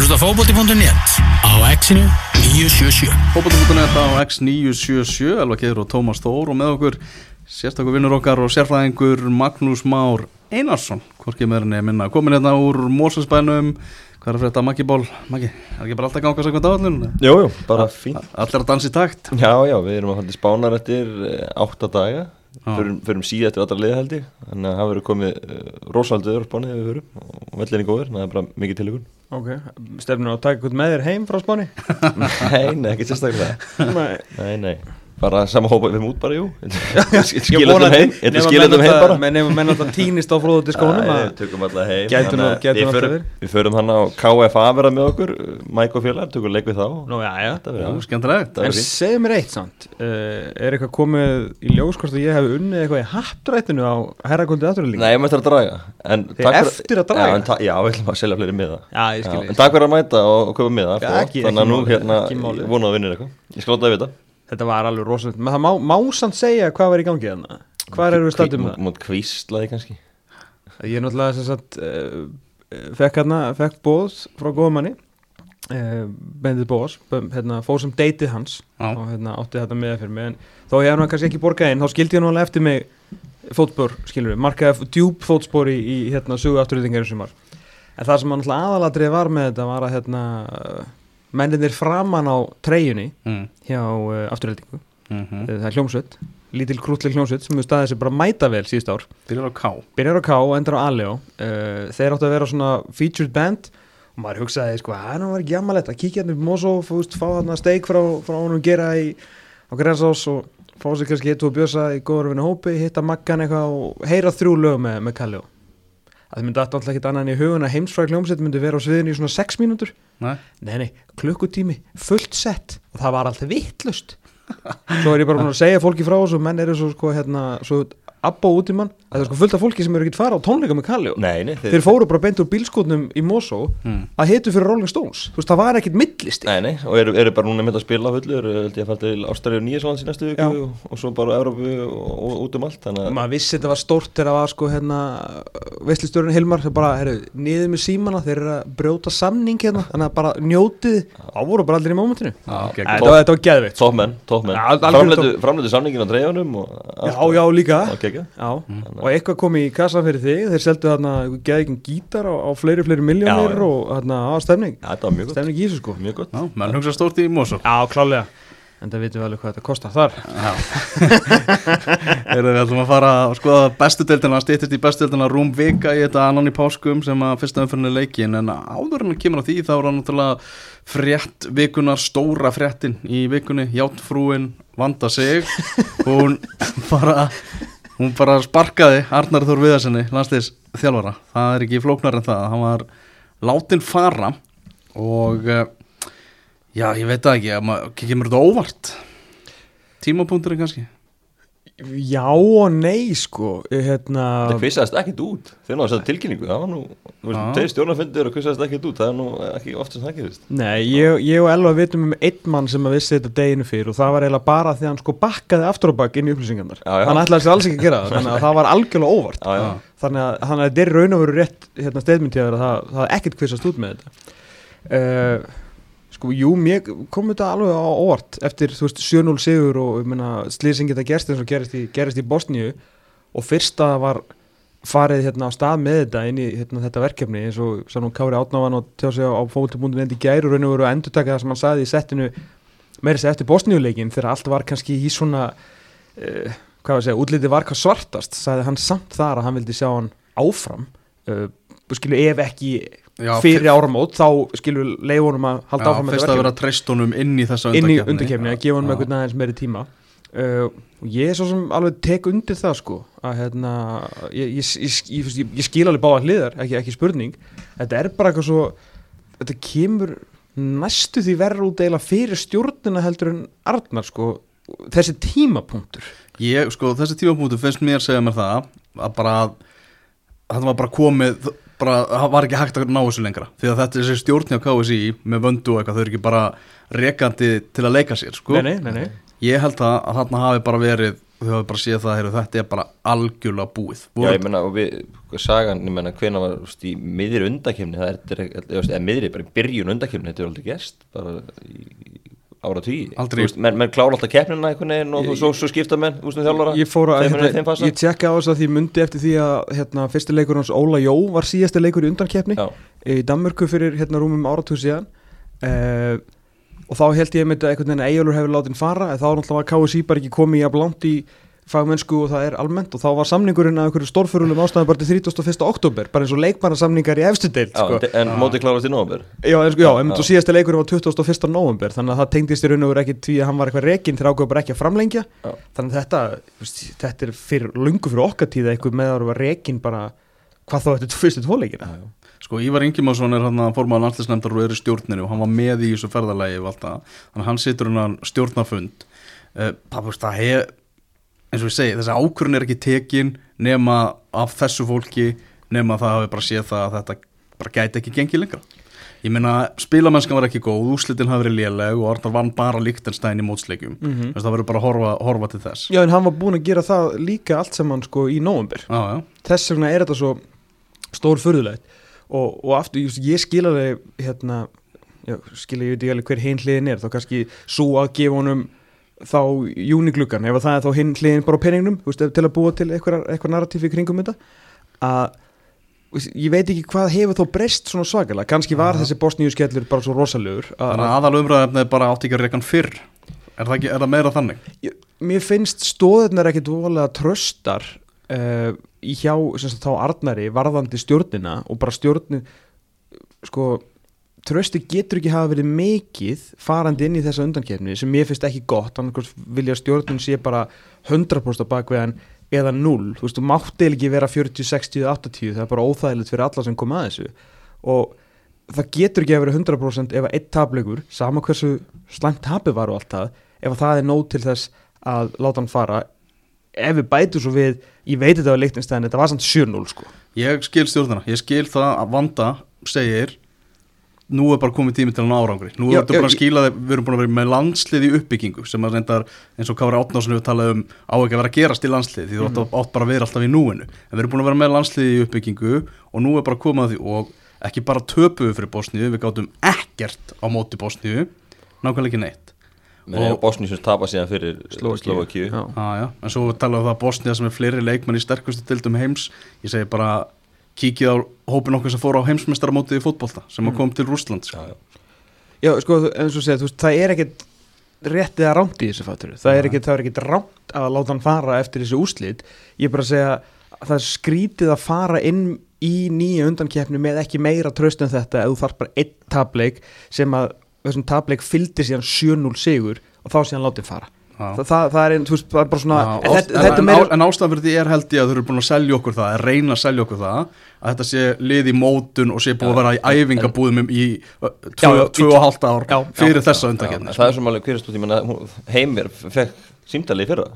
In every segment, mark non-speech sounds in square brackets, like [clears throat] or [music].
hlusta á fókbóti.net á exinu 977 Fótbolti.net á X977 Elva Geir og Tómas Þór og með okkur sérstakur vinnur okkar og sérfræðingur Magnús Már Einarsson. Hvorki meðurinn er minna. Komin hérna úr Mórsensbænum hvað er að frétta Maggi Ból Maggi, er ekki bara alltaf ganga sækvæmt áallun? Jú, jú, bara fínt. Allir að dansa í takt? Já, já, við erum að falla í spánar eftir eh, átta daga. Förum, förum síð eftir allra liðhaldi Þannig að það verður komið uh, rosaldi öður spánið við förum. Og vellinni góður, það er bara mikið tilíkun Ok, stefnir að taka eitthvað með þér heim frá Spáni? [laughs] Nei, nei, ekki sérstaklega. Nei. Nei, nei, bara sama hópa við erum út bara, jú. [laughs] Skilum þeim heim, þetta skilum menn heim bara. menn- Nefnum menn alltaf týnist á flóðu skónum Nei, að við tökum alltaf heim. Gætu nú- Þannig að gætu við nú förum- alltaf Við förum hann á KFA vera með okkur Mike og félag, tökum leik við þá. Nú, já, já. Það Já, verður Það En segðu mér eitt samt. Uh, Er eitthvað komið í ljós hvort að ég hef unnið eitthvað í hattrættinu á herrakvöldi afturlík? Nei, ég mætti að draga. En Þið takk fyrir- eftir að draga? Já, við ætlum að selja fleiri miða. Já, ég skil Já, ég. En takk fyrir að mæta og, köpa miða Þannig að nú hérna. Ég vona að vinna eitthvað. Ég láta að vita Þetta var alveg rosalegt. Men það má, má samt segja hvað var í gangi þarna. Hvað eru við stættum Mú- það? Mútt kvíslaði kannski. Ég er náttúrulega sem sagt uh, fekk hérna, fekk bóð frá góðmanni uh, Bendið Bóas, hérna, fór sem deytið hans Já. og hérna, átti þetta með fyrir mig. En þó ég hef hann kannski ekki borgað inn þá skildi ég nú alveg eftir mig fótspor, skilur við, markaði djúb fótspor í, í hérna, sögu afturrýtingar í sumar. En það sem hann alltaf aðalatrið var með þetta var að hérna, menninir framan á treyjunni mm. hjá uh, afturrýtingu mm það er hljómsveit, lítil krútleg hljómsveit sem hefur staðið sér bara mæta vel síðust ár. Byrjar á K. Byrjar á K og endur á Aleo. Uh, þeir áttu að vera svona featured band. Og maður hugsaði sko, að það var ekki jammalett að kíkja hérna upp Mosó, fá hérna steik frá, frá honum gera í á Grensás og fá sér kannski hitt og bjösa í góður vinna hópi, hitta Maggan eitthvað og heyra þrjú lög með, með Kallio að það myndi alltaf ekki annað en í hugun að heimsfræk hljómsett myndi vera á sviðinu í svona 6 mínútur. Nei, nei nei, klukkutími, fullt sett og það var alltaf vittlust svo er ég bara búin að segja fólki frá þessu menn eru svo sko hérna svo abba út í mann að það er sko fullt af fólki sem eru ekkert fara á tónleika með Kallio Nei, nei þeir fóru bara beint úr bílskotnum í Mosó Mm. að hitu fyrir Rolling Stones. Þú veist það var ekkert millist Nei, nei, og eru, eru bara núna með að spila á fullu eru held ég að fara til Ástralíu og Nýjasvands í næstu viku og, og svo bara Európu og, og, út um allt þannig maður vissi þetta var stórt þegar það var sko hérna veistlistjórun Hilmar sem bara heru, niður með símana þeir eru að brjóta samning hérna þannig að bara njótið á voru bara allir í mómentinu. Þetta var, þetta var geðveikt. Tópmenn, tópmenn Framleitu, framleitu samningin á dreifunum og já já líka kekja Já, og eitthvað kom í kassan fyrir þig þeir seldu þarna geðið gítar á, á fleiri fleiri miljónir Já, og þarna á stemning. Já, þetta var mjög gott. Stemning í þessu sko. Mjög gott. Já, menn hugsa stórt í Mosó. Já, klálega En það vitum við alveg hvað þetta kostar þar. Erum við ætlum að fara að skoða bestu deildina, stýttist í bestu deildina rúm vika í þetta annan í páskum sem að fyrsta umfyrinni leikin en áður en að kemur á því þá er það náttúrulega frétt vikunar, stóra fréttin í vikunni, Játfrúin vanda sig. [laughs] Hún bara hún bara sparkaði Arnar Þór Viðarsinni, landsliðs þjálfara það er ekki flóknar en það, hann var látin fara og eh, já, ég veit ekki, kemur þetta óvart? Tímapunkturinn kannski Já og nei sko hérna, Það kvissaðist ekkit út. Þeir náðu að setja tilkynningu. Það var nú. Þeir stjórnafundir og kvissaðist ekkit út. Það er nú ekki oft sem það gerist. Nei, ég, ég og Elva vitum um einn mann sem að vissi þetta deginu fyrir og það var eiginlega bara því að hann sko bakkaði aftur á bakk inn í upplýsingarnar. Já, já. hann ætlaði sér alls ekki að gera það þannig að það var algjörlega óvart. Já, já. Þannig að, þannig að þetta er í raun og veru rétt hérna, steðmyndið að það, það ekkert kvissast út með þetta. Uh, sko, jú, mér kom þetta alveg á óvart eftir, þú veist, 7-0 sigur og slýsing geta gerst eins og gerist í, gerist í Bosníu og fyrsta var farið hérna á stað með þetta inn í hérna, þetta verkefni eins og sá nú Kári Átnávan og tjá sig á, fólkbúndin endi gæru og raun og veru að endurtaka það sem hann sagði í settinu meira sér eftir Bosníuleikin þegar allt var kannski í svona uh, hvað var að segja, útlitið var hvað svartast sagði hann samt þar að hann vildi sjá hann áfram. Uh, skilu ef ekki Já, fyrir áramót þá skilu leifunum að halda Já, áfram með fyrst að vera treystunum inn í þessa inn í undarkefni að gefa hann með aðeins meiri tíma. Uh, og ég er svo sem alveg tek undir það sko að hérna ég, ég, ég, ég, skil alveg báða hliðar ekki, ekki spurning, þetta er bara eitthvað svo þetta kemur næstu því verður út eiginlega fyrir stjórnina heldur en Arnar sko þessi tímapunktur. Ég, sko, þessi tímapunktu finnst mér segja mér það að bara þetta var bara komið bara, var ekki hægt að ná þessu lengra. Því að þetta er þessi stjórn hjá KSI með vöndu og eitthvað, þau eru ekki bara rekandi til að leika sér, sko. Nei, nei, nei, nei. Ég held að, að þarna hafi bara verið þau hafa bara séð það, heyrðu, þetta er bara algjörlega búið. Já, Voru- ég menna, og við, sagan, ég menna, hvena var, veist, í miðri undakefni, það er, er, er, eða miðri, bara í byrjun undakefni, þetta er aldrei gerst, bara í ára tíu. Aldrei. Menn, menn klára alltaf keppnina einhvern veginn og svo, svo skipta menn, þú veist, um þjálfara. Ég fór að, hérna, ég tjekka á þess að því ég mundi eftir því að hérna, fyrsti leikur hans Óla Jó var síðasti leikur í undankeppni Já, í Danmörku fyrir hérna rúmum áratug síðan uh, og þá held ég með einhvern veginn að Eyjólfur hefur látið fara þá náttúrulega var KSI bara ekki komið í að blant í fagmennsku og það er almennt og þá var samningurinn að einhverju stórfyrulum ástæðan bara til 31. oktober bara eins og leikmannasamningar í efstu deild já, sko. en, en móti klárast í nóvember. Já, en, sko, já, en Já. þú síðasti leikurinn var 21. november þannig að það tengdist í raun og veru ekki því að hann var eitthvað rekinn þegar ákveður bara ekki að framlengja Já. þannig að þetta, þetta er fyrir lungu fyrir okkar tíða eitthvað með að vera rekinn bara hvað þá eftir fyrstu tvoleikina Sko Ívar Ingimarsson er hann að formaða landslisnefndar og er í stjórninu og hann var með í þessu ferðalagi og allt það, þannig að hann situr hann stjórnarfund uh, það, það hef, eins og ég segi, þessi ákvörun er ekki tekin nema af þessu fólki nema það hafi bara séð það að þetta bara gæti ekki gengið lengra. Ég meina spilamennskan var ekki góð, úslitin hafi verið léleg og Arnar vann bara Líktenstein í mótsleikjum. Mm Mhm. það verður bara að horfa, horfa til þess. Já, en hann var búinn að gera það líka allt saman sko í já, þess vegna er þetta svo stór furðulegt. Og, og aftur, ég, ég skil alveg hérna, já, skil ég veit ekki alveg hver hinn hliðin er, þá kannski svo að gefa honum þá júnigluggan, ef að það er þá hinn hliðin bara á peningnum, veist, til að búa til eitthvað, eitthvað narratíf í kringum þetta að ég veit ekki hvað hefur þó breyst svona svakalega, kannski var Aha. þessi bosníu skellur bara svo rosalegur að, þannig að aðal umræðefni er bara átt ekki að reyka hann fyrr er það, ekki, er það meira þannig? Ég- mér finnst stóðirnar ekkit voðalega tröstar uh, í hjá sagt, þá Arnari varðandi stjórnina og bara stjórnin sko trösti getur ekki hafa verið mikið farandi inn í þessa undankefni sem mér finnst ekki gott. Að vilja stjórnin sé bara 100% á bakveðan eða 0 þú veist, þú mátti eiginlega ekki vera 40, 60, 80 það er bara óþægilegt fyrir alla sem kom að þessu. Og það getur ekki að vera 100% ef að eitt tapleikur, sama hversu slæmt tapið var og allt það ef að það er nóg til þess að láta hann fara. Ef við bætum svo við ég veit þetta á leiktinstæðin, þetta var samt 7-0 sko. Ég skil stjórnina, ég skil það að Vanda segir nú er bara komið tími til hann árangri nú Já, erum við já, bara að skila þeim, við erum búin að vera með landslið í uppbyggingu sem að reyndar eins og Kári Átnársson hefur talað um á ekki að vera að gerast í landslið því þú átt, Mhm. átt bara að vera alltaf í núinu en við erum búin að vera með landslið í uppbyggingu og nú er bara komið að því og ekki bara töpuðu fyrir Bosníu, við gátum ekkert á móti Bosníu nákvæmlega ekki neitt Bosni sem tapa síðan fyrir. Slovakíu. Já. Já. En svo talaðu það að Bosnia sem er fleiri leikmenn í sterkustu dildum heims Ég segi bara kíkið á hópin okkar sem fór á heimsmeistaramótið í fótbolta sem Mm. að kom til Rússland sko. Já, já. Já, sko, eins og segja, þú veist, það er ekkit rétt eða rámt í þessu fattur það er ekkit, það er ekkit rámt að láta hann fara eftir þessu úslit ég er bara að segja að það er skrítið að fara inn í nýja undankeppni með ekki meira tröst en þetta ef þú þarf bara einn tableik sem að þessum tableik fylgdi síðan 7-0 sigur og þá síðan látið fara. Þa, það, það er einn, þú veist, það er bara svona Já, en oft- þetta, en, meira en fyrir því er held ég að þau eru búin að selja okkur það að reyna að selja okkur það að þetta sé lið í mótun og sé búið að vera í æfingabúðum í tvö og hálft ár Já, fyrir þessa en það er sem alveg hverjast út, ég menna Heimir fekk símdali í fyrra.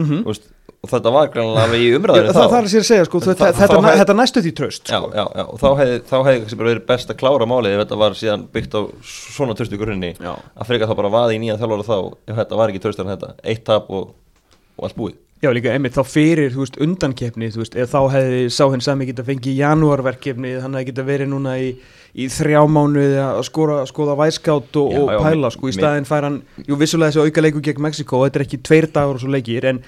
Mhm. Þú veist, og þetta var grannlega í Já, umræðinu það, er sér að segja, sko, þetta, þetta, þá hef- þetta næstu því tröst Já, sko. já, já, og þá hefði, þá kannski bara verið best að klára málið ef þetta var síðan byggt á svona tröstu grunni Já. að freka þá bara vaði í nýjan þjálfara þá ef þetta var ekki tröstar en þetta, eitt tap og, og allt búið Já, líka einmitt þá fyrir, þú veist, undankeppni, þú veist, eða þá hefði sá hinn sami geta fengið janúarverkefni, hann hefði geta verið núna í, í þrjá mánuði að skora, skoða væskátt og, Já, og já, pæla, sko, í staðinn fær hann, jú, vissulega þessi auka leiku gegn Mexiko, þetta er ekki tveir dagur og svo leikir, en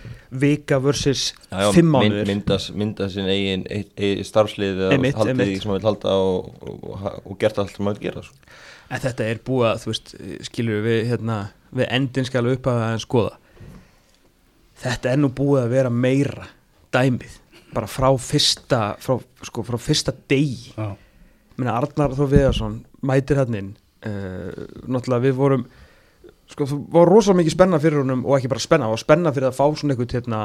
vika versus Já, fimm mynd, mánuðir. myndas, myndas sin eigin, eigin, starfslið eða haldið einmitt. sem maður vil halda og, og, og, gert allt sem maður vil gera sko. En þetta er búið að, þú veist, skilur við, hérna, við endin skal upp að það skoða. Þetta er nú búið að vera meira dæmið, bara frá fyrsta, frá, sko, frá fyrsta degi. Já. Minna Arnar Þór Viðarsson mætir hann inn uh, náttúrulega við vorum sko það var rosalega mikið spenna fyrir honum og ekki bara spenna, það var spenna fyrir að fá svona einhvern hérna,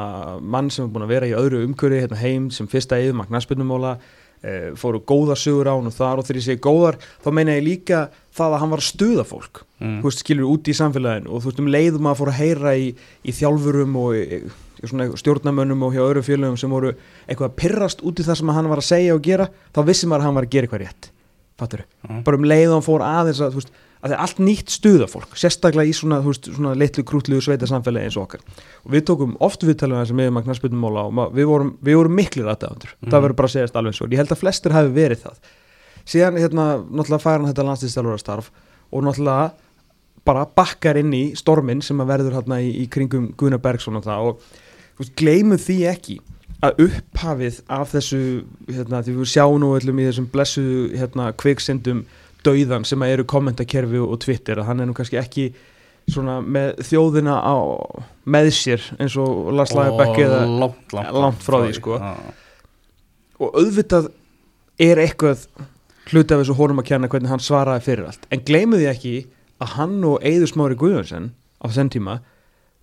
mann sem er búin að vera í öðru umhverfi hérna, heim sem fyrsta yfirmagn næspennumóla uh, fóru góðar sögur á hann og þar og þegar ég segi góðar þá meina ég líka það að hann var að stuða fólk Mm. þú veist, skilur út í samfélaginu og þú veist um leiðum að fóra að heyra í, í þjálfurum og í, í stjórnamönnum og hjá öðru félögum sem voru eitthvað að pirrast út í það sem hann var að segja og gera þá vissi maður að hann var að gera eitthvað rétt fattur Mm. bara um leið og hann fór aðeins að þú veist, að það er allt nýtt stuðafólk sérstaklega í svona, þú veist, svona litlu krútlugu sveita samfélagi eins og okkar. Og við tókum oft viðtalina sem við magna spilnumóla og ma- við vorum, við vorum miklir aðdæðandur Mhm. það verður bara að segjast alveg svo ég held að flestir hafi verið það. Síðan hérna, náttúrulega fær hann þetta landslýstjálfara starf og náttúrulega bara bakkar inn í storminn sem að verður hérna í, í kringum Gunnar Bergson og það. Og veist, gleymum því ekki að upphafið af þessu hérna, því við sjáum nú öllum í þessum blessu hérna, kviksindum dauðan sem eru kommentakerfi og Twitter að hann er nú kannski ekki svona með þjóðina á, með sér eins og Lars Lagerbäck eða langt, langt, langt frá því, sko. Já. og auðvitað er eitthvað hluti af þessu honum að kjanna hvernig hann svaraði fyrir allt en gleymu því ekki að hann og Eiður Smári Guðjónsson á þenn tíma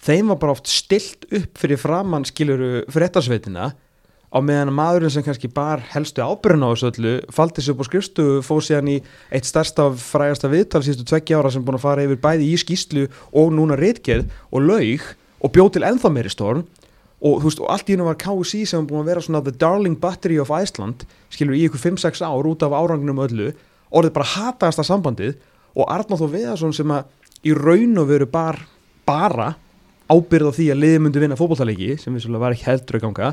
þeim var bara oft stilt upp fyrir framann skiluru fréttasveitina á meðan að maðurinn sem kannski bar helstu ábyrðin á þessu öllu faldi sér upp á skrifstu fóð síðan í eitt stærsta frægasta viðtal síðustu tveggja ára sem búin að fara yfir bæði í skýslu og núna reitgerð og laug og bjóð til ennþá meiri storm. Og þú veist, og allt í hennu var KSI sem búin að vera svona the darling battery of Iceland skilur í ykkur 5-6 ár út af árangnum öllu, orðið bara hataðasta sambandið. Og Arnáð Þór Viðarsson sem að í raun og veru bar, bara ábyrð á því að liði myndi vinna fótballtaleiki sem við var ekki heldur að ganga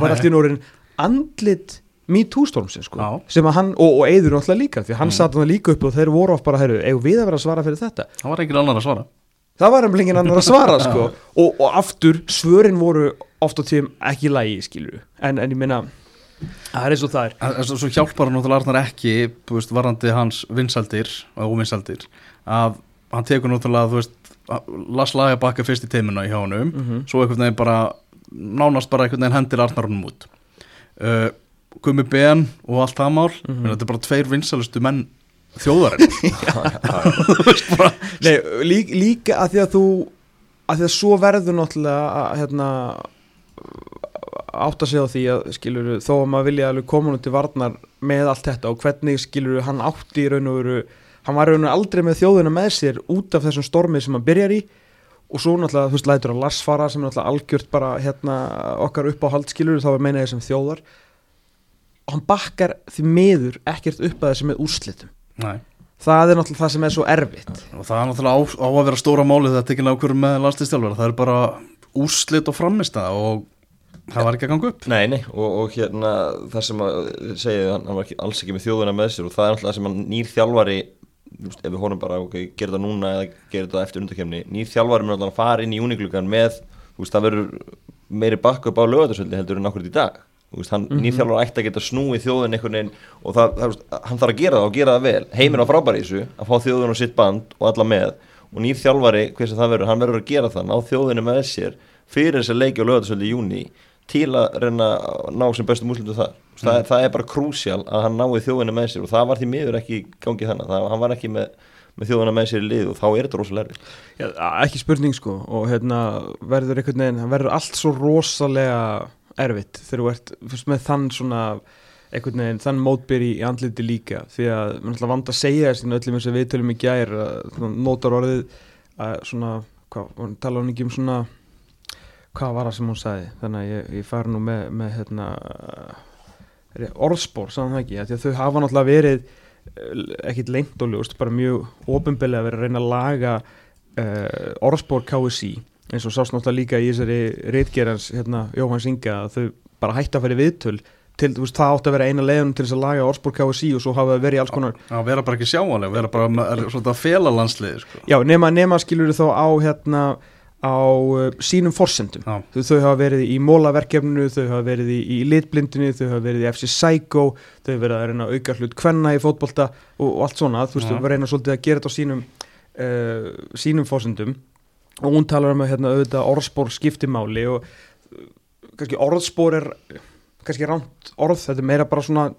var allt í orðin andlit me too stormsins sko, sem að hann, og, og Eiður náttúrulega líka, því hann Mm. mm. satt hann líka upp og þeir voru oft bara, heyrðu, eigum við að vera að svara fyrir þetta það var ekki annar að svara það var um lengið annar að svara [laughs] sko. og, og aftur, svörin voru oft á tíðum ekki lægi skilur en, en ég meina, það er eins og það er En Svo, svo hjálpar hann náttúrulega Arnar ekki veist, varandi hans vinsaldir og óvinsaldir að hann tekur náttúrulega þú veist, las laga bakka fyrst í teimuna í hjá honum Mhm. svo einhvern veginn bara nánast bara einhvern veginn hendir Arnar honum út. Uh, Gummi Ben og allt það mál Mhm. þetta er bara tveir vinsalustu menn þjóðarinn [laughs] [laughs] þú veist bara Nei, lík, líka að því að þú að því að svo verður náttúrulega að hérna átta sig á því að skilur þó að maður vilja alveg koma nú til varnar með allt þetta og hvernig skilur hann átti í raun og veru hann var í raun og veru aldrei með þjóðina með sér út af þessum stormið sem hann byrjar í og svo náttúrulega þú veist lætur að Lars fara sem er náttúrulega algjört bara hérna okkar upp á hald skilur þá er meina ég sem þjóðar. Og hann bakkar því miður ekkert upp að þessi með úrslitum. Nei. það er náttúrulega það sem er svo erfitt. Og það er náttúrulega á, á að vera stóra málið það tekinn ákvörðum með landslýstjálfara það er bara úrslit og framistæða og það var ekki að ganga upp. Nei, nei, og, og hérna það sem að segja, hann, var ekki, alls ekki með þjóðuna með sér og það er alltaf veist, ef við honum bara, ok, gerir það núna eða gerir það eftir undakefni, nýr þjálfari alltaf að fara inn í úniklugan með veist, það verður meiri bakku upp á lögatarsöldi heldur en okkur í dag. Veist, hann, nýr þjálfari ætti að geta snúið þjóðin einhvern veginn og það, það, hann þarf að gera það og gera það vel, heimir á frábæri þessu að fá þjóðin og sitt band og alla með og nýr þjálfari, hver sem það verður, hann verður að gera það ná þjóðinu með sér fyrir þess að til að reyna að ná sem bestum úslutu þar mm. það, er- það er bara krúsjál að hann nái þjóðina með sér og það var því miður ekki í gangi þannig það, hann var ekki með, með þjóðina með sér í lið og þá er þetta rosalega erfitt. Já, ekki spurning sko og hérna verður einhvern veginn, það verður allt svo rosalega erfitt þegar þú ert fyrst með þann svona einhvern veginn, þann mótbyr í andliti líka því að mér er alltaf vand að segja þess öllum eins og við tölum í gær að svona notar orðið að svona, hvað, tala hún ekki um svona hvað var það sem hún sagði? Þannig að ég, ég fari nú með, með hérna orðspor, sagði það ekki? Að að þau hafa náttúrulega verið eh, ekkit lengt og ljóst, bara mjög ofinbellega verið að reyna að laga uh, orðspor KSI eins og sást náttúrulega líka í þessari reitgerans hérna, Jóhann Inga að þau bara hætti að fara í viðtöl til, þú veist, það átti að vera eina leiðun til þess að laga orðspor KSI og svo hafa það verið í alls konar að vera bara ekki sjáanleg, vera bara er, svona að fela landslið sko. já, nema, nema skilur þó á hérna á uh, sínum forsendum. Já. þau, þau hafa verið í mólaverkefninu þau hafa verið í, í litblindinu þau hafa verið í FC Psycho þau hafa verið að reyna að auka hlut kvenna í fótbolta og, og allt svona, þú veist, Já. þau reyna svolítið að gera þetta á sínum uh, sínum forsendum. Og hún talar um að hérna, auðvitað orðspor skiptimáli og uh, kannski orðspor er kannski ránt orð, þetta er meira bara svona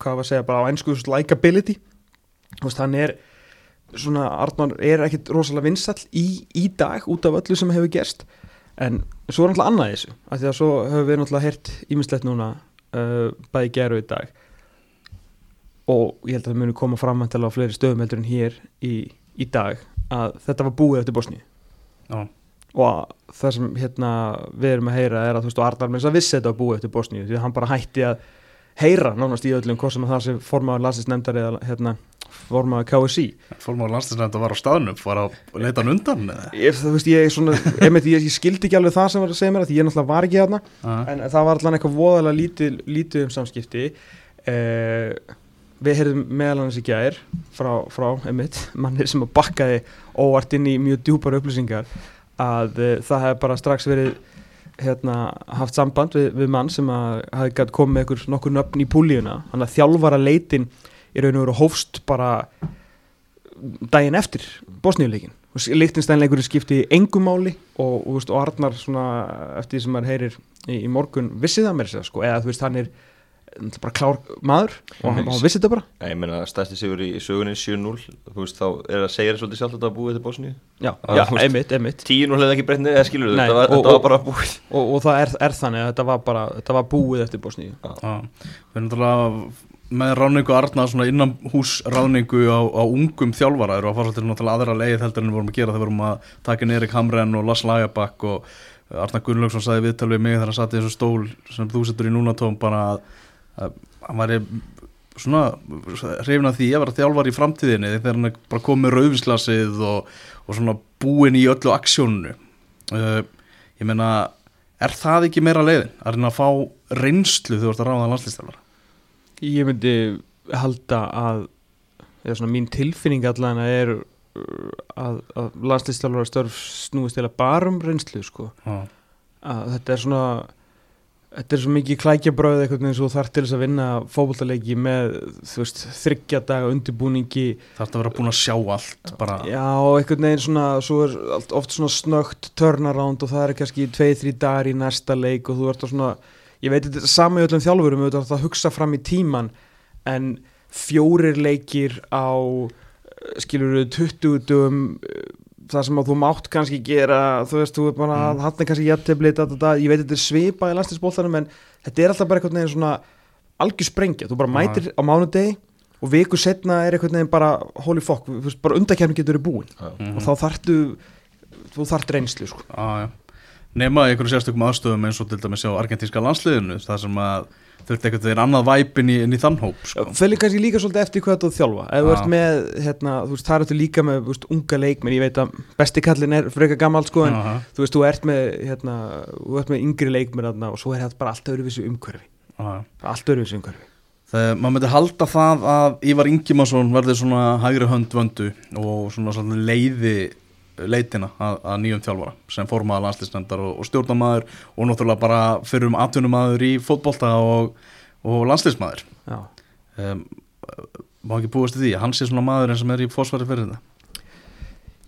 hvað var að segja, bara á ennsku likeability þú veist, hann er svona, Arnór er ekkit rosalega vinsall í, í dag út af öllu sem hefur gerst. En svo er náttúrulega annað þessu af því að svo höfum við náttúrulega heyrt ímislegt núna uh, bæði geru í dag. Og ég held að það muni koma fram á fleiri stöðum heldur en hér í, í dag að þetta var búið eftir Bosníu. Já. og að það sem hérna við erum að heyra er að þú veist og Arnar með þess að vissi þetta var búið eftir Bosníu því að hann bara hætti að heyra nánast í öllum hvort sem að það sem formaður landsins nefndar eða hérna formaður KSI Fólmáður landslisnefnd var á staðnum, var að leita hann undan ég, þú veist, ég, svona, einmitt, ég, ég skildi ekki alveg það sem var að segja mér því ég náttúrulega var ekki þarna Ah. en það var allan eitthvað voðalega lítið, lítið um samskipti. Eh, við heyrðum meðal annars í gær frá, frá einmitt, mannir sem að bakkaði óvart inn í mjög djúpar upplýsingar að eh, það hefði bara strax verið hérna, haft samband við, við mann sem gætt komið með nokkur nöfn í púlíuna. Hann að þjálfara leitin í raun og veru hófst bara daginn eftir bosníuleikin. Líktinstænleikurinn skipti engum máli og, og, og Arnar svona eftir því sem maður heyrir í, í morgun vissi það mér sér sko, eða þú veist hann er bara klár maður og hann, hann vissi þetta bara. Nei, ég meina, stærsti sigur í sögunni 7-0 Þú veist, þá er að segja þér svolítið sjálf þetta að búið til Bosníu. Já, já þú veist. einmitt, einmitt. 10-0 hefði ekki breytni, eða skilur Nei, þetta var, og- þetta var bara búið. og, og það er, er þannig að þetta var bara þetta var búið eftir Bosníu. Já, við erum náttúrulega með ráningu Arna svona innan hús ráningu á, á ungum þjálfara. Eru að fara svolítið náttúrulega aðra leið heldur en við vorum að gera. Þegar við vorum að taka Erik Hamren og Lars Lagerbakk og Arna Gunnlaugsson sagði viðtal við mig þegar hann satt í þessu stól sem þú setur í núna tóm bara að, að hann væri svona hrifin af því að vera þjálfar í framtíðinni þegar hann bara komið með rauðvinslasið og, og svona búin í öllu aksjónu uh, ég meina er það ekki meira leiðin að reyna að fá reynslu þegar þú ert að ráða landslýstjálfara Ég myndi halda að eða svona mín tilfinning allan er uh, að, að landslýstjálfara störf snúist til að bara um reynslu sko. Já, að þetta er svona þetta er svo mikið klækjabröð eitthvað eins og þarf til þess að vinna fótboltaleiki með þú veist þryggja daga undirbúningi. Þarf að vera búin að sjá allt bara, já eitthvað neginn svona svo er oft svona snögt turnaround og það er kannski 2-3 dagar í næsta leik og þú ert að svona ég veit þetta í öllum þjálfurum ert að hugsa fram í tíman en fjórir leikir á skilur við 20 dögum það sem að þú mátt kannski gera þú veist, þú er bara Mm. mm. hann er kannski jættibli, ég veit þetta er svipað í landstinsbóltanum en þetta er alltaf bara eitthvað neginn svona algjör sprengja, þú bara mætir á mánudegi og viku setna er eitthvað neginn bara holy fuck, bara undakefni getur verið búin Mhm. og þá þarftu þú þarft reynslu sko. á, já. Nema í einhverju sérstökum aðstöðum eins og til dæmis á argentínska landsliðinu það sem að þurfti einhvern veginn annað væpin inn í þann hóp sko. Fölur kannski líka svolítið eftir hvað þú þjálfa. Ef þú ert með, hérna, þú veist, það er eftir líka með veist, unga leikmenn, ég veit að besti kallin er frekar gammal sko, en Aha, þú veist, þú ert með hérna, þú ert með yngri leikmenn þarna, og svo er þetta bara allt öðruvísu umhverfi. Já. allt öðruvísu umhverfi. Þegar maður myndi halda það að Ívar Ingimarsson verði svona hægri hönd vöndu og svona, svona leiði leitina að, að nýjum þjálfara sem formaða landslýsnefndar og, og stjórnamaður og náttúrulega bara fyrir um atvinnumaður í fótbolta og, og landslýsmaður Já. um, má ekki búast í því að hann sé svona maðurinn sem er í fósfæri fyrir þetta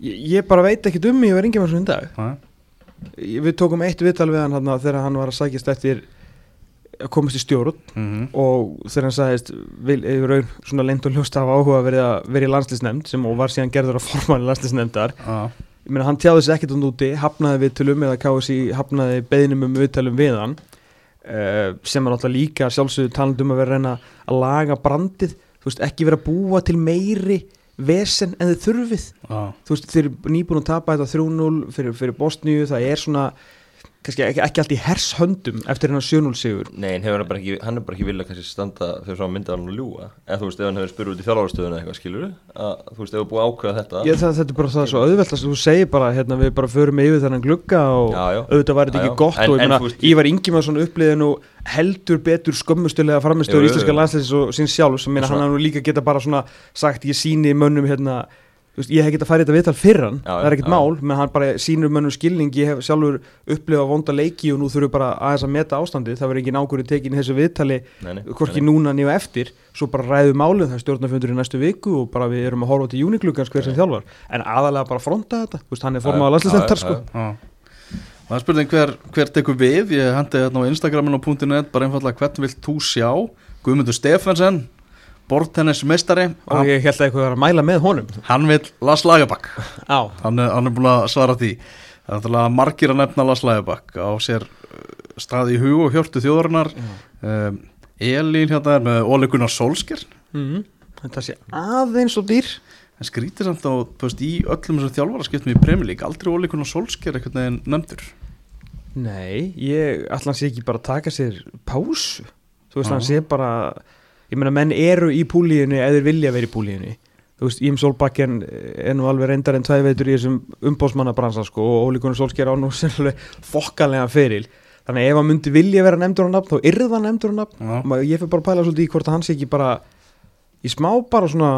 Ég, ég bara veit ekkit um ég var yngjum þessu dag? Ég- Við tókum eitt viðtal við hann hana, þegar hann var að sækjast eftir að komast í stjórn Mm og þegar hann sagðist vil, yfir raun svona lend og hljóst hafa áhuga að vera, vera í landslýsnefnd sem og var síðan gerður að formann landslýsnefndar -hmm. ég meina hann tjáði sig ekkert um úti hafnaði viðtölum eða KSI hafnaði beðnum um viðtölum við hann uh, sem er náttúrulega líka sjálfsögðu talandi um að vera að reyna að laga brandið. Þú veist ekki vera að búa til meiri vesen en þið þurfið. Þú veist þeir eru nýbúin að tapa þetta 3-0 fyrir, fyrir Bosníu það er svona kannski ekki, ekki allt í hers höndum eftir hennar 7-0 sigur. Nei, en hann bara ekki, hann er bara ekki vilja kannski standa fyrir frá mynda hann og ljúga? Eða þú veist, ef hann hefur spurð út í þjálfarastöðuna eitthvað, skilur að þú veist, ef þú búið að ákveða þetta. Ég, það, þetta er bara það svo auðvelt að þú segir bara hérna við bara förum yfir þennan glugga og Já, já. auðvitað var þetta ekki já. gott En- og ég veist- Ívar Ingimarsson uppliði nú heldur betur skömmustulega framistöður íslenska landsleis og sín sjálf sem meina Svona- hann har nú líka geta bara svona sagt ég síni mönnum hérna veist, ég hef geta farið þetta viðtal fyrir hann Já, það er ekkert já. mál, menn hann bara sínur mönnum skilning ég hef sjálfur upplifað vonda leiki og nú þurfum bara aðeins að meta ástandið það verður ekki nákvæmur tekin í þessu viðtali hvorki núna nýja eftir svo bara ræðum málið, það er stjórnafundur í næstu viku og bara við erum að horfa til júniklugans hver sem þjálfar en aðalega bara fronta þetta, þú veist, hann er formáða Já, landslisnefndar já, sko já. Já. Það er spurning hver, hver tekur við, ég hendi þetta á Instagramin og .net, bara einfallega hvern vilt þú sjá, Guðmundur Stefansen, bortennis meistari, og ég held að eitthvað var að mæla með honum. Hann vil Lars Lagerbakk, hann hann er búin að svara því. Það er margir að nefna Lars Lagerbakk á sér uh, stað í hug og hjörtu þjóðarinnar, um, Elín hérna er með Óli Gunnar Solskjær, mm, þetta sé aðeins og dýr. En skrítið samt á, veist, í öllum þessum þjálfaraskiptum í Premjölík, aldrei Óli Gunnar Solskjær eitthvað nefndur. nei, ég ætla hann sé ekki bara taka sér pásu. Þú veist, hann sé bara ég meina, menn eru í púlíunni eða vilja vera í púlíunni. Þú veist, Jím Solbakken er nú alveg reyndar en tvæ veitur í þessum umbósmannabransa sko og Óli Gunnar Solskjær á nú [laughs] fokkalega feril. Þannig ef hann myndi vilja vera nefndur á nafn þá yrði það nefndur á nafn. Og maður- ég fyrir bara að pæla svolítið í hvort að hann sé ekki bara í smá bara svona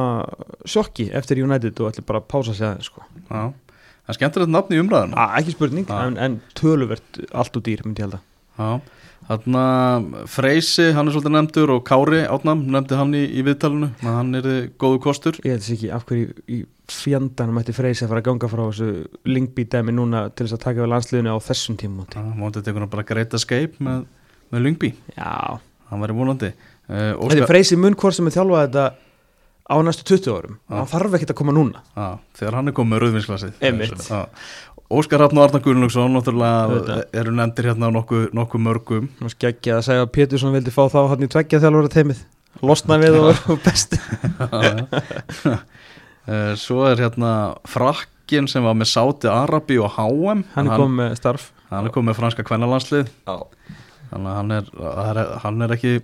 sjokki eftir United og ætli bara að pása sig aðeins sko. Já, það er skemmtilegt nafn í umræðinu A, ekki spurning, en, en töluvert allt og dýr myndi ég held að Já, þarna Freysi, hann er svolítið nefndur og Kári átnam, nefndi hann í, í viðtalinu að hann er góðu kostur. Ég held þess ekki af hverju í fjandanum ætti Freysi að fara að ganga frá þessu Lingby-dæmi núna til þess að taka við landsliðinu á þessum tímumóti Já, mótið tekur hann bara greita skeip með, með Lungby, Já, hann væri vonandi. Uh, þetta er Freysi mun hvort sem er þjálfað þetta á næstu 20 árum. Já. hann þarf ekkert að koma núna. Já, þegar hann er komið með. Já. Óskar Rafn og Arnar Gunnlaugsson náttúrulega Auðvitað. eru nefndir hérna á nokkuð nokku mörgum Nú skeggja að segja að Pétursson vildi fá þá hann í tveggja þjálfara teimið losna við og, besti uh, [laughs] Svo er hérna frakkin sem var með Sáti Arabi og HM hann er komið með starf. hann er komið með franska kvennalandslið Já, þannig að hann er, það er, hann er ekki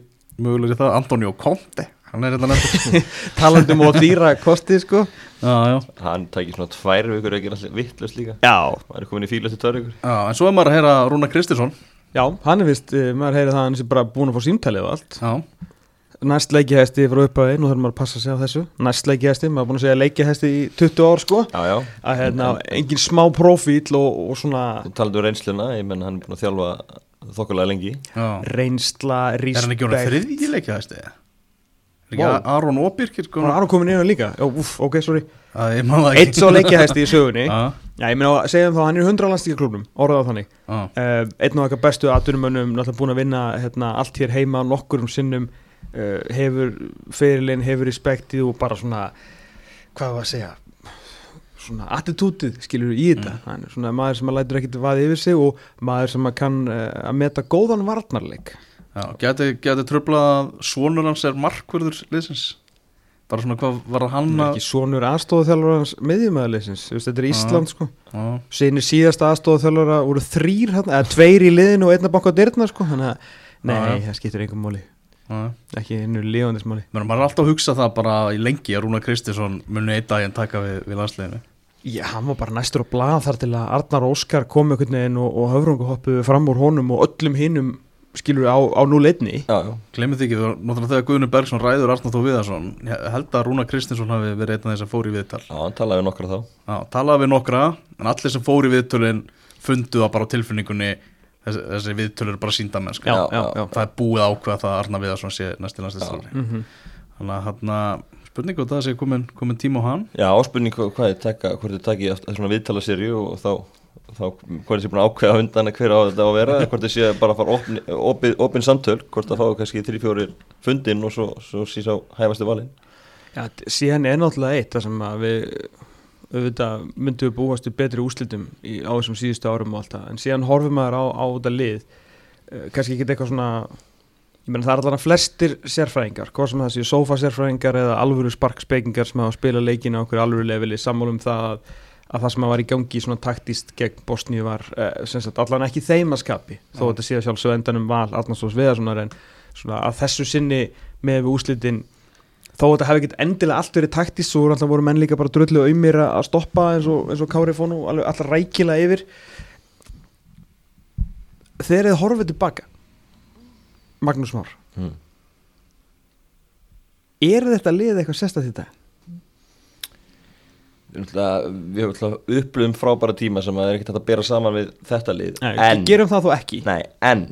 möguleg í það, Antonio Conte hann er hérna nefndir [laughs] talandum og dýra kosti sko. Já, já. hann tækir svona tvær vikur ekki allir vittlust líka. Já, hann er komin í fílu eftir tvær vikur. Já, en svo er maður að heyra Rúna Kristinsson. Já, hann er vist, uh, maður heyrið það að hann sé bara búin að fá símtalið og allt. Já, næst leikihæsti frá upphæði, nú þarf maður að passa sig á þessu. Næst leikihæsti, maður er búin að segja leikihæsti í 20 ár sko. Já, já, að hérna, engin smá profíl og, og svona þú talaðu um reynsluna ég menn hann er búin að þjálfa þokkulega lengi. Já. reynsla, er hann ekki respekt leikja hæsti er ekki Vá. Aron Aron komin inn á líka? Já, úff, ok, sorry. Að það Eitt svo leikihæsti í sögunni. [laughs] Já, Já, ég meina, segjum þá, hann er í 100 landstíkaklubnum Orðað á þannig. Já, uh, Einn og eitthvað bestu aðdunumönnum Náttúrulega búin að vinna hérna, allt hér heima Nokkur um sinnum uh, Hefur fyrirlin, hefur respektið Og bara svona, hvað var að segja Svona attitútið Skilur í þetta. Er svona maður sem að lætur ekkit vaði yfir sig Og maður sem að kann uh, að meta góðan varnarleik já geti, geti tröflað svonur hans er markverður liðsins? Bara svona hvað var hann að ekki sonur aðstofþjálfur hans miðjumæðarleysins Þetta er Ísland sko. Já, Seinir síðasta aðstofþjálfara voru þrýr eða tveir í liðinu og einna banka dyrna sko, þannig að nei, það skiptir einhver máli. Já ekki einu lífandis máli Menum, maður er alltaf að hugsa það bara í lengi að Rúna Kristinsson muni einn daginn taka við, við landsliðinu. Já, hann var bara næstur á blað þar til að Arnar Óskar kom einhvern veginn og, og höfrungu hoppuðu fram úr honum og öllum hinnum skilur á, á núleitni Já, já, Glemir því ekki, þú- náttúrulega þegar Guðnur Bergson ræður Arnar Þó Viðarsson, held að Rúna Kristinsson hafi verið einn af þess að fór í viðtal. Já, hann talaði við nokkra þá. Já, talaði við nokkra, en allir sem fór í viðtölin fundu það bara á tilfinningunni þessi, þessi viðtöl eru bara sínda mennska Já, Já, já, já. já, það er búið að ákveða það að Arnar Viðarsson sé næsti landslistari Mhm. þannig að hann spurning á það sé komin, komin tíma á hann. Já, áspurning hvað, er taka, hvort þið takið eftir svona viðtala serju og þá, þá hvort sé búin að ákveða á undan hver á þetta að vera, hvort sé bara að fara opin, opin, opin samtöl, hvort það fáið kannski þrjí fjórir fundin og svo, svo síðan hæfastu valin. Já, síðan er náttúrulega eitt það sem að við auðvitað myndum við búast við betri úslitum í, á þessum síðustu árum og allt það en síðan horfum maður á, á þetta lið uh, kannski ekki eitthvað svona ég meina það er allavega flestir sérfræðingar hvað sem það séu sofa sérfræðingar eða alvöru sparkspekingar sem hafa spilað leikina á okkur alvöru leveli sammálum það að, að það sem að var í gangi svona taktist gegn Bosníu var sem sagt allan ekki þeim að skapi þó að þetta sé að sjálfsög endanum val Arnarsdóðs Viðarssonar en svona að þessu sinni með við úslitin þó að þetta hefði ekkert endilega allt verið taktist svo alltaf voru menn líka bara drullu auðmýr að stoppa eins og, eins og Kári fónu alltaf rækilega yfir þegar þið horfið tilbaka Magnús Már Hmm. er þetta lið eitthvað sérstætt þetta? Við höfum alltaf upplöfum frábæra tíma sem að er ekkert að bera saman við þetta lið, Nei, en, gerum það þó ekki. Nei, en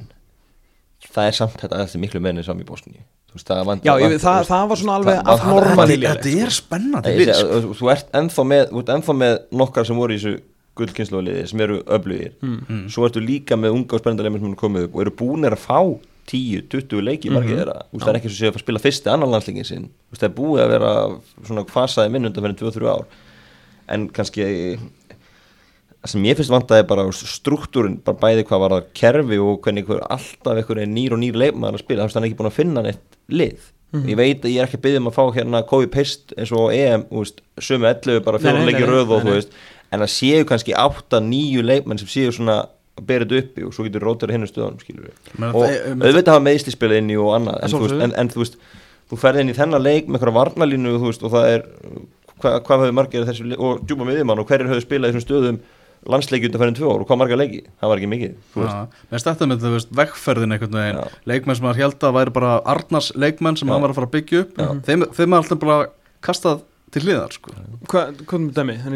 það er samt þetta er miklu menni saman í Bosníu. Þú það, vant, Já, vant, ég, það, það var svona alveg það- að það- norma það- líka þetta er spennandi sko. þú- Þú ert ennþá með, þú ert ennþá með nokkar sem voru í þessu gullkynnslóliði sem eru öflugir. Mm. svo ertu líka með unga og spennandi leimir sem eru komið upp og eru búinir að fá 10-20 leiki margir Mhm. þeirra, þú veist það er ekki svo að að spila fyrsti annan landslingin sinn, þú veist það er búið að vera svona fasaði minn undan fyrir 2-3 ár en kannski það sem ég finnst vantaði bara struktúrin, bara bæði hvað var það kerfi og hvernig hver, alltaf einhver nýr og nýr leikmaður að spila, þannig að hann er ekki búin að finna neitt lið. Ég veit að ég er ekki að byggja um að fá hérna Pist eins og EM sömu 11 bara Nei, nei, fjóra nei, leiki nei, röð og þú veist. En það séu kannski 8-9 leikmenn sem séu svona að bera þetta uppi og svo getur rótur hinn stöðunum skilur við. Men og það- auðvitað hafa meðslispil inn í og annað en, þú veist, en, en þú veist þú ferði inn í þennan leik með eitthvað varnalínu veist, og það er hvað, hvað höfðu margir af þessu og djúpa miðjumann og hverjir höfðu spilað í þessum stöðum landsleiki undan færin tvö ár og hvað marga leiki það var ekki mikið. Já, Mér stætti með þú veist, vegferðin einhvern veginn Já. leikmenn sem maður held að væri bara Arnars leikmenn sem Já. hann var að fara að byggja upp Já. þeim, þeim er alltaf bara kastað til hliðar sko.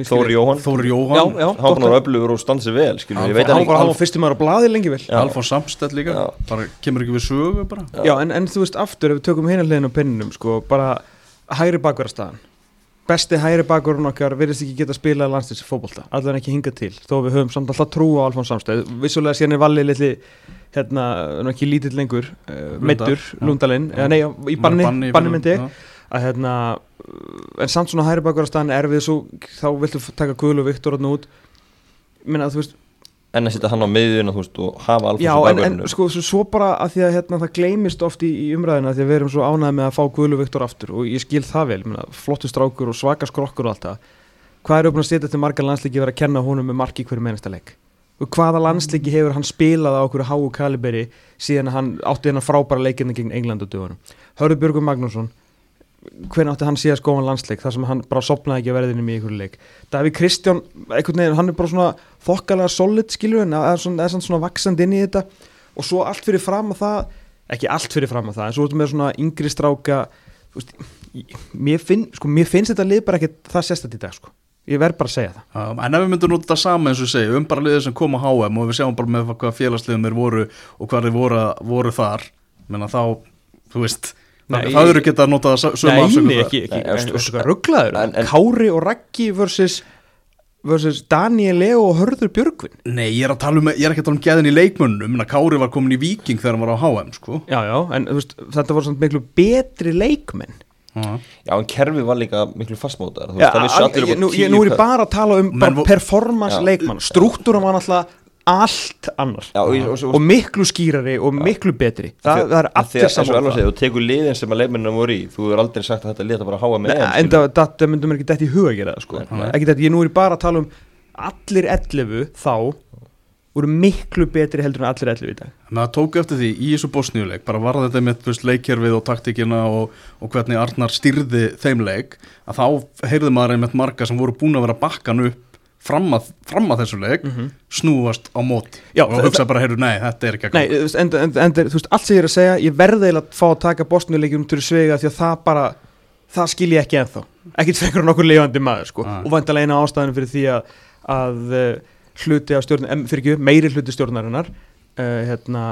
Þóri Jóhann Þóri Já, Jóhann, já, hann var öflugur og standa sig vel skilur, Hann ég veit Hann hann var var fyrstum maður á blaði lengi vel Já. Alfons Samstedt líka Já. bara kemur ekki við sögu bara Já, en, en þú veist aftur ef við tökum hérna hliðin á pinninum sko, bara hægri bakverðarstaðan besti hægri bakverðun okkar virðist ekki geta spilað landsins fótbolta, allan ekki hinga til þó við höfum samt alltaf trú á Alfons Samstæð vissulega síðan er valið litli hérna, ekki lítill lengur uh, meittur, já. Lundalinn eða nei, í banni, banni í banni myndi já. að hérna en samt svona hægri bakverðarstaðan er við svo þá viltu taka Guðlu Viktor út minna, þú veist, en að setja hann á veist, og hafa alveg Já, en, en sko, svo, bara að því að hérna, það gleymist oft í, í umræðina því að við erum svo ánægð með að fá Guðlu Viktor aftur og ég skil það vel, flottu strákur og svaka skrokkur og allt það. Hvað eru búin að setja til margar landslíki verið að kenna honum með marki í hverju mennasta leik? Og hvaða landslíki hefur hann spilað á okkur háu kaliberi síðan hann átti hennar frábæra leikina gegn England og dögunum? Hörður Björgur Magnússon hvernig átti hann síðast góðan landsleik þar sem hann bara sopnaði ekki að verðinum í einhverju leik. Davíð Kristján, einhvern veginn, hann er bara svona þokkalega solid skilur en er svona, er svona, vaksandi inn í þetta. Og svo allt fyrir fram að það ekki allt fyrir fram að það, en svo ertu með svona yngri stráka veist, mér, finn, sko, mér finnst þetta lið bara ekki það sérstætt í dag sko. ég verð bara að segja það. Já, En ef við myndum nota þetta sama eins og við segjum um bara liðið sem kom á HM og við sjáum bara með hvað félagsliðum þeir voru og hvað þeir voru, voru þar menna þá, þú veist Nei, það eru geta að nota það sömu Nei, afsökun nei, ekki, ekki, stu- ekki rugglaður Kári og Raggi versus, versus Daniel Leo og Hörður Björgvin. Nei, ég er, að tala um, ég er ekki að tala um gæðin í leikmönnum. Kári var komin í Viking þegar hann var á HM sko. Já, já, en þú veist, þetta voru svona miklu betri leikmenn. Já. já, en kerfið var líka miklu fastmótar þú Já, veist, ég, nú, ég, nú er ég bara að tala um performance leikmann Struktúran var náttúrulega allt annar Já, og, og, og, og miklu skýrari og miklu betri. Það, það er og saman þú tekur liðin sem að leikmennina voru í þú er aldrei sagt að þetta lið það bara háa með Nei, en það, myndum mér ekki dætt í huga að gera það sko. Ekki dætt, ég nú er bara að tala um allir 11 þá voru miklu betri heldur en allir 11 í dag. Men það tóku eftir því í þessu bósníuleik bara var þetta með leikjörfið og taktikina og, og hvernig Arnar styrði þeim leik að þá heyrði maður einmitt marga sem voru búin að vera bakkan upp fram að, fram að þessu leik snúast á móti Mhm. Já, og hugsa bara, heyrðu, nei, þetta er ekki að veist, en, en, en, þú veist, allt sem ég er að segja ég verði eiginlega að fá að taka bostnuleikjum til svega því að það bara það skil ég ekki ennþá ekkit frekar en okkur lifandi maður sko. Og vantalega eina ástæðan fyrir því að, að uh, hluti af stjórn fyrir ekki, meiri hluti stjórnarinnar uh, hérna,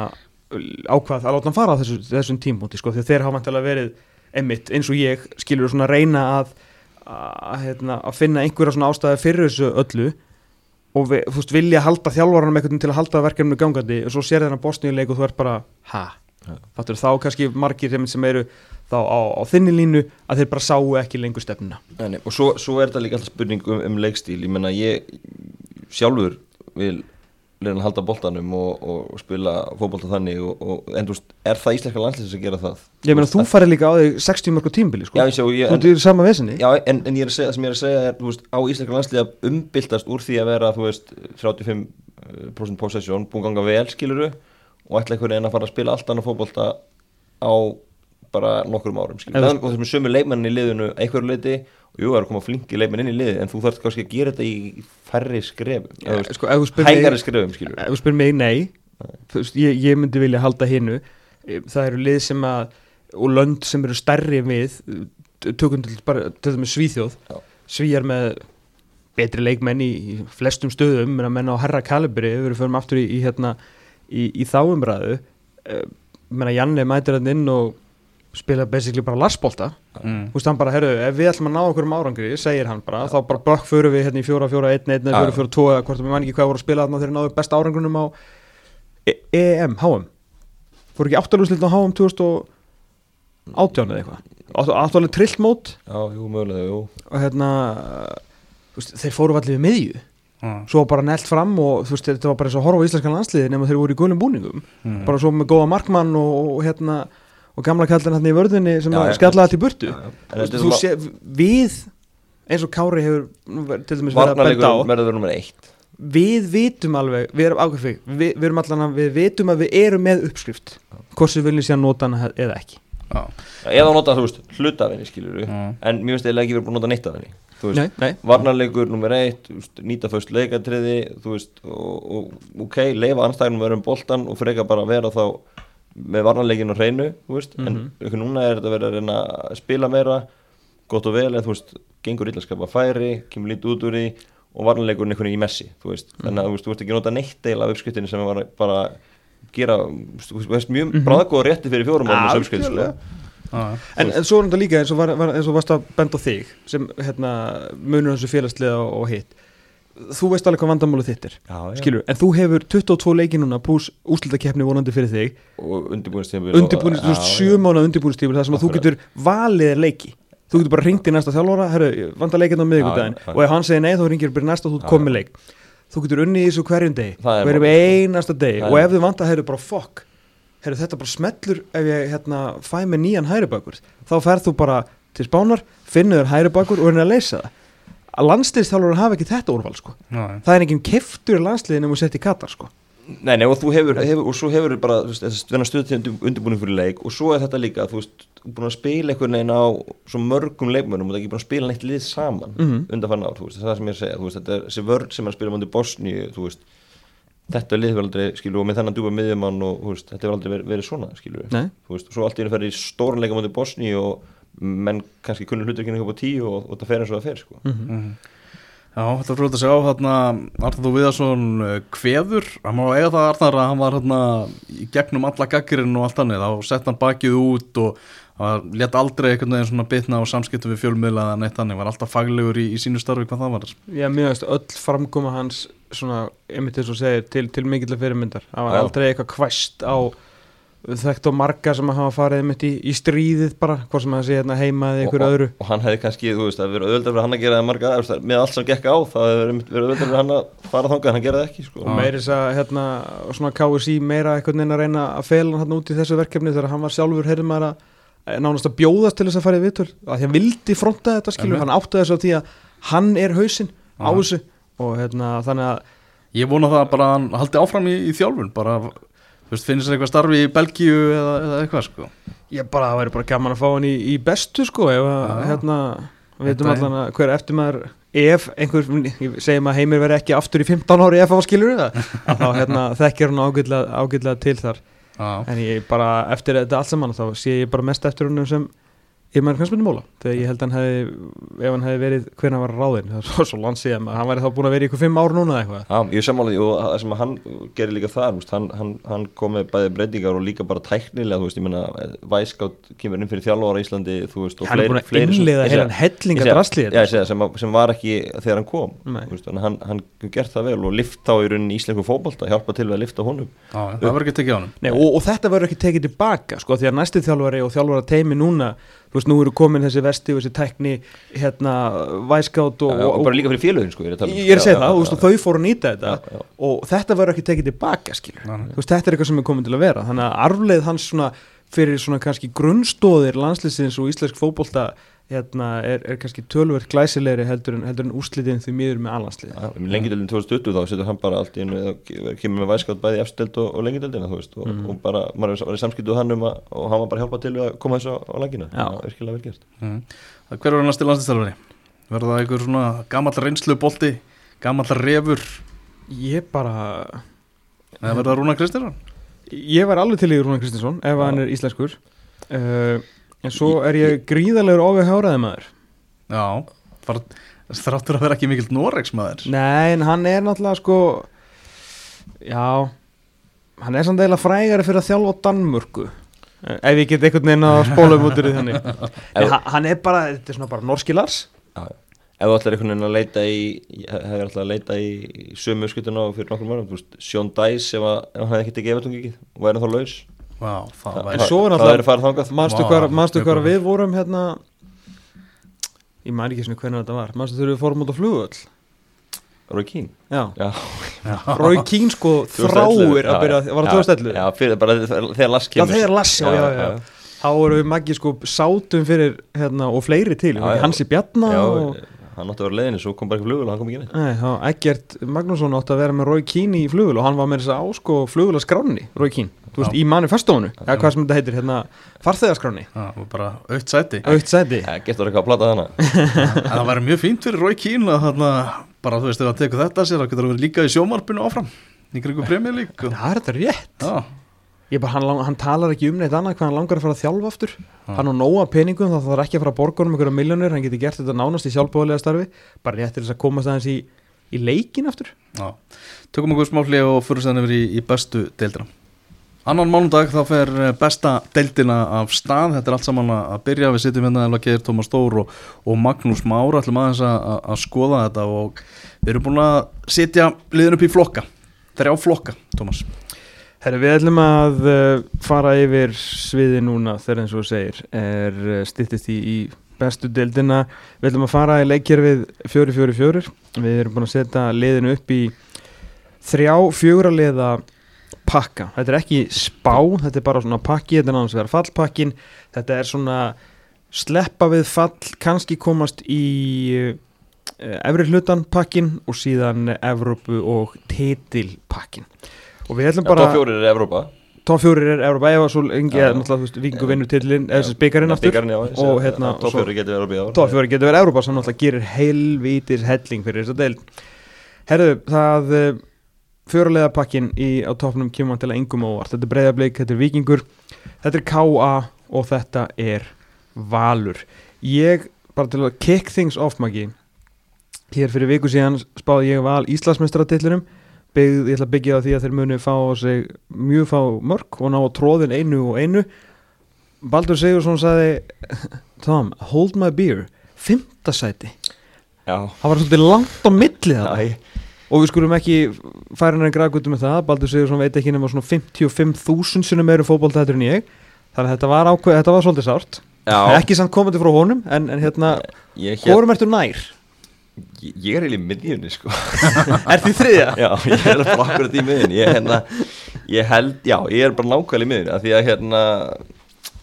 ákvað að láta hann fara á þessu, þessum tímpúnti sko, því að þeir hafa vantalega verið emitt eins og ég skilur svona reyna að að, hérna, að finna einhverja svona ástæði fyrir þessu öllu og við, þú veist, vilja halda þjálfaranum einhvern til að halda verkefninu gangandi og svo sér þennan bosníuleik og þú ert bara ha, fattur þá kannski margir sem, eru þá á, á þinni línu að þeir bara sáu ekki lengur stefnuna. Nei, og svo, svo er þetta líka alltaf spurning um, um leikstíl. Ég menna ég sjálfur vil reyna að halda boltanum og, og spila fótbolta þannig og, og, en veist, er það íslenska landsliðs að gera það? ég meina þú farið líka á þig 60 mörgur tímbili sko. Já, ég ég, þú en, ert í sama vesinni já en, en ég er að segja, það sem ég er að segja er, þú veist, á íslenska landslið að umbyltast úr því að vera, þú veist, 35% possession, búin ganga vel, skiluru og ætla einhvern veginn að fara að spila allt annað fótbolta á bara nokkrum árum, skiluru og þessum sömu leikmennin í liðinu einhverju leiti og jú, það er að koma flinki leikmenn inn í liði en þú þarf kannski að gera þetta í færri skrefum, ja, eða, veist, sko, spyr mig, hægari skrefum, skiluru ef þú spyr mig nei. Þú veist, ég, ég myndi vilja halda hinnu það eru lið sem að og lönd sem eru stærri við tökum til bara til með Svíþjóð. Já. Svíjar með betri leikmenn í, í flestum stöðum menna á herra kalibri við fyrir aftur í, í, hérna, í, í þáumræðu menna Janne mætir hann inn og spila basically bara larsbolta mm. þú veist hann bara, herru, ef við ætlum að ná okkur um árangri segir hann bara, þá bara bökk fyrir við hérna í fjóra, fjóra, einn, einn, Já. fjóra, fjóra, tvo eða hvort við mann ekki hvað voru að spila þarna þegar náðu besta árangrunum á e EM, HM fóru ekki áttalúslitin á HM 2018 eða eitthvað áttalúslitin trillt mót Já, jú, mögulega, jú og hérna veist, þeir fóru allir við miðju Já. svo bara nelt fram og þú veist, þetta var bara eins og horfa á íslenskan landsliði nema þeir voru í gulum búningum Mm. bara svo með góða markmann og, og hérna og gamla kallin hérna í vörðinni sem Já, skallaði allt í burtu. Já, já. En Þú veist, sé, við eins og Kári hefur til dæmis verið að benda á Varnarleikur verður verður nummer eitt. Við vitum alveg, við erum ákveð við, við erum allan að við vitum að við erum með uppskrift. Hvort sem við viljum síðan nota hana eða ekki. Já. Eða nota, þú veist, hluta af henni, skilur Já. En mér finnst eða ekki verið búin að nota neitt af henni þú veist, Nei, nei. Varnarleikur nummer eitt, veist, nýta föst leikatriði þú veist, og, og ok leifa anstæðinum að vera um boltan og freka bara að vera þá með varnarleikin og hreinu þú veist, en Mhm. núna er þetta verið að reyna að spila meira gott og vel, en þú veist, gengur illa að skapa færi, kemur lítið út úr því og varnarleikurinn einhvern veginn í messi, þú veist þannig að þú veist, þú veist ekki nota neitt deil af uppskriftinu sem var bara gera, þú veist, mjög mm -hmm. bráðgóða rétti fyrir fjórum árum þessu uppskrift, sko. Já, En, en svo er þetta líka eins og, var, var, eins og varst að benda á þig sem hérna, munur þessu félagslega og, og hitt þú veist alveg hvað vandamálu þitt er. Já, já. skilur, en þú hefur 22 leiki núna pluss úslitakeppni vonandi fyrir þig. Og undirbúinistímabil undirbúinist, þú veist, sjö mánu undirbúinistífur þar sem að þú getur valið leiki. Þú getur bara ringt í næsta þjálfara herru, vanda leikinn á já. og ef hann segir nei þá ringir bara næsta og þú komið leik. Þú getur unni í þessu hverjum er hverjum einasta Það og ef þið vanda herru bara fokk herru þetta bara smellur ef ég hérna fæ með nýjan hæribakur þá ferð þú bara til spánar finnur hæribakur og er að leysa það að landsliðstjálfur hafa ekki þetta úrval sko. það er enginn keftur í landsliðinu og sett í Katar sko. Nei, nei, og þú hefur, hefur og svo hefur bara, að til undirbúning fyrir leik og svo er þetta líka, þú veist, búin að spila einhvern veginn á svo mörgum leikmönum og það er ekki búin að spila neitt lið saman Mhm. undan ár, þú veist, það er það sem ég er að segja, þú veist, þetta er þessi vörn sem er að spila mútið Bosníu, þú veist, þetta lið verður aldrei, skilur, og með þennan djúpa miðjumann og, þú veist, þetta verður aldrei verið, verið svona, skilur, Nei. þú veist, og svo allt í og menn kannski kunnur hlutur ekki upp á tíu og, og það fer eins og það fer, sko. Mhm. Já, þetta er frúið að sjá þarna Arnar Þú Viðarsson uh, kveður hann má eiga það Arnar að hann var hérna í gegnum alla gaggirinn og allt annað þá sett hann bakið út og hann let aldrei einhvern veginn svona bitna á samskiptum við fjölmiðla eða neitt þannig, var alltaf faglegur í, í sínu starfi hvað það var Já, mér veist öll framkoma hans svona, einmitt þess að segja, til, til mikill fyrirmyndar það var Já. aldrei eitthvað kvæst á þekkt og marga sem hafa farið einmitt í, í stríðið bara, hvað sem að segja hérna heima eða ykkur öðru. og hann hefði kannski, þú veist, að vera auðvitað fyrir hann að gera það marga, veist, með allt sem gekk á það hefði verið verið auðvitað fyrir hann að fara þangað en hann gera það ekki, sko. Og meiri þess að hérna, svona KSI meira einhvern veginn að reyna að fela hann út í þessu verkefni þegar hann var sjálfur heyrðum maður að að nánast að bjóðast til þess að fara í vitur að því hann vildi fronta þetta skilur, hann átti þess að því að hann er hausinn á þessu og hérna þannig að Ég vona það bara að hann haldi áfram í, í þjálfun bara, þú veist, finnir sér eitthvað starfi í Belgíu eða, eða eitthvað sko? Ég bara, það væri bara gaman að fá hann í, í bestu sko, ef að, hérna, við veitum allan að hver eftir maður, ef einhver, ég segi maður heimir veri ekki aftur í 15 ári ef á skilur það, að [laughs] þá hérna, þekkir hann ágætlega, til þar, Já, en ég bara, eftir þetta allt saman, þá sé ég bara mest eftir húnum sem, ég maður kannski móla, þegar ég held að hann hefði, ef hann hefði verið, hvernig hann var ráðinn, það er svo, svo langt síðan, að hann væri þá búin að vera í ykkur 5 ár núna eða eitthvað. Já, ég sammála því og það sem hann gerir líka veist, hann, hann, hann kom með bæði breytingar og líka bara tæknilega, þú veist, ég meina, Væskátt kemur inn fyrir þjálfára í Íslandi, þú veist, og Hann er búin að ég heilan segi- helling ég að segi- drasli Já, ég segi það, sem, sem var ekki þegar hann kom, veist, hann, hann gert það vel og lift þá í rauninni íslensku fótbolta, hjálpa til að lifta honum. Já, og, og og þú veist, nú eru komin þessi vesti og þessi tækni, hérna, væskátt og, Já, og, bara líka fyrir félögin, sko, ég er að tala um. ég er að segja Já, það, já, þú veist, já, og þau fóru að nýta þetta Já, já. og þetta verður ekki tekið tilbaka, skilur þú veist, þetta er eitthvað sem er komin til að vera þannig að arfleið hans svona fyrir svona kannski grunnstóðir landslýsins og íslensk fótbolta hérna, er, er kannski tölvert glæsilegri heldur en, heldur en úrslitin því miður með allandslið Já, um lengjadöldin 2020 þá setur hann bara allt í einu eða kemur með væskátt bæði efstild og, og lengjadöldina þú veist og, Mhm. og bara, maður var í samskiptu hann um að og hann var bara að hjálpa til við að koma þessu á, á langina Já. það var virkilega vel gert mm. Hver var næsti landslistælfari? Verður það einhver svona gamall reynslu bolti gamall refur ég bara verður það Rúna Kristjánsson? Ég var alveg til í Rúnar Kristinsson ef hann er íslenskur uh, en svo er ég gríðalegur ofið háraði maður. Já, bara þráttur að vera ekki mikill Norex maður. Nei, en hann er náttúrulega sko já hann er samt eiginlega frægari fyrir að þjálfa á Danmörku. Ef ég get einhvern veginn að spóla um út því þannig. [laughs] En hann- er bara, þetta er svona bara norski Lars. Já, já. ef þú ætlar einhvern veginn að leita í hefur alltaf að leita í sömu skutuna fyrir nokkur mörgum, þú veist, Sjón Dæs ef, að, ef hann hefði ekki tekið efatungi og væri þá laus Vá, það En svo er er manstu mjög hvað góð. við vorum hérna? Ég maður ekki svona hvernig þetta var. Manstu þegar við fórum út á flugvöll? Rói Kín já, já, Rói Kín sko [laughs] 2011, þráir að já, byrja, var það já, 2011? já, fyrir, bara þegar Lars Já, kemur. þegar Lass, já, já, já, Þá vorum við maggi sko sátum fyrir hérna og fleiri til, Já, já, já. Hansi Bjarna já, og, hann átti að vera leiðinni, svo kom bara ekki flugul og hann kom ekki neitt Nei, þá Eggert Magnússon átti að vera með Rói Kín í flugul og hann var með þess að ásko flugula skráni, Rói Kín, þú veist, Já. í manifestónu eða hvað sem þetta heitir, hérna, farþegaskráni það var bara aukt sæti. Aukt sæti. Það getur eitthvað að plata [laughs] en það væri mjög fínt fyrir Rói Kín að þarna, bara þú veist, ef hann tekur þetta sér þá getur hann verið líka í sjómarpinu áfram Ég bara, hann, hann talar ekki um neitt annað hvað hann langar að fara að þjálfa aftur. Hann á nóga peningum, það þarf ekki að fara að borga honum einhverja miljónir, hann getur gert þetta nánast í sjálfbóðlega starfi. Bara rétt til þess að komast aðeins í, í leikin aftur. Já. Tökum okkur smá hlið og fyrir sæðan yfir í, í bestu deildina. Annan mánudag þá fer eh, besta deildina af stað. Þetta er allt saman að byrja. Við sitjum hérna eða Geir Tómas Stór og, og Magnús Mára ætlum aðeins að, að- að skoða þetta og við erum búin að sitja liðin upp í flokka. Þrjá flokka, Tómas Herri, við ætlum að uh, fara yfir sviði núna þegar eins og segir er uh, styttist í, í bestu deildina. Við ætlum að fara í leikjörfið 4-4-4 Við erum búin að setja liðinu upp í þrjá fjögra liða pakka. Þetta er ekki spá, þetta er bara svona pakki Þetta er náttúrulega að vera fallpakkin Þetta er svona sleppa við fall kannski komast í uh, efri hlutan pakkin og síðan Evrópu og titilpakkin og við ætlum bara Top fjórir er Evrópa. Top fjórir er Európa ef að svo engi ja. náttúrulega Víkingu vinnur titlin eða þessi byggarinn aftur. og hérna að Top svo- fjórir getur Evrópa í ár. Top fjórir getur verið Európa sem náttúrulega gerir heilvítis helling fyrir þess að deil herðu það uh, fjórulega pakkin í, á topnum kemur hann til að engum óvart. Þetta er breyðablík, þetta er Víkingur þetta er KA og þetta er Valur. Ég bara til að kick things off magi hér fyrir viku síðan spáði ég val Íslandsmeistaratitlinum byggð, ég ætla að byggja á því að þeir muni fá sig mjög fá mörg og ná á tróðin einu og einu. Baldur Sigursson sagði Tom, hold my beer. Fymta sæti, Já, það var svolítið langt á milli það Æ, og við skulum ekki færa hennar græðgutum með það. Baldur Sigursson veit ekki nema svona 55.000 sinni meira fótboltættur en ég. Þannig að þetta var ákveð, þetta var svolítið sárt. Já. Ekki samt komandi frá honum en, en hérna, Ég, hér, hvorum ertu nær? Ég, er eiginlega í miðjunni sko. [laughs] Er því þriðja? Já, ég er bara akkurat í miðjunni. Ég, hérna, ég held, já, ég er bara nákvæmlega í miðjunni Því að hérna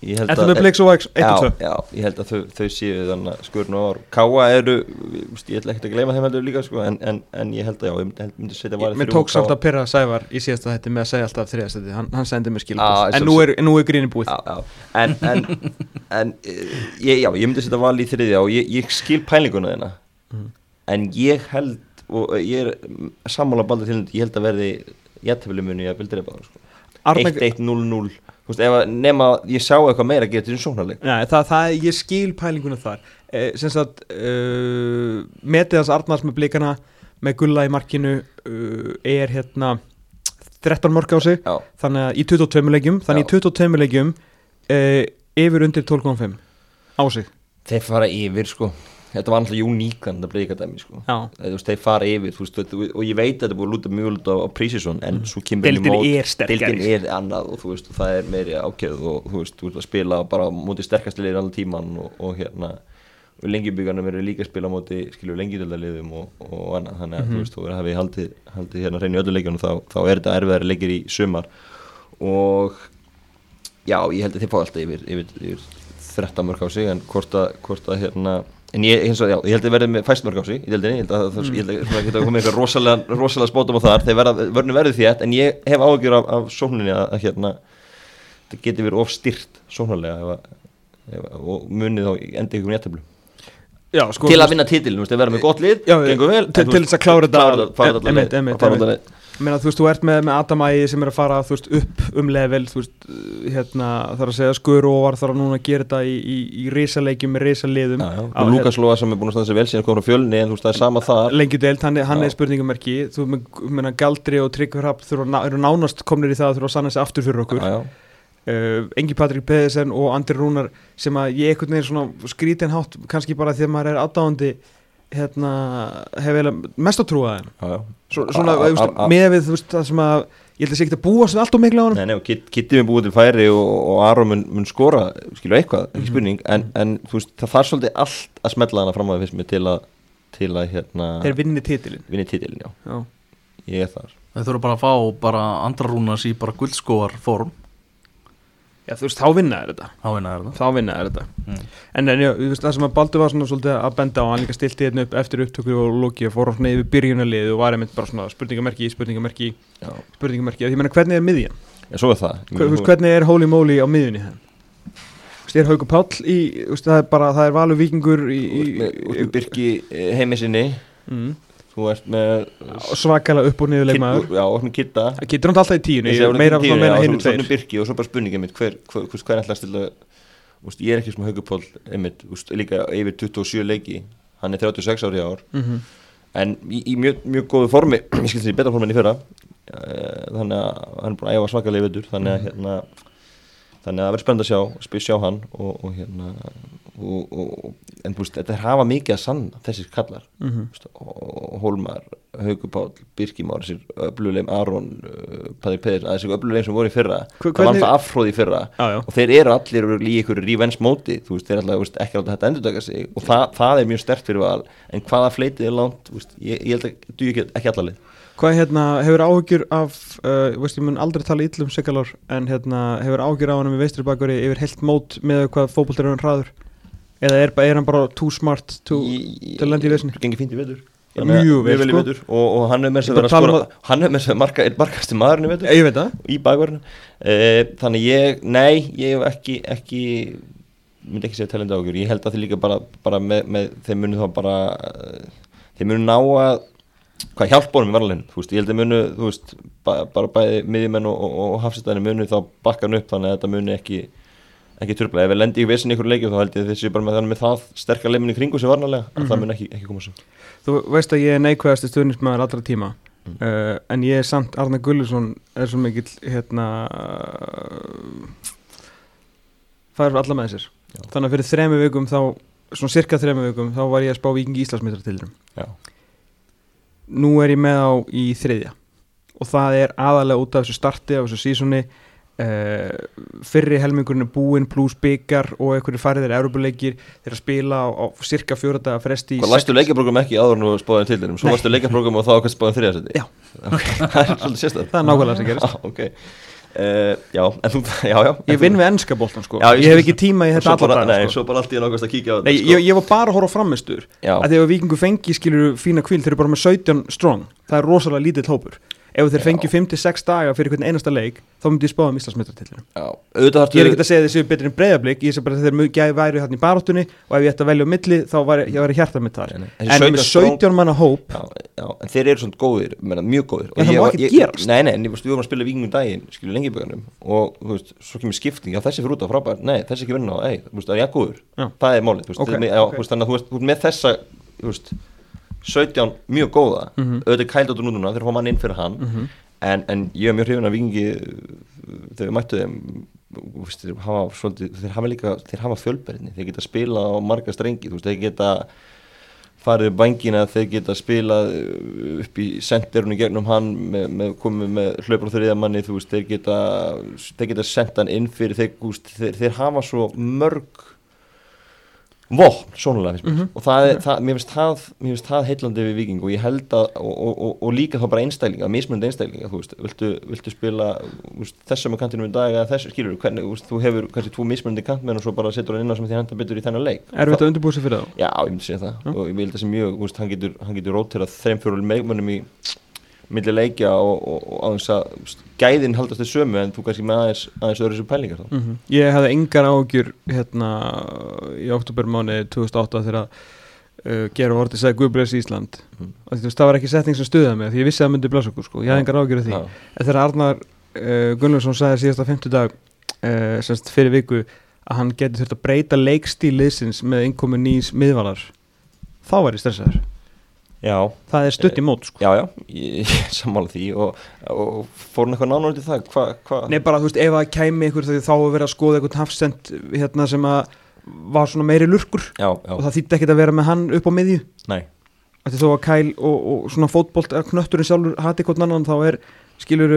ég held Ertu að- með Blix og X 1 og 2? Já, já, ég held að þau, þau séu þannig skurnu ár. Káa eru, ég ætla ekkert að gleyma þeim heldur líka sko, en, en, en ég held að já, ég myndi, setja valið Mér tók samt að pyrra Sævar í síðasta hætti með að segja alltaf þriðastætti, hann, hann sendi mér skilabóð en svo- nú er, nú er gríni búið. Já, já, en, en, en eh, ég, já, ég myndi setja valið í þriðja og ég, ég skil pælinguna þeirna Mhm. En ég held og ég er sammála baldur til ég held að verði jættefli muni að bildir eða sko. Arna- 1-1-0-0 Þú veist, ef að nema ég sá eitthvað meira að gera Nei, það, það, ég skil pælinguna þar. Sem sagt uh, metið hans Arnars með blikana með gulla í markinu uh, er hérna 13 mörg á sig. Já, þannig að í 22 leikjum þannig í 22 leikjum yfir undir 12,5 á sig. Þeir fara yfir sko Þetta var alltaf uníkan þetta bleika dæmi sko. Þeir fara yfir veist, og ég veit að þetta búið að lúta mjög lúta á, á prísisson en svo kemur inn í Deildin mót- er er annað og þú veist, og það er meiri ákjöð og þú veist, þú veist að spila bara móti sterkast liðir allan tíman og, og hérna og lengjubíkarnir verður líka að spila móti skilur lengjudöldaliðum og, og annað. Þannig að þú veist, þú hefði haldið, haldið hérna hrein í öllu leikjunum þá, þá er þetta erfiðari leikir í sumar. Og já, ég held að þið fá alltaf yfir, yfir, yfir 13 mörg á sig en hvort að, hvort að hérna en ég, eins og, já, ég held að verði með fæst mörg á sig í deildinni, ég held að það, að það geta komið eitthvað rosalega, rosalega spótum á þar. Verða, vörnum verður þétt, en ég hef áhugjur af, af sókninni að, að hérna það geti verið of styrt sóknarlega að- að- og munið þá endi ykkur néttablu sko, til að vinna titil, þú veist, að vera með gott lið Já, gengur vel, til- þess að klára þetta- fara þetta alla Meina, þú veist, þú ert með, með Adam Ægi sem er að fara þú veist, upp um level þú veist, hérna, þarf að segja skur og var þarf að núna að gera þetta í, í, í risaleikjum með já, og Lukas Lóa sem er búin að standa sér vel síðan kom frá fjölni en þú veist það er sama þar. Lengi deilt, hann, er- hann er spurningamerki þú með, meina, Galdri og ná- eru nánast komnir í það að þurfa að sanna sig aftur fyrir okkur. Já, já. uh, Engi Patrik Pedersen og Andri Rúnar sem að ég einhvern veginn svona skrítin hátt kannski bara því að maður er aðdáðandi hérna, hef mest að trúa. Svo, svona, með við þú veist, það sem að ég held að sé ekki að búa sem allt og miklu á hann Nei, nei, og Kit- Kitty mun búið til færi og, og Aron mun, mun skora, skilur eitthvað, Mhm. ekki spurning. En, en þú veist, það þarf svolítið allt að smetla hana fram að fyrst mér til að til að hérna þeir vinni titilin vinni titilin, já, Já. ég er þar. Þeir þurfa bara að fá bara andra rúnas í bara guldskóar form Já, þú veist, þá vinna er þetta. Þá vinna það Þá vinna er þetta. Mm. En, en já, þú veist, það sem að Baldur var svona svolítið að benda á Hann líka stilti hérna upp eftir upptöku og loki og fór hann yfir byrjunarlið og var einmitt bara svona spurningamerki, spurningamerki, Já, spurningamerki. Ég meina, hvernig er miðjan? Já, svo er það. Hver, þú veist, hvernig er Holy Moly á miðjunni þeim? Þú veist, er Haukur Páll í, þú veist, það er bara, það er valur vikingur í, út með Birki heimi sinni. Mm, Þú ert með svakalega upp og niður leikmaður Kid- Já, og með Kitta getur hann alltaf í árið meira, tíu, meira hinn svo- svo tveir með Birki og svo bara spurningin mitt hver, hver, hver, hver ætla að stilla úst, ég er ekki sem haugupól líka yfir 27 leiki hann er 36 ári ár Mhm. en í, í mjög, mjög góðu formi [clears throat] ég skilti því betra formi enn í fyrra Eh, þannig að hann er búin að æfa svakalega vetur þannig að Mhm. hérna þannig að það verður spennandi að sjá, sjá hann og, og hérna og, og, en veist, þetta er hafa mikið að sanna þessir kallar Mhm. Þú veist, og Hólmar, Haugupál, Birkimár þessir öfluleim Aron uh, Peðir, að þessir öfluleim sem voru í fyrra Hver- það var alltaf afhróð í fyrra já. og þeir eru allir í ykkur revenge móti þú veist, þeir er alltaf veist, ekki alltaf þetta endurtaka sig og það, það er mjög stert fyrir val en hvaða fleitið er langt, ég, ég held að du ekki, ekki allalið Hvað hérna, hefur áhugjur af, uh, veist ég mun aldrei tala íllum Sigalor en hérna, hefur áhugjur af hann með veistri bakveri yfir heilt mót með hvað fótbolt er hann hraður? Eða er, er hann bara too smart to, til að lenda í vesni? gengið fínt í vetur. Að- mjög vel, sko. vetur. Og, og hann er með þess að að um skora hann er með þess að marka, er markasti maðurinn í vetur. Ég veit það. Í bakverðinu uh, þannig ég, nei, ég hef ekki ekki, myndi ekki segja talenda ágjur, ég held að þið líka bara, bara með, með þeim munu þá bara uh, þeim munu ná að hvað hjálpunum í varleginn, þú veist, ég held að munu þú veist, ba, bara bæði miðjumenn og, og, og hafsistæðinu munu þá bakka hann upp þannig að þetta munu ekki ekki tröfla, ef við lendi í vissin ykkur leikjum þá held ég þessi bara með þannig með það sterkar leiminni kringu sem varnalega, að það mun ekki, ekki koma svo Þú veist að ég er neikvæðasti stuðnismæður allra tíma Mm. uh, en ég er samt Arna Gullusson er svo mikill hérna uh, fær alla með sér Já. þannig að fyrir þremi vikum þá svona cirka þremi vikum þá var ég að spá vikingi Íslandsmetra til Já. nú er ég með á í þriðja og það er aðalega út af þessu starti af þessu sísoni uh, fyrri helmingurinn er búinn pluss byggar og einhverju fariðir Európuleikir þeir að spila á, á cirka fjóra daga fresti Hvað lastu sex- leikjaprógram ekki áður nú spáðin til þeirum, svo lastu leikjaprógram og þá kannski spáðin þriðasetti Já. [laughs] það er svolítið sérstæð það er nákvæmlega sem gerist. [laughs] Ah, ok. Uh, já, en þú, [laughs] já, já. Ég vinn við ennska boltan sko. Já, Ég, hef ekki tíma í þetta allar nei, sko. svo bara allt í nákvæmst að kíkja á Nei, þetta ég, ég var bara að horfa framistur að að vikingu fengi skilur fína kvíl þeir eru bara með 17 strong. Það er rosalega lítill hópur ef þeir Já. fengi 5-6 daga fyrir hvern einasta leik þá myndi ég spáða um auðvitað ég er ekki að segja þessi betri en breyðablík ég sé bara að þeir mjög væri hérna í baráttunni og ef ég ætti að velja á milli þá var ég væri hjarta mitt þar nei. en Þessi með 17 17 manna hóp já, já, en þeir eru svona góðir, menna, mjög góðir En það ég má ég- gerast. Nei, nei, en ég við varum að spila vikingum daginn skilur lengi böganum og veist, svo kemur skipting já, þessi fyrir út á frábær, nei, þessi ekki vinna á ei, það er ég góður, Já. það er málið þannig að þú veist, með þessa 17 mjög góða Mhm. auðvitað kælt áttur núna, þeir fá mann inn fyrir hann Mhm. en, en ég er mjög hrifin af vikingi uh, þegar við mættu þeim veist, þeir hafa, svolítið, þeir hafa líka þeir hafa fjölberðinni, þeir geta spila á marga strengi, veist, þeir geta farið upp vangina, þeir geta spilað uh, upp í sendirunni gegnum hann með, með komið með hlaupur og þriðja manni, þú veist, þeir geta þeir geta sendt hann inn fyrir þeir, þeir, þeir hafa svo mörg vopn, svonulega finnst mér. Mhm. og það er, það, mér finnst það það heillandi við viking og ég held að og, og, og, líka þá bara einstælinga, mismunandi einstælinga þú veist, viltu, viltu spila veist, þessum með kantinu í dag eða þessu, skilur hvernig, þú veist, þú hefur kannski tvo mismunandi kantmenn og svo bara setur hann inn á sem því henda betur í þennan leik. Er þetta undirbúið sér fyrir þá? Já, ég myndi segja það. Já. og ég vil þessi mjög, veist, hann getur, hann getur róterað þeim fjóru meðmönnum í milli leikja og, og, og aðeins að þú veist, gæðin haldast þess sömu en þú kannski með aðeins, aðeins öðru þessu pælingar þá Mhm. Ég hefði engar ágjur hérna í oktobermáni 2008 þegar uh, gera orðið sagði Guðbreys Ísland Mhm. og þú veist það var ekki setning sem stuðaði mig því ég vissi að það myndi blasa okkur sko, ég hefði Já. engar ágjur af því Já. en þegar Arnar uh, Gunnlaugsson sagði síðasta 50 dag uh, semst fyrir viku að hann geti þurft að breyta leikstíl liðsins með innkomi nýs miðvalar þá var ég stressaður Já, það er stutt í mót sko. Já, já, ég, [laughs] ég sammála því og, og fór hann eitthvað nánar til það, hvað, hva? Nei bara þú veist ef að kæmi ykkur þá að vera að skoða eitthvað hafsend hérna sem að var svona meiri lurkur. Já, já, og það þýtti ekkert að vera með hann upp á miðju. Nei, því þó að Kæl og, og svona fótbolt knötturinn sjálfur hati hvort annan þá er skilur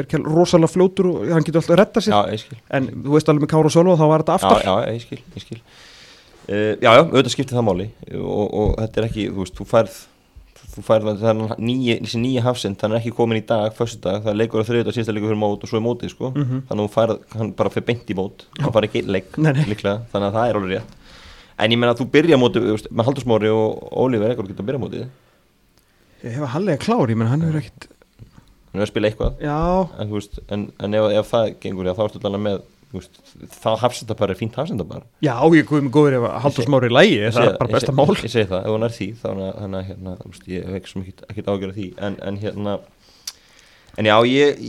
er Kæl rosalega fljótur og hann getur alltaf að retta sér. Já, ég skil. En þú veist alveg með Kára og Sölva þá var þetta aftar. Já, já, ég skil, ég skil. Uh, Já, já, auðvitað skiptir það máli. Og, og þetta er ekki, þú veist, þú færð þú færð það þannig þessi nýja hafsend hann er ekki komin í dag, föstu dag, það er leikur á þriðut og síðasta leikur fyrir mót og svo er mótið sko. Mhm. þannig að þú færð, hann bara fyrir beint í mót hann fær ekki leik líklega þannig að það er alveg rétt. En ég meina að þú byrja mótið með Haldursmári og Ólífer ekkert geta að byrja mótið. Ég hef að hallega klári, menn hann hefur ekkit hann er að spila eitthvað. En, veist, en, en ef, ef það gengur já, þá ertu alveg með veist, það hafsendapar er fínt hafsendapar já, ég guðum góður ef að halda smári í lægi, það er bara besta mál. ég, ég segi það, ef hún er því þannig að- hérna, veist, ég hef ekkert ágjörð því. En, en hérna en já, ég,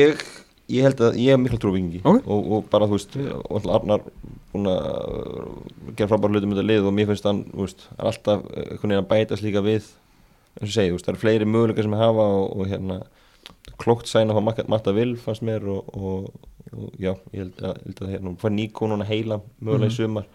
ég ég held að ég hef mikla trúvingi Ok. og, og bara þú veist og Arnar búin að gera frábæra hluti með þetta lið og mér finnst hann þú veist, er alltaf einhvern veginn að bætast líka við eins og segi, þú veist, það eru fleiri möguleika sem við hafa og, og hérna klókt sæna á Matta Vil fannst mér og, og, og já, ég held að, held að hérna, hvað Níko núna heila mögulega í sumar.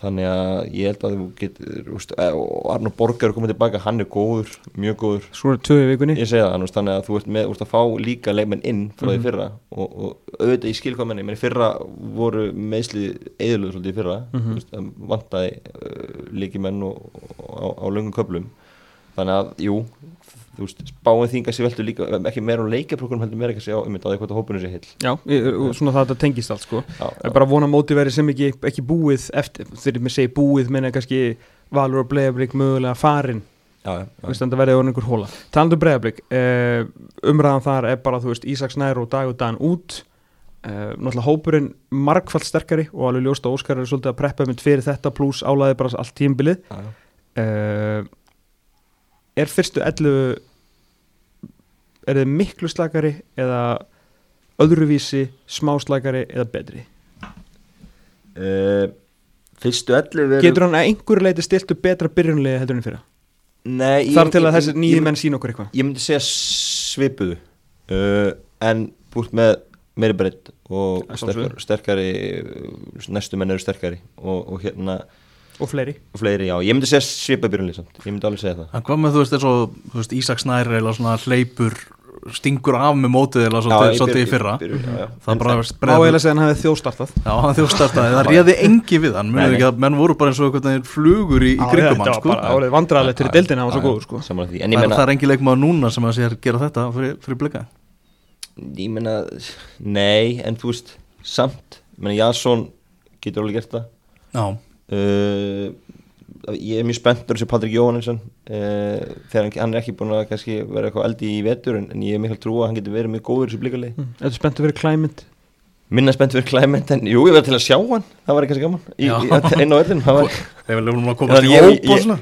Þannig að ég held að þú getur úst, og Arnur Borgar er komið tilbaka hann er góður, mjög góður. Svo tvö í vikunni. Ég segi það, þannig að þú ert með úst, að fá líka leikmenn inn frá því fyrra. Og, og auðvitað í skilkvæmenni, menn fyrra voru meðsli eðluð svolítið fyrra. Mm -hmm. að vantaði uh, líkimenn og, og, á, á löngum köflum. Þannig að, jú þú veist, spáin þinga sér veldur líka ekki meira á leikaprókunum heldur meira ekki að segja á um þetta að eitthvað hópunum sér heil Já, og svona það tengist allt sko. Já, er bara að vona að móti verið sem ekki, ekki búið eftir, þegar mér segi búið menna kannski Valur og Breiðablík mögulega farin já, já, veist, það verði orðin einhver hóla Talandi um Breiðablík, uh, umræðan þar er bara, þú veist, Ísaks nær og dag og dagan út. Uh, Náttúrulega hópurinn margfald sterkari og alveg ljóst að Óskar er svolítið að preppa mynd fyrir þetta pluss álæði bara allt tímbilið já, já. uh, Er fyrstu 11 er þið miklu slakari eða öðruvísi smá slakari eða betri? Uh, fyrstu 11 eru- Getur hann að einhverju leiti stiltu betra byrjunlega heldur en í fyrra? Nei, ég- Þar til að ég- þessi ég- ég- menn sína okkur eitthvað ég myndi segja svipuðu uh, en búst með meiri breytt og sjálfsögðu. sterkari, næstu menn eru sterkari og, og hérna Og fleiri og fleiri, ég myndi segja svipuðu byrjunlið samt, ég myndi alveg segja það En hvað með þú veist, Ísak Snæri eða svona hleypur stingur af með mótið eða svolítið, í fyrra. byrjun, já, já. það bara segja að hann hefði þjóðstartað Já, hann þjóðstartaði, það réði engi við hann nei. ekki að menn voru bara eins og veginn flugur í, í kringum hann sko. vandrarlegt fyrir deildina hann var svo góður sko. En Það ég er, engi leikmaður núna sem að sér gera þetta fyrir, fyrir blika. Ég meina, nei, en þú veist samt, Jason getur alveg gert það. Já, uh, ég er mjög spenntur þessi Patrik Jóhannesson uh, þegar hann, hann er ekki búin að kannski vera eitthvað eldi í vetur en, en ég er mikil trú að hann getur verið mjög góður í þessu blikalegi Mm. Er spenntu fyrir Climate? Minna spennt fyrir Clement en jú, ég verði til að sjá hann. Það var kannski gaman. Í, Já. í, inn á öllin [laughs]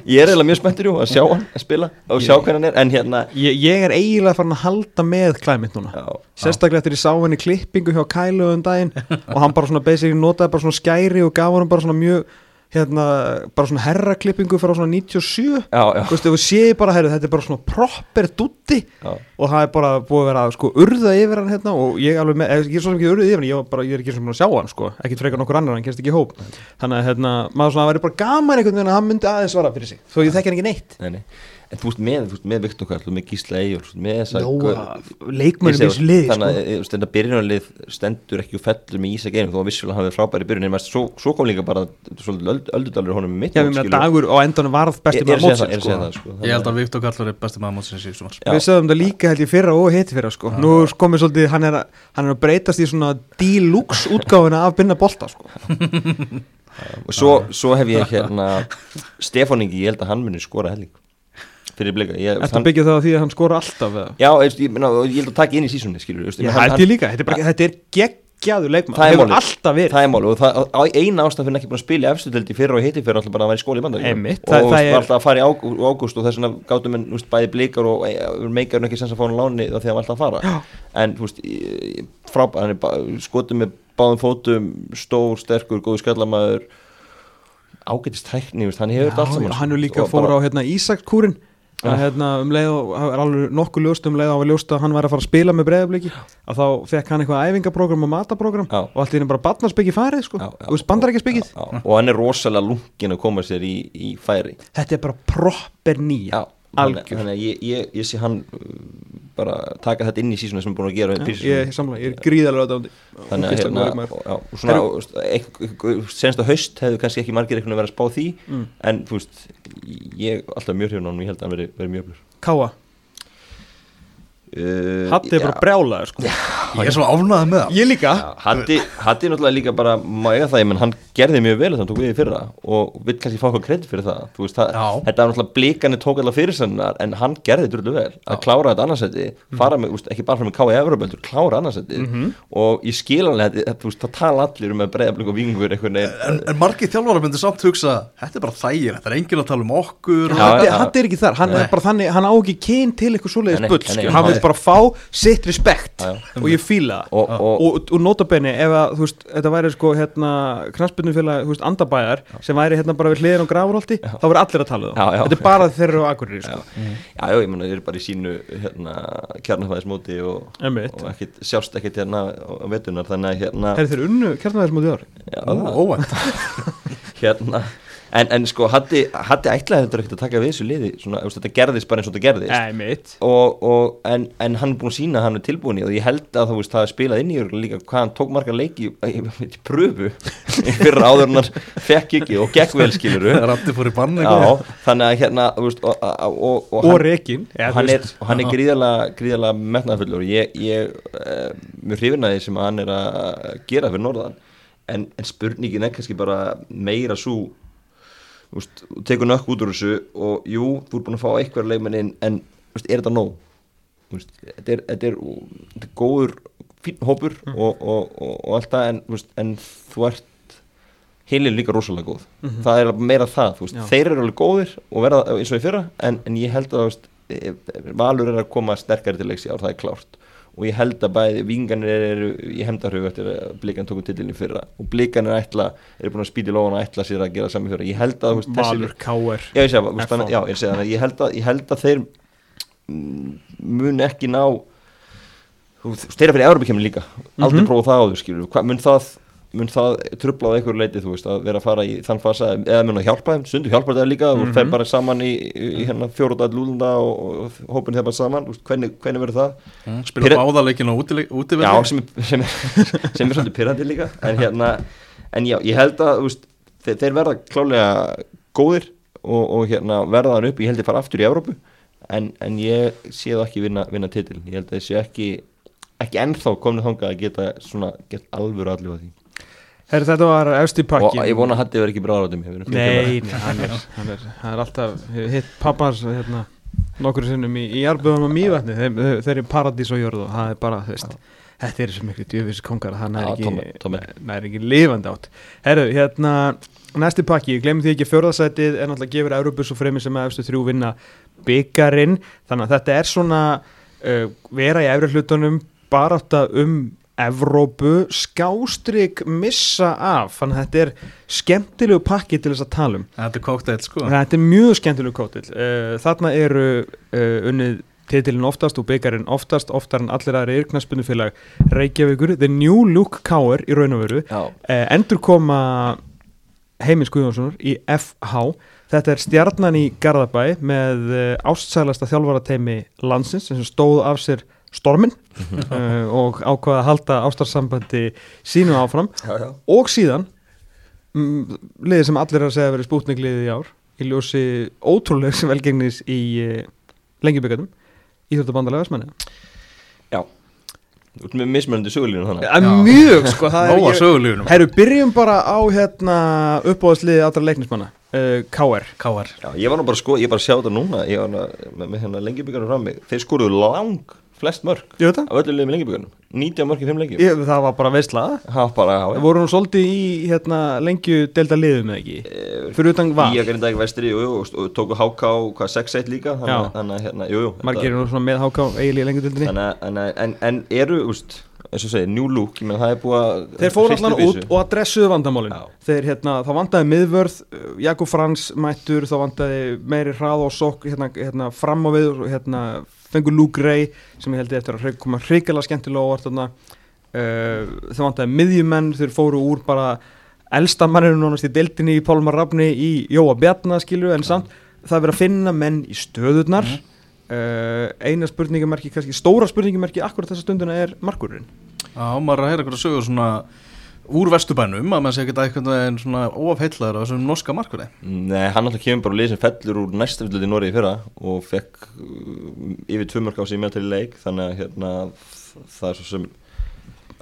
ég, er eiginlega mjög spenntur jú, að sjá hann að spila og sjá hvernig hann er en hérna ég, ég er eiginlega farin að halda með Climate núna. Já, Sérstaklega eftir ég sá henni klippingu hjá Kælu um daginn [laughs] og hann bara svona hérna, bara svona herraklippingu frá svona 97 já, já, við séum bara, herru, þetta er bara svona proper dutti og það er bara búið að vera sko urða yfir hann hérna og ég alveg með, ég er svo sem ekki urðið yfir hann, ég, bara, ég er ekki sem að sjá hann sko, ekkit frekar nokkur annar, hann kemst ekki í hóp. Þannig að hérna, maður svona, væri bara gaman einhvern veginn að hann myndi aðeins svara fyrir sig þó ég þekki hann ekki neitt. Nei, nei. En þú veist með, þú veist, með Viktor Karl og með Gísla Eyjól með þess Nóa leikmönnum í þessu liði þannig sko. að þú veist, þetta byrjunarlið stendur ekki og fellur með Ísak einum þó að vissulega hafi frábæri byrjun en svo, svo kom líka bara svolítið öld, öldudalur honum í mitt Já, við meina dagur á endanum varð með að mótsins er að sko. sko. Ég held að Viktor Kallur er besti maður mótsins í sumar Já. Við sögum það líka held ég fyrra og hitt fyrra sko. Nú komið svolítið, hann er, að- hann er að breytast í svona deluxe útgáfuna af binna bolta sko. [laughs] og svo, svo hef ég hérna Stefán Ingi, ég held að hann muni skora helling fyrir blika. Að byggja það á því að hann skora alltaf eða? já, ég, ég, meina, ég held að taka inn í sísunni líka, þetta er, bara, þetta er geggjaður leikmann Það Hefur alltaf verið. Það er máli og það, á eina ástæð fyrir ekki búin að spila í efstudeldi fyrra og hitti fyrra alltaf bara að vera í skóli í bandar Einmitt, og það- það, var er- alltaf að fara í ágú- ágúst og þess vegna gátum við veist, bæði blikar og e, meikarinn ekki sens að fá hann láni þá því að alltaf að fara. En þú veist, frábæð hann er ba- skotum með báðum fótum stór, sterkur, góðu skallamæður ágætist tækni, þú veist, hann hefur þetta allt saman já, hann er líka fór bara- á hérna, Ísakskúrin að hérna, um leið og það er alveg nokkuð ljóst um leið og hann var ljóst að hann væri að fara að spila með breyðabliki að þá fekk hann eitthvað æfingaprógram og mataprógram Já. og allt í henni bara barnarspeki farið sko. Já, já. þú veist bandarækjaspekið Já, já. og hann er rosalega lungin að koma sér í, í færi þetta er bara proper nýja Algjör. þannig að ég, ég, ég sé hann uh, bara taka þetta inn í sísuna sem er búin að gera Já, ég samlega, ég er gríðalega aðdáandi þannig að hérna, já, og svona, og, senst að haust hefðu kannski ekki margir einhvern veginn verið að spá því Mm. en þú veist, ég alltaf mjög hrifun á hann og ég held að hann veri, veri mjög öflur Káa, uh, Hatti er bara brjálaður sko. Ég er svo ánæðið með það. Ég líka. Hatti, Hatti náttúrulega líka bara má eiga það, menn hann gerði mjög vel þannig að hann tók við í fyrra og vill kannski fá eitthvað kredit fyrir það. Þú veist, það, Já. þetta er náttúrulega blíkani tók allar fyrir sannar en hann gerði drullu vel. Að klára þetta með, úst, ekki bara frá með K.I. Evropöldur, klára annarsæti. Og ég skil alveg þetta, þetta, þú veist, það tala allir um að breyðablík og vingur En, en margir þjálfara myndir samt hugsa Þetta er bara þægir, þetta er enginn að tala um okkur. Já, Hatti, já. Hatti er ekki þar, hann er bara þannig hann á ekki kyn til eitthvað svoleiðis bull nei, nei, skilur. hann nei. vil bara fá sitt respekt og ég fíla það. Og, og, og, og notabenni ef að þú veist, þetta væri sko hérna knastbyrnufélag, þú veist, andabæjar sem væri hérna bara við hliðin á grafurholti þá verður allir að tala um það. þetta er bara þeir eru á Akureyri sko. já, já, já, ég menna, þeir eru bara í sínu hérna, kjarnafæðismóti og, og ekkit, sjást ekkit hérna á vetunar þannig að hérna, Þeir þeir unnu kjarnæðismóti ár? Já, Óvænt. [laughs] Hérna en, en sko, Hatti, Hatti ætlaði þetta ekkert að taka við þessu liði svona, þetta gerðist bara eins og þetta gerðist. Og, og, en, en hann er búin að sína að hann er tilbúin í og ég held að þú veist það er spilað inn í líka hvað hann tók margar leiki [laughs] í, pröfu [laughs] fyrir áður en hann fekk ekki og gekk vel skiluru [laughs] þannig að hérna þú veist, og, og, og, og hann, Rekin og hann er, hann er gríðarlega, gríðarlega metnaðfullur og ég, ég uh, mjög hrifin að því sem hann er að gera fyrir norðan. En, en spurningin er kannski bara meira svo veist, þú tekur nökk út úr þessu og jú, þú ert búin að fá eitthvað leikmenn inn en veist, er þetta nóg? Veist, þetta er, þetta er, þetta er góður fín hópur og, og, og, og allt það en, en þú ert heilin líka rosalega góð. Það er meira það, þeir eru alveg góðir og verða eins og í fyrra en, en ég held að veist, eh, Valur er að koma sterkari til leiks í ár, það er klárt og ég held að bæði vinganir eru í hemdarhug eftir að blikan tóku titilin í fyrra. Og blikanir ætla, eru búin að spýta í lóðan að ætla sér að gera sami fyrra, ég held að Valur Káer þannig, já, ég segja þannig, ég held að, ég held að þeir mm, mun ekki ná þú veist, þeir eru fyrir Európa líka, aldrei Mhm. prófa það áður skilur, hvað mun það mun það trubla á einhverju leiti, þú veist, að vera að fara í þann fasa, eða mun að hjálpa þeim, stundu hjálpa það líka, þú Mhm. fer bara saman í, í, í hérna fjóruðað lúlunda og, og hópin þeir bara saman, veist, hvernig, hvernig verður það? Spila Pirra- báðaleikin á útivelli Já, sem, sem, er- sem er [laughs] svolítið pyrrandi líka en hérna, en já, ég held að veist, þeir, þeir verða klálega góðir og, og hérna verða hann upp, ég held að fara aftur í Evrópu en, en ég sé það ekki vinna, vinna titil, ég held að þessi ekki ekki ennþá komnið þangað að geta svona, geta alvöru allir á því Herri, þetta var efsti pakki og ég vona að Hatti verði ekki bráðarátum Nei, nei, hann er, hann er, hann er alltaf hitt pappans hérna, nokkur sinnum í, í arböðum og mývatni. Þeir, þeir, eru paradís og jörð og það er bara, veist þetta er svo miklu djöfis kongar að er Já, ekki, nær ekki lifandi átt. Herru, hérna, næsti pakki ég glemir því ekki fjórðasætið en alltaf gefur Európus og fremur sem að efstu þrjú vinna byggarinn, þannig að þetta er svona uh, vera í efri hlutunum barátta um Evrópu skástrík missa af. Þannig að þetta er skemmtilegu pakki til þess að tala um. Þetta er kókteil sko. Þetta er mjög skemmtilegu kótill uh, þarna eru uh, unnið titilin oftast og byggarinn oftast oftar en allir aðri yrknaspunnufélag Reykjavíkur, The New Look Káer í raun og veru. Uh, endur koma Heimis Guðjónssonar í FH þetta er stjarnan í Garðabæ með ástsælasta þjálfarateimi landsins sem stóð af sér stormin uh, og ákvaða að halda ástarsambandi sínu áfram. Já, já. Og síðan mm, liðið sem allir er að segja að vera spútningliðið í ár í ljósi ótrúlegs velgengnis í uh, lengjubikatum Íþjóttabandallega Vestmanni Já, þú ert með mismunandi sögulínu þannig ja, Mjög sko það Nóa er, sögulegunum Herru, byrjum bara á hérna uppáðsliðið allra leiknismanna uh, KR Já, ég var nú bara sko, ég bara sjá þetta núna. Ég var nú með, með hérna lengjubíkarnir fram mig þeir skoruðu lang flest mörg Ég það. Af öllu liðum í lengjubíkarnum 19 mörg í 5 leikjum Ég, Það var bara veistlaða Það Við vorum svolítið í hérna lengju delta liðum eða ekki? Já Fyrir utan val? Í að grinda vestri, jú, jú, og tóku HK hvað 6-1 líka? Þannig hérna, jú, Margir eru nú svona með háká eiginlega í lengju deldinni þannig þannig en, en eru, úst, eins og segir, new look ég það er Þeir fóru allan út og adressuðu vandamálin. Þeir hérna, þá vandaði miðvörð Jakob Frans mættur, þá vandaði meiri hrað og sokk hérna, hérna, fram á við hérna, fengur Luke Ray sem ég held ég eftir að koma hrikalega skemmtilega óvart þarna. Uh, þeir vandaði miðjumenn, þeir fóru úr bara elsta manninu nánast í deildinni í Pálmar Rafni í Jóa Bjarna skilju en samt það er verið að finna menn í stöðurnar. Uh, eina spurningamerki, kannski stóra spurningamerki akkurat þessa stundina er markurinn Já, maður er að heyra eitthvað sögur svona úr vestubænum að maður sé ekki eitthvað en svona óafheillar á þessum norska markverði Nei, hann alltaf kemur bara úr lið sem fellur úr næstaflöði í Noregi fyrra og fekk uh, yfir tvö mörg á sig með til í leik þannig að hérna, það er svo sem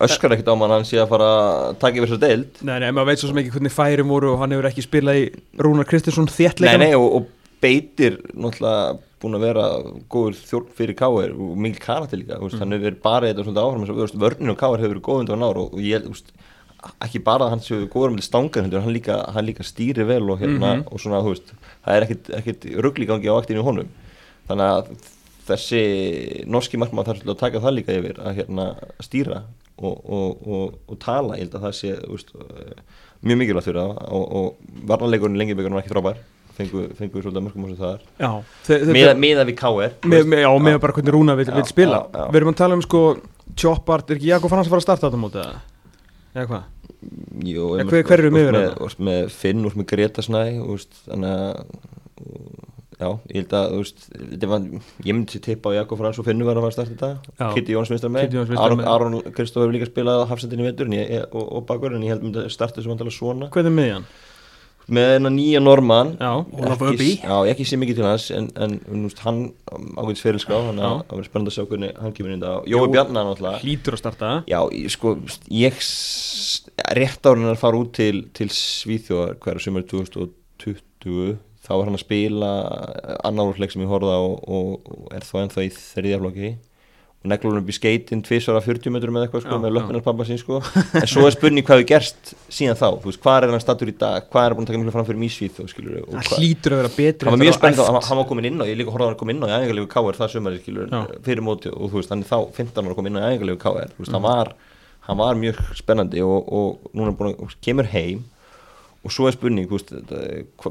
öskar ekkert á mann hann sé að fara að taka yfir þessa deild. Nei, nei, maður veit svo sem ekki hvernig færum voru og hann hefur ekki spilað í Rúnar Kristinsson Nei, þéttleika nei, og, og beitir náttúrulega búin að vera góður þjórn fyrir Káir og mikil karakter líka, mm. hann hefur verið bara þetta svolítið áfram, þess að vörninu og Káir hefur verið góð undan ár og, og ég, úst, ekki bara að hann séu góður með stangar hann líka, hann líka stýri vel og hérna Mhm. og svona, veist, það er ekkit, ekkit rugglígangi á aktinu honum þannig að þessi norski markmann þarf að taka það líka yfir að hérna stýra og, og, og, og tala, ég held að það sé úst, mjög mikilvægt fyrir það og, og varnarleikurinn lengi byggur hann ekki frábær fengu, fengu svolítið mörgum sem það er Miða, miða við KR veist. já, með bara hvernig Rúnar vil, Já, vil spila já, já. Við erum að tala um sko Choppart, er ekki Jakob Frans að fara að starta þetta mótið? Eða hvað? En ég hver- hver eru með, með Finn, með Greta Snæ þannig að já, ég held að þú veist, var, ég myndi tippa á Jakob Frans og Finnu var að starta þetta. Kitty Jóns vinstra með. Aron, Kristof hefur líka spilað á hafsendinni ég- og, og bakur en ég held að myndi starta þessu vantala svona. Hvernig er miðjan? Með hennar nýja normann Já, ekki, já, ekki sé mikið til hans en, en veist, hann að Já. það verður spennandi að sjá hvernig hann kemur inn Jói Bjarnar náttúrulega hlýtur að starta. Já, ég, sko, ég rétt árin að fara út til, til Svíþjóðar hverja sumar 2020 þá var hann að spila annar úrleik sem ég horfði á og, og er þá ennþá í þriðja flokki. og neglur hann upp í skeitin tvisvara 40 metrum eða eitthvað sko, Já, með já. löppinar pappa sín sko. En svo er spurning hvað við gerst síðan þá. Þú veist, hvað er hann stattur í dag, hvað er hann búin að taka miklu fram fyrir mýsvíð og skilur og Það hvað hlýtur að vera betri hann var mjög að spennt, hafa hann, var komin inn á ég líka horfði á hann að koma inn á í æfingarlegu KR það sumari skilur Já. fyrir móti og þú veist, hann er þá 15 ára að koma inn á í æfingarlegu KR þú veist, Mhm. hann var hann var mjög spennandi og, og núna er búin að kemur heim. Og svo er spurning, þú veist, þetta- hva,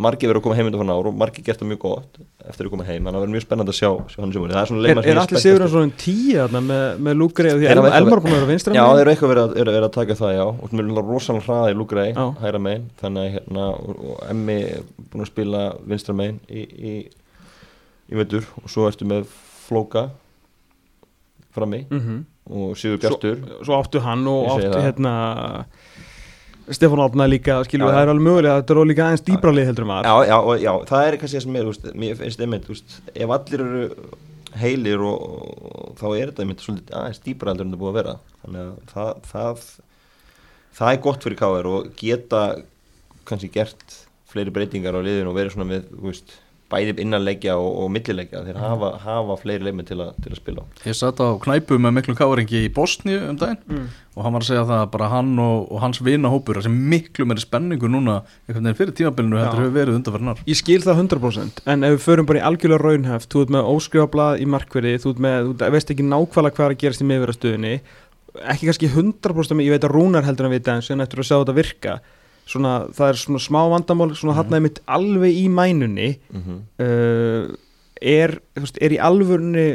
margir verið að koma heim undan fann ár og margir gert það mjög gott eftir að koma heim, þannig að það verður mjög spennandi að sjá, sjá hann sumari, það er svona Er, leikmann sem er ég allir spennt sigur eftir. svona þarna með, með Lúgrei því Þeir hafa Elmar búin að vera vinstra Já, þeir eru eitthvað verið að, eru að taka það, já og er rosalega lúgræði Já. hæra megin, þannig að hérna og, og Emmi er búin að spila vinstra megin í, í, í veitur og svo ertu með Flóka frammi Mhm. og Sigur Bjartur Svo áttu hann og áttu það. hérna Stefán Átna líka, við, það er alveg mögulega þetta er alveg líka aðeins dýbralið heldur maður já, já, já, það er kannski það sem er, mér finnst einmitt, veist, ef allir eru heilir og, og þá er þetta einmitt svolítið aðeins dýpra heldur en það búið að vera. Þannig að það, það, það er gott fyrir KR og geta kannski gert fleiri breytingar á liðinu og verið svona með, þú veist, bæði innanleggja og, og millileggja þeir hafa, hafa fleiri leikmenn til, að- til að spila. Ég satt á knæpu með miklum káringi í Bosníu um daginn Mm. og hann var að segja það að bara hann og, og hans vinahópur sem miklu meiri spenningu núna fyrir tímabilinu heldur hefur verið undanverðnar Ég skil það 100% en ef við förum bara í algjörlega raunhæft þú ert með óskrifablað í markverði þú, ert með, þú veist ekki nákvæmlega hvað er að gerast í miðverðastöðinni ekki kannski 100% með, ég veit að Rúnar heldur að vita eins en eftir að sjá þetta virka svona, það er svona smá vandamál svona hann er mitt alveg í mænunni -hmm. uh, er, veist, er í alvörunni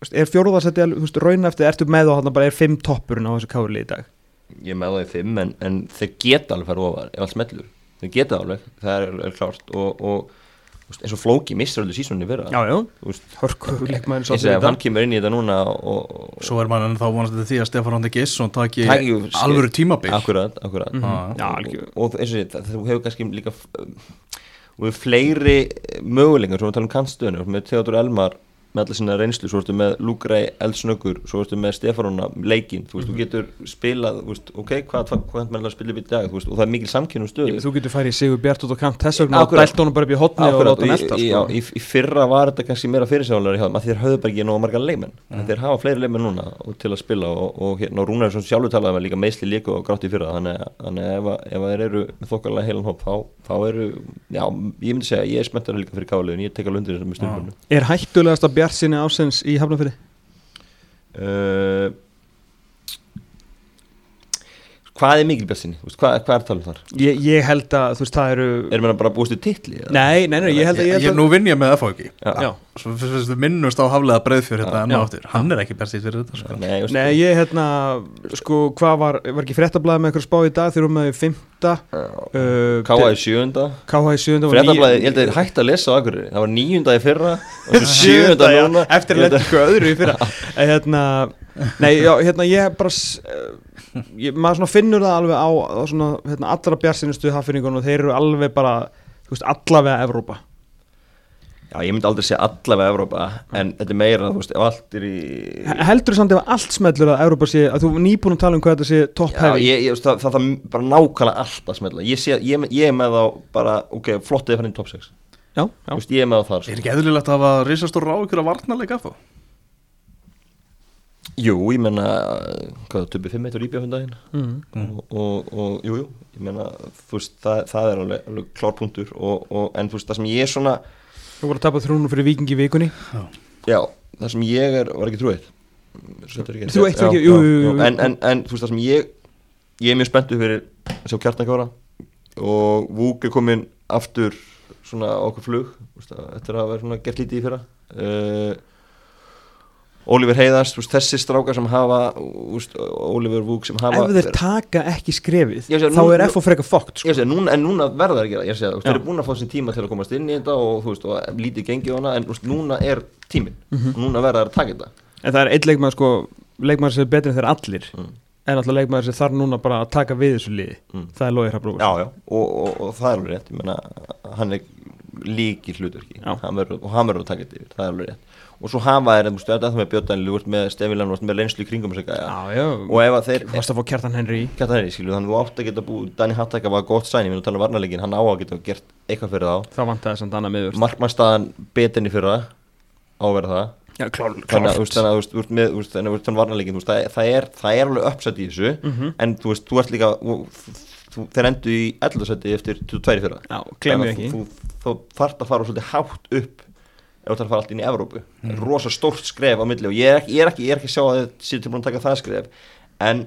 veist, er fjóruðarsætti raunhæfti, ertu með þá hann bara er fimm toppurinn á þessu káli í dag? Ég með það í fimm en, en þeir geta alveg fara ofar ef allt smellur, þeir geta alveg það er, er klárt. Og, og eins og Flóki hörku leikmæður ég segi að hann kemur inn í þetta núna og, og Svo er mann en þá vonast þetta því að Stefán Randi Gisson taki Taki- alvöru tímabil. Akkurat, akkurat. Mhm. Já. Já, og, og eins og það- þú hefur kannski líka um, og við fleiri möguleikar, svo við talum kannstöðinu með Theodor Elmar með allir sinna reynslu. Svo ertu með Lúgrei Eldsnöggur svo ertu með Stefanóna leikinn. Þú veist, þú getur spilað, veist, ok, hvað hvað hvað með spila upp í dag, veist, og það er mikil samkynum stöðu. Þú getur farið í Sigur Bjart út á kant þess vegna og honum bara upp í hotni og láta hann í, í, sko. í, í fyrra var þetta kannski meira fyrirsjáðanlega hjá þeim að þeir höfðu bara ekki nóga marga leikmenn. En þeir hafa fleiri leikmenn núna og til að spila og, og hérna og Rúnar svona sjálfur talaði með líka meðsli líka og grátt í fyrra þannig, þannig ef, ef þá, eru, já, ég myndi segja ég er spenntar líka fyrir káliðin, ég tek alveg undir þessum með stundinu Er hættulegast að Bjart sinni ásens í Hafnafyrði? uh, hvað er mikil björnsinni, þú veist, hvað, hvað er talum þar? Ég, ég held að, þú veist, það eru erum við bara búist við titli eða? Nei, nei, nei, ég held að, ég Ég, held að nú vinn ég með ekki. Já, Svo minnumst á haflega breiðfjör hérna enn Já. og aftur. Hann er ekki bestið fyrir þetta sko. Nei, Nei, ég hérna, sko, hvað var, var ekki fréttablaði með eitthvað spá í dag? Þegar við erum með fymta uh, Káa í sjöunda. K.H. í sjönda Fréttablaðið, ég held að það er hægt að lesa á Akureyri. Það var níunda [laughs] [laughs] já, já, ég ég, Maður svona finnur það alveg á, á svona, hérna, allra bjarsinustu haffinningun og þeir eru alveg bara, þú veist, allavega Evrópa. Já, ég myndi aldrei segja allavega Evrópa En þetta er meira, þú veist, ef allt er í Heldur þú samt ef allt smellur að Evrópa sé, að þú er nýbúin að tala um hvað þetta sé top Já, heavy. ég, ég, veist, það, það, það bara nákvæmlega allt að smetla Ég, sé, ég, ég er með þá bara, ok, flottið fann inn top 6 Já, Þú já, veist, Ég er með þá þar Er sko. ekki eðlilegt að hafa risastór á ykkur að varnarleika FH? Jú, ég menna, hvað, töfbi 5-1 og íbjöfum daginn mm. og, og, og jú, jú, ég menna, þú veist, það, það er alveg, alveg klárpunktur og, og, En þú veist, það sem ég er svona Þú voru að tapa þrúnu fyrir vikingi í vikunni? Já, það sem ég er, var ekki trúið. Þrjú eitt fyrir- jú, jú, jú, jú. En, en, en þú veist það sem ég Ég er mjög spenntur fyrir að sjá kjartankára Og Vúk er komin aftur Svona á okkur flug þú veist, að- Eftir að vera svona gert lítið í fyrra. Uh, Ólífer Heiðars Þessi strákar sem hafa Ólífer Vúk sem hafa Ef þeir taka ekki skrefið sé, þá nú- er F og freka fókt sko. Ég sé, núna, en núna verða þær að gera Ég sé, þeir eru búin að fá sér tíma til að komast inn í þetta og, veist, og lítið gengið hana en veist, núna er tíminn. Mhm. og núna verða þær að taka þetta. En það er einn leikmaður sko leikmaður sem er betri en þeir allir. Mm. en alltaf leikmaður sem þarf núna bara að taka við þessu liði. Mm. það er Lói já, og, og, og það er alveg rétt Ég meina, hann er líki hlutverki. Og hann verður að taka þetta yfir, það er alveg rétt og svo hafa þær, þú veist, þetta með Björn Lúrt með Stefilan, með reynslu í kringum gæja. Já, já, og ef að þeir þú varst að fá kjartan Henry. Kjartan Henry, skilu, þannig að þú átt að geta búið Danny Hattaka var gott sæni, við erum að tala um varnarleikin hann á að geta gert eitthvað fyrir þá. Þá vantaði samt annað miður markmannstaðan betinni fyrra á að vera það. Já, klár, þannig að þú veist, þannig að þú veist, þú þú þú þú það, það er, það er alveg uppsett í þessu, Mhm. en þú veist, þú ert líka, þú, þú, þeir endu í 11 seti eftir 22 fyrra. Já, glemmi Þannig að ekki. Þú, þú, þú þarft að fara svolítið hátt upp ef þú þarf að fara allt inn í Evrópu. Mm. Rosa stórt skref á milli og ég er ekki, ég er ekki, ég er ekki sjá að þið séu tilbúin að taka það skref, en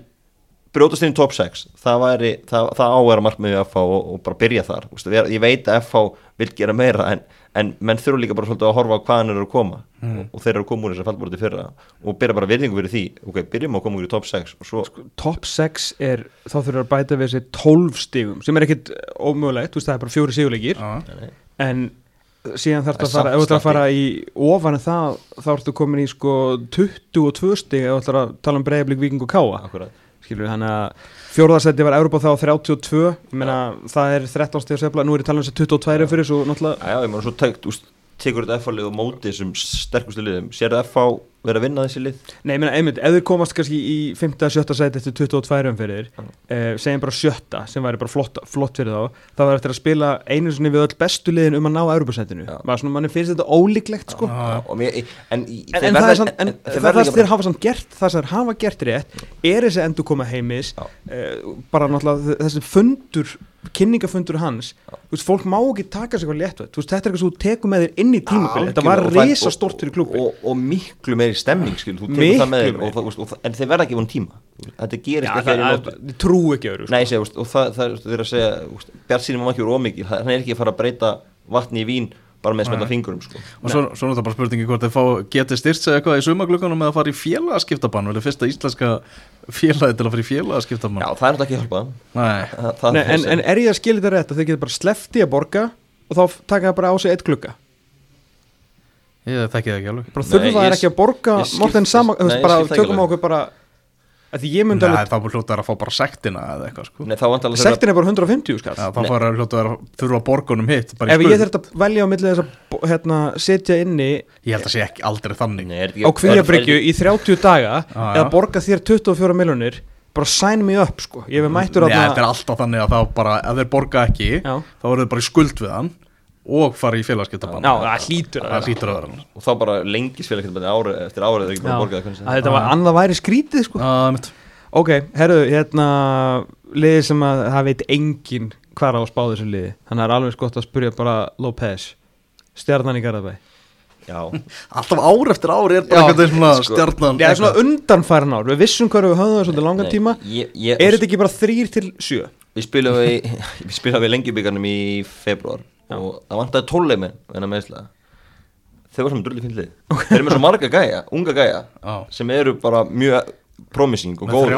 brjótast inn í top 6, það væri, það, það á að vera markmiðið FH og, og bara byrja þar. Veist, ég, ég veit að FH vil gera meira, en, en menn þurfa líka bara svolítið að horfa á hvaðan þeir eru að koma og, og þeir eru að koma úr þess að fallbúrti fyrra og byrja bara virðingu fyrir því, ok, byrjum að koma úr í top 6 og svo, Top 6 er, þá þurfur að bæta við þessi 12 stigum sem er ekkit ómögulegt, það er bara fjóri sigurleikir Já. en síðan þarf Það að fara, er ef þú ætlar að fara í ofan en það, þá ertu komin í sko 22 stig ef þú ætlar að tala um breyðablík viking og káa skilur þannig að fjórðarsætti var Európa þá á 32, ég meina það er 13 stig að sefla, nú er ég talað um þessi 22 fyrir svo náttúrulega, Já, ég meina svo tekt, úst, tekur þetta FH lið og móti þessum sterkustu liðum Sérðu FH vera að vinna þessi lið? nei ég meina einmitt, ef þið komast kannski í 5. að 7. sæti eftir 22 umferðir, eh, segjum bara sjötta sem væri bara flott, flott fyrir þá þá var eftir að spila einu sinni við öll bestu liðin um að ná svona manni finnst þetta ólíklegt sko en, En, en, verða- það er en, þeir það, það þeir bara- hafa samt gert það sem þeir hafa gert rétt er þessi endur koma heimis uh, bara náttúrulega þessi fundur kynningafundur hans þú veist, fólk má ekki taka sig hvað létt veist, þetta er eitthvað sem þú tekur með þér inn í tímabili þetta var og risa stort fyrir klubbi og, og miklu meiri stemning skil, þú tekur Miklu það með þér meiri. og, og, en þeir verða ekki von tíma. Þetta gerist Já, ekki nóttu það trú ekki öðru sko. Nei, segi, úst, og það, það, það er að segja Bjart sínum má ekki vera ómikil hann er ekki að fara að breyta vatni í vín bara með smelta fingurum sko. Og svo, svo er þetta bara spurningi hvort þeir fá geti styrt sig eitthvað í sumaglökunum með að fara í félagaskiptabann? Vel fyrsta íslenska félagi til að fara í félagaskiptabann. Já, það er náttúrulega ekki að hjálpa Nei, það, það Nei, er en, en er ég að skilja þetta rétt að þeir geta bara slefti að borga og þá taka það bara á sig eitt glugga? Ég þekki það ekki alveg. Bara ég það s- ekki að borga bara tökum okkur bara að því ég myndi Nei, alveg þá búið hljóta að fá bara sektina eða eitthvað sko. Nei, þá vantarlega sektin er bara 150 skall Já, þá Nei. fara hljóta að þurfa borgunum hitt bara í ef ég þurft að velja á milli þess að hérna, setja inni Ég held að sé ekki aldrei þannig. Nei, er þetta á ekki- kvíabryggju í 30 daga Já, eða borga þér 24 miljonir bara sign me up sko. Ég hef mættur Nei, þetta er alltaf þannig að þá bara ef þeir borga ekki, Já. þá verður þeir bara í skuld við hann og fara í félagaskiptabann Já, það hlýtur að Það vera. hlýtur að vera. Og þá bara lengis félag ári, eftir árið er það sem þetta var annað væri skrítið sko. Ok, herru, hérna liði sem að það veit engin hvar á að spá þessu liði. Þannig að það er alveg gott að spurja bara López. Stjarnan í Garðabæ. Já, [laughs] Alltaf ár eftir ár er bara eitthvað svona sko, stjarnan. Já, svona undanfæran ár, við vissum hvað við höfum það svolítið langan Nei, tíma. ég, ég, Er þetta ekki bara þrýr til sjö? Við spilum við, [laughs] við spilum við lengjubíkarnum í februar og það vantaði tólleimi en að meðsla þau var saman drulli fyndlið þeir eru með svo marga gæja, unga gæja Já. sem eru bara mjög promising og góð þeir,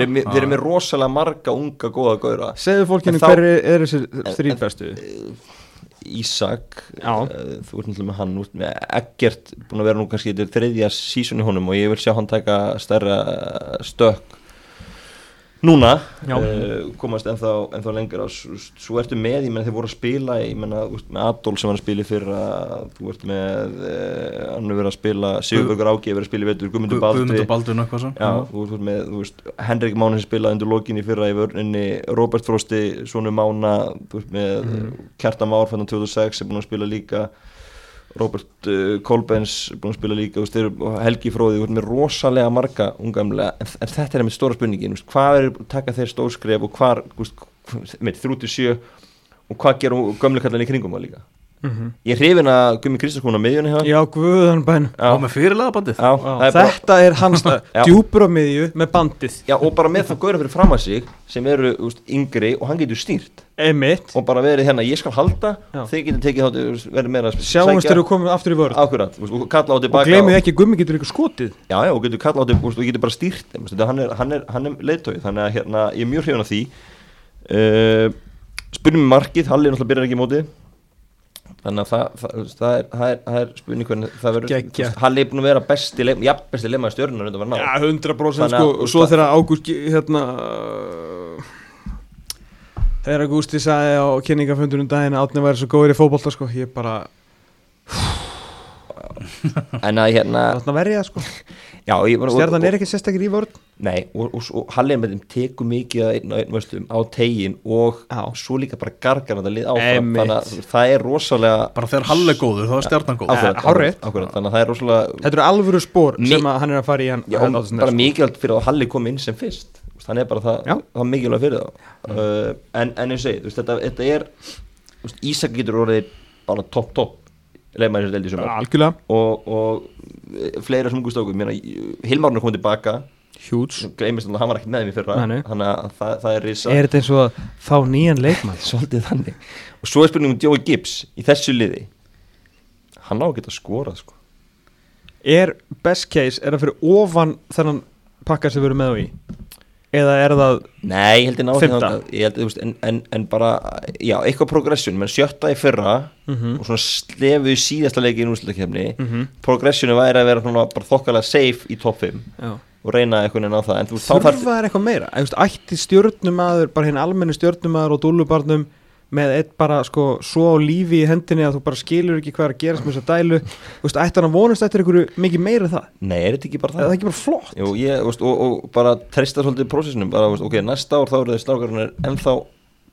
eru með- með rosalega marga unga góða gauðra. Segðu fólkinu þá- hver er, er þessir þrýr bestu? Ísak, Já. eh, þú ert náttúrulega með hann út með Eggert, búin að vera nú kannski þetta er þriðja sísón í honum og ég vil sjá hann taka stærra stökk núna uh, komast ennþá, ennþá lengra. Svo, svo ertu með, ég menn þeir voru að spila ég menna, þú veist, með Adol sem var að spila í fyrra þú ert með uh, hann er verið að spila, Sigurbergur Ági er verið að spila í vetur, Guðmundur Baldur svo. Já, þú ert með, þú veist, Henrik Mánin sem spilaði undir lokin í fyrra í vörninni Robert Frosti, Svonu Mána þú veist með mm. Kjartan Már fannan 2006 er búin að spila líka Robert uh, Kolbens er búin að spila líka veist, Helgi Fróði, þú veist með rosalega marga ungamlega, en, en þetta er með stóra spurningin, veist, hvað er taka þeir stórskref og hvað, þú veist, með 37 og hvað gera gömleikallan í kringum það líka Ég er hrifin að Gummi Kristjánsson á miðjunni hjá Já, guðan bæn Já, með fyrirlega bandið? Já, er bara- Þetta er hans [laughs] á miðju með bandið. Já, og bara með það góður fyrir fram að sig sem eru úst, yngri og hann getur stýrt. Emitt og bara verið hérna, ég skal halda Já. þeir getur tekið þáttu, verið meira að Sjáumst þegar við komum aftur í vörð Akkurat, úst, og kalla á Og tilbaka glemið ekki að gummi getur ykkur skotið. Já, já, og getur kalla á tilbaka og getur bara stýrt þetta- hann er, hann er, hann er leiðtói þannig að hérna, ég er mjög hrifin af því. Uh, Spurnum markið, Halli náttúrulega byrjar ekki í móti Þannig að það, það, það, er, það, er, það er spurning hvernig það verður Halli er búin að vera besti, leik, ja, besti undan var ná Já, 100% Þannig sko. Og svo þegar Ágúst hérna Þegar Ágústi sagði á kynningafundunum daginn að Átni væri svo góður í fótbolta sko Ég bara En að hérna verja sko. Já, ég, bara- Stjarnan og- er ekki sérstakir í vörð Nei, og, og, og Halli með þeim tekur mikið að einn og einn vörstum á tegin og Já. svo líka bara gargar þetta lið áfram. Þannig að það er rosalega Bara þegar Hall er góður, þá er stjarnan góð Eh, þannig að það er rosalega Þetta eru alvöru spór sem að hann er að fara í hann já, og bara sko. mikilvægt fyrir að Halli kom inn sem fyrst. Hann er bara það, það mikilvægt fyrir það uh, en, en ég segi, þetta, þetta er Ísak getur orðið bara topp topp leikmæri sem deldi sem Algjörlega. Og, og eh, fleira sem ungu stóku Hilmarn er komið tilbaka Hjúts hann var ekki með í fyrra. Þannig að það, það er risa Er þetta eins og að fá nýjan leikmann? [laughs] Svolítið þannig. Og svo er spurning um Joey Gibbs í þessu liði. Hann á að geta skorað sko. Er best case, er það fyrir ofan þennan pakka sem við erum með á í Eða er það nei, ég held ég veist, en, en, en bara, já, eitthvað progression menn sjötta í fyrra Mhm. og svona slefu í síðasta leiki í núslutakefni mm Mhm. progressionu væri að vera svona bara þokkalega safe í top 5 Já. og reyna eitthvað inn á það Þurfa er eitthvað meira Ætti stjórnumadur, bara hinn almenni stjórnumadur og dúlubarnum með eitt bara sko svo lífi í hendinni að þú bara skilur ekki hvað er að gerast með þessa dælu Þú veist, ætti hann að vonast eftir einhverju mikið meira en það nei, er þetta ekki bara Það er það? ekki bara flott Jú, ég, þú veist, og, og bara treysta svolítið prósessunum bara, þú veist, ok, næsta ár þá eru þeir strákarnir ennþá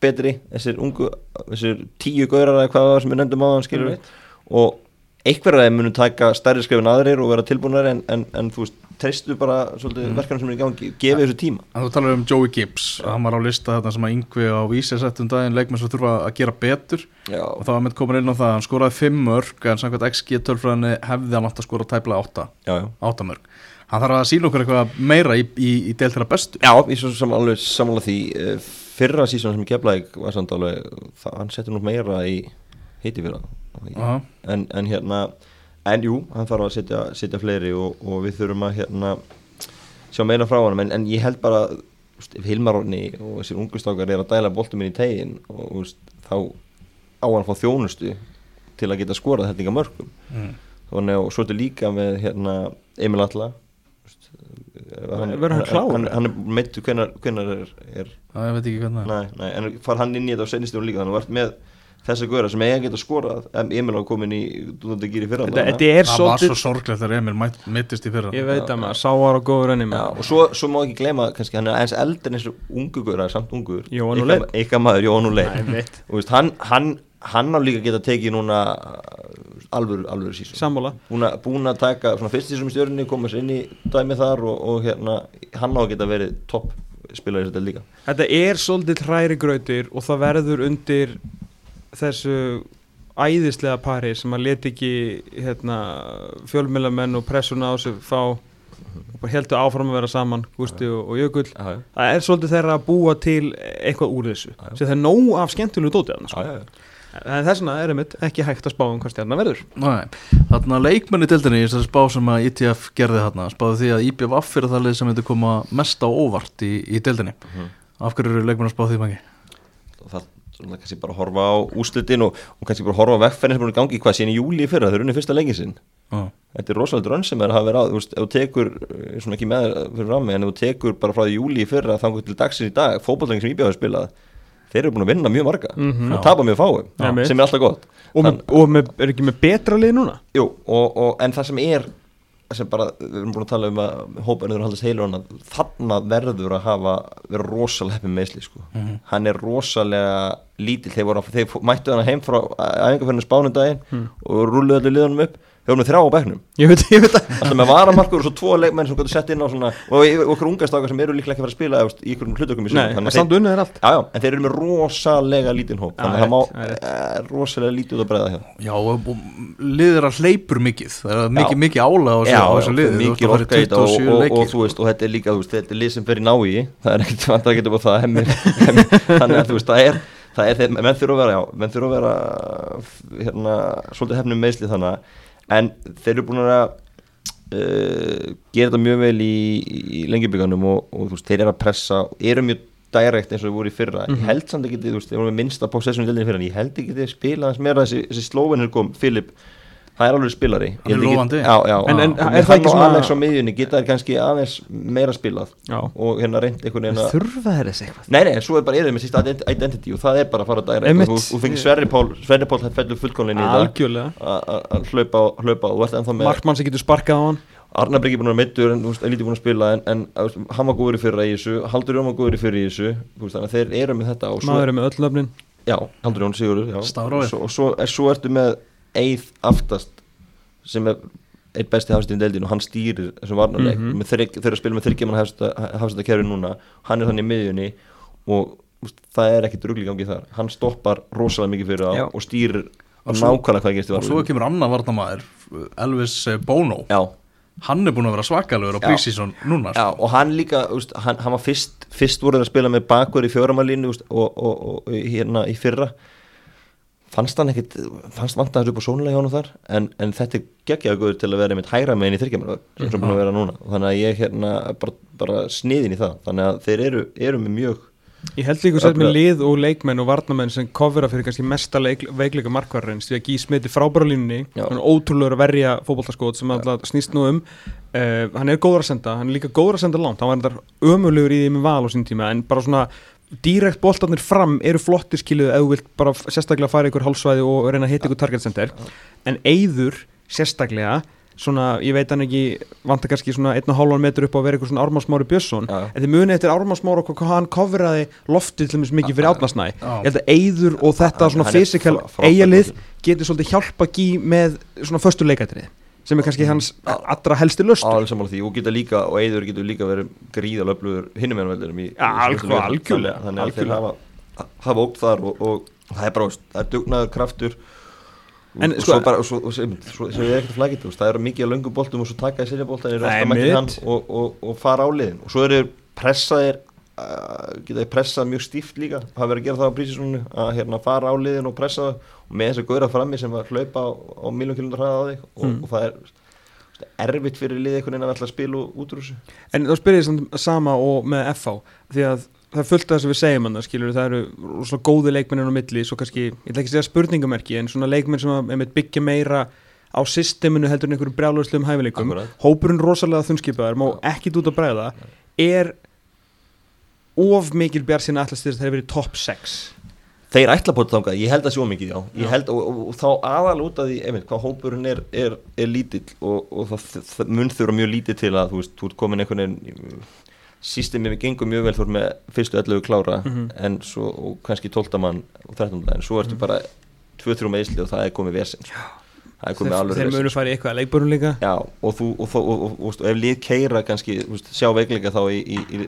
betri, þessir ungu þessir tíu gaurar eða hvað sem við nefndum á hann skilur Einmitt. og einhverja þeim munu taka stærri skrifin aðrir og vera tilbúinari en, en, en þú veist, treystu bara mm. verkefni sem er í gangi, gefið þessu tíma. En þú talar um Joey Gibbs Hann var á lista þetta sem að yngvi á vísi settum daginn leikmenn sem þurfa að gera betur. Já, og það var með komin inn á það hann skoraði 5 mörg en samkvæmt XG tölfræðinni hefði hann átt að skora tæplega 8 já, já. 8 mörg hann þarf að sína okkur eitthvað meira í, í, í del til að bestu. Já, ég svo sem alveg samanlega því eh, fyrra sísón sem Keflæk var samt alveg, það, hann setur nú meira í heiti fyrra. Aha. en, en hérna en jú, hann þarf að setja, setja fleiri og, og við þurfum að hérna sjá meira frá hann, en, en ég held bara veist, ef Hilmaronni og þessir ungustákar er að dæla boltum inn í tegin og veist, þá á hann að fá þjónustu til að geta skorað þetta ykkar mörgum mm. þannig og svo er þetta líka með hérna, Emil Alla veist, hann, hann hann, hann er meittu hvenar er, er það ég veit ekki hvernig er. en far hann inn í þetta á sennistunum líka þannig að þú ert með þessa góra sem eiga geta skorað em- Emil á komin í dúnandi gýri fyrra Þetta er það var svo svolítið sorglegt þegar Emil meiddist í fyrra. Ég veit að maður, sáar og góður enni og svo, svo má ekki gleyma kannski hann er aðeins eldri en þessu ungu góra samt ungur. Ykkar maður og [laughs] veist, hann, hann, hann á líka geta tekið núna uh, alvöru, alvöru sísón Sammála. Búin að, búin að taka svona fyrst í stjörninni koma sér inn í dæmi þar og, og hérna hann á að geta verið topp spilari þetta líka. Þetta er svolítið hræri grautir og það verður undir þessu æðislega pari sem að leti ekki hérna, fjölmjölamenn og pressuna á sig fá og heldur áfram að vera saman Gústi og, og Jökull Já, já. það er svolítið þeirra að búa til eitthvað úr þessu sem það er nóg af skemmtilegu dótið sko. Já, já, já. en þess vegna er einmitt ekki hægt að spá um hvað stjarnar verður Nei, þarna leikmenn í dildinni í þessari spá sem að ITF gerði þarna spáði því að IBF fyrir það lið sem myndi koma mest á óvart í, í dildinni Mhm. af hverju eru leikmenn að spá því mangi? það svona kannski bara horfa á úslitin og, og kannski bara horfa á vegferðin sem er í gangi hvað síðan í júli í fyrra, þau eru unni fyrsta leikið sinn Já, þetta er rosalega drönn sem er að hafa verið á þú veist, ef þú tekur, eh, svona ekki með fyrir frammi en ef þú tekur bara frá því júli í fyrra þangur til dagsins í dag, fótballtæking sem íbjáður spilað þeir eru búin að vinna mjög marga Mhm. og tapa mjög fáum. Einmitt. sem er alltaf gott og, með, og með, er ekki með betra lið núna Jú, og, og, en það sem er sem bara, við erum búin að tala um að hópaðinu þurfa að haldast heilur hann að þarna verður að hafa, vera rosalega heppið meðsli sko. Mhm. hann er rosalega lítill, þeir, voru, að- þeir mættu hann heim frá æfingarferðinu spánundaginn Hmm. og rulluðu allir liðunum upp þeir voru með þrjá á bekknum. Ég veit, ég veit alltaf með varamarkur og svo tvo leikmenn sem getur sett inn á svona, og okkur ungastakar sem eru líklega ekki að fara að spila eftir, í ykkur hlutökum í Nei, sumar. Þannig en þeir- unnið er allt. Já, já, en þeir eru með rosalega lítinn hóp. Þannig að það má er eh, rosalega lítið út að bregða hér Já og, liðir að hleypur mikið. Það er mikið, mikið ála á þessu, liði. Mikið þetta og, 27 og, leiki, og, þú veist, og þetta er líka, þú veist, þetta er lið sem fer í nái. Það er ekkert vant að geta búið það. Þannig að þú veist, en þeir eru búin að uh, gera þetta mjög vel í, í lengjubíkanum og, og veist, þeir eru að pressa eru mjög direkt eins og þau voru í fyrra. Ég held samt ekki, þú veist, þeir voru með minnsta possession í deildinni í fyrra, en ég held ekki þeir spila hans meira þessi, þessi slóvenir kom, Filip það er alveg spilari. Hann er lofandi. já, já, En- en Og er það ekki svona- Alex á miðjunni? Geta þær kannski aðeins meira spilað Já. og hérna reynd einhvern veginn að þurfa þeir þessi eitthvað. Nei, nei, svo er bara erið með sísta ident- identity og það er bara að fara direkt Einmitt. og þú- þú fengið Sverri Pál, Sverri Pál fellur fullkólinni í þetta. Algjörlega. Að- að að hlaupa og hlaupa og þú ert ennþá með markmann sem getur sparkað á hann. Arnar Bryggi búin að vera meittur en þú veist, er lítið búin að spila en, en að, þú veist, hann var góður í fyrra í þessu Haldur Jón var góður í fyrra í þessu þú veist, þannig að þeir eru með þetta og svo, maður er með öll löfnin já, Haldur Jón Sigurður og svo, og svo, er, svo ertu með Eið aftast sem er eitt besti hafstin deildin og hann stýrir þessum varnarleik mm -hmm. þeir eru að spila með þryggjaman hafstinda kerfi núna. Hann er þannig í miðjunni og veist, það er ekkit rugli gangi þar. Hann stoppar rosalega mikið fyrir það og stýrir Og svo- nákvæmlega hvað gerist í og svo varnarleik kemur annar varnamæður Elvis eh, Bono. Já. Hann er búin að vera svakalegur á Já. prísísson núna Já, sko. og hann líka, úst, hann, hann var fyrst fyrst voru þeir að spila með bakverð í fjóramalínu úst, og, og, og hérna í fyrra fannst hann ekkit fannst vant að þessu upp á sónulega hjá hann þar en, en þetta geggjaðu guður til að vera með hægra megin í þyrkjumar sem búin að vera núna. Þannig að ég hérna bara, bara sniðin í það. Þannig að þeir eru, eru með mjög Ég held líka sér með lið og leikmenn og varnamenn sem kofera fyrir kannski mesta leik, veikleika markvararins því að Gí smiti frábæra línunni hann er ótrúlegur að verja fótboltaskot sem alltaf snýst nú um uh, hann er góður að senda, hann er líka góður að senda langt hann var þetta ömulegur í því með val á sín tíma en bara svona direkt boltarnir fram eru flottir skiluð ef þú vilt bara sérstaklega fara ykkur hálfsvæði og reyna að hitta ykkur target center. En eyður sérstaklega svona, ég veit hann ekki vantar kannski svona 1,5 metur upp á að vera ykkur svona Ármannsmári Björnsson. Já. en þið muni eftir Ármannsmári og hvað hann kofraði loftið til dæmis mikið fyrir átnarsnæ ég held að eyður og þetta svona fysikal eigalið getur svolítið hjálpa gí með svona föstu leikatrið sem er kannski hans allra helsti löst alveg sammála því. Og geta líka og Eiður getur líka verið gríðal öflugur hinnum en veldurum í, Ja, í algjörlega, þannig, að þeir hafa, hafa ógt þar og, og það er bara, það er dugnaður kraftur. En og, og sko- svo bara, og svo, og svo, svo, er flagita það eru mikið að löngu boltum og svo taka í sinni boltan eru alltaf Nei, mættir hann mitt. og, og, og fara á liðin. Og svo eru pressaðir geta þeir pressað mjög stíft líka hafa verið að gera það á prísisónu að hérna, fara á liðin og pressa það og með þess að góra frammi sem að hlaupa á, á miljón kilómetrar hraða á þig og, Mm. og það er erfitt fyrir liðið einhvern veginn að ætla að spila út úr þessu. En þá spyrir ég samt sama og með FH því að það er fullt af þess að við segjum hann skilur það eru svona góði leikmennir á milli svo kannski, ég ætla ekki að segja spurningamerki en svona leikmenn sem að byggja meira á systeminu heldur en einhverjum brjálauslegum hæfileikum hópurinn rosalega þunnskipaður, má ekkit út að bregða er of mikil sína allast þess að það hefur verið top 6 Þeir ætla bótt þangað, ég held að sjó mikið já, ég held og, og, og þá aðal út af því einmitt, hvað hópurinn er, er, er lítill og, og það, það mun þurfa mjög lítið til að þú veist, þú ert komin einhvern veginn systemið gengur mjög vel þú ert með fyrstu 11 klára Mhm. en svo, og kannski 12 mann og 13 mann en svo ertu bara 2-3 meðsli og það er komið vesinn sko. Þeir, munu fara í eitthvað leikbörnum líka. Já, og þú, og, og, og, ef lið keira kannski, veist, sjá veikleika þá í, í, í,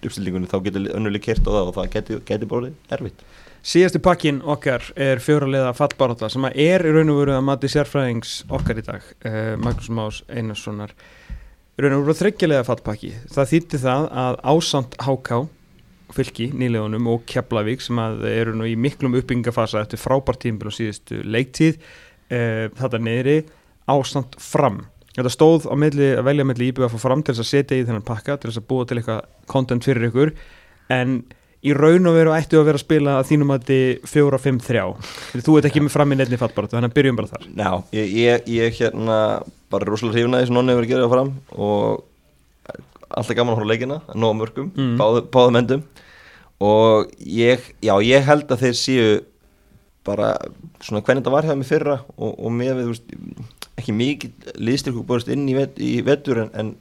uppstillingunni, þá getur önnur lið keirt á það og það getur, getur bara erfitt. Síðasti pakkin okkar er fjóralega fallbarátta sem að er í raun og veru að mati sérfræðings okkar í dag uh, Magnús Más Einarssonar. Í raun og veru þryggjalega fallpakki. Það þýtti það að ásamt HK fylki, nýlegunum og Keflavík sem að eru nú í miklum uppbyggingafasa eftir frábært tímbil og síðustu leiktíð uh, þetta neyri ásamt fram. Þetta stóð á milli að velja milli íbjöða fá fram til þess að setja í þennan pakka til þess að búa til eitthvað content fyrir ykkur. En í raun og veru ættu að vera að spila að þínum að þið 4-5-3 þú ert ekki með fram í nefni fallbaratu þannig að byrjum bara þar. Já, ég, ég, ég hérna bara rosalega hrifna því sem nonni hefur gerðið að fram og alltaf gaman að horfa á leikina, nóg mörgum, Mm. mm. báðu, báðum endum. Og ég, já, ég held að þeir séu bara svona hvernig þetta var hjá mig fyrra og, og með við, þú veist, ekki mikið liðstyrku borist inn í, vet, í vetur en, en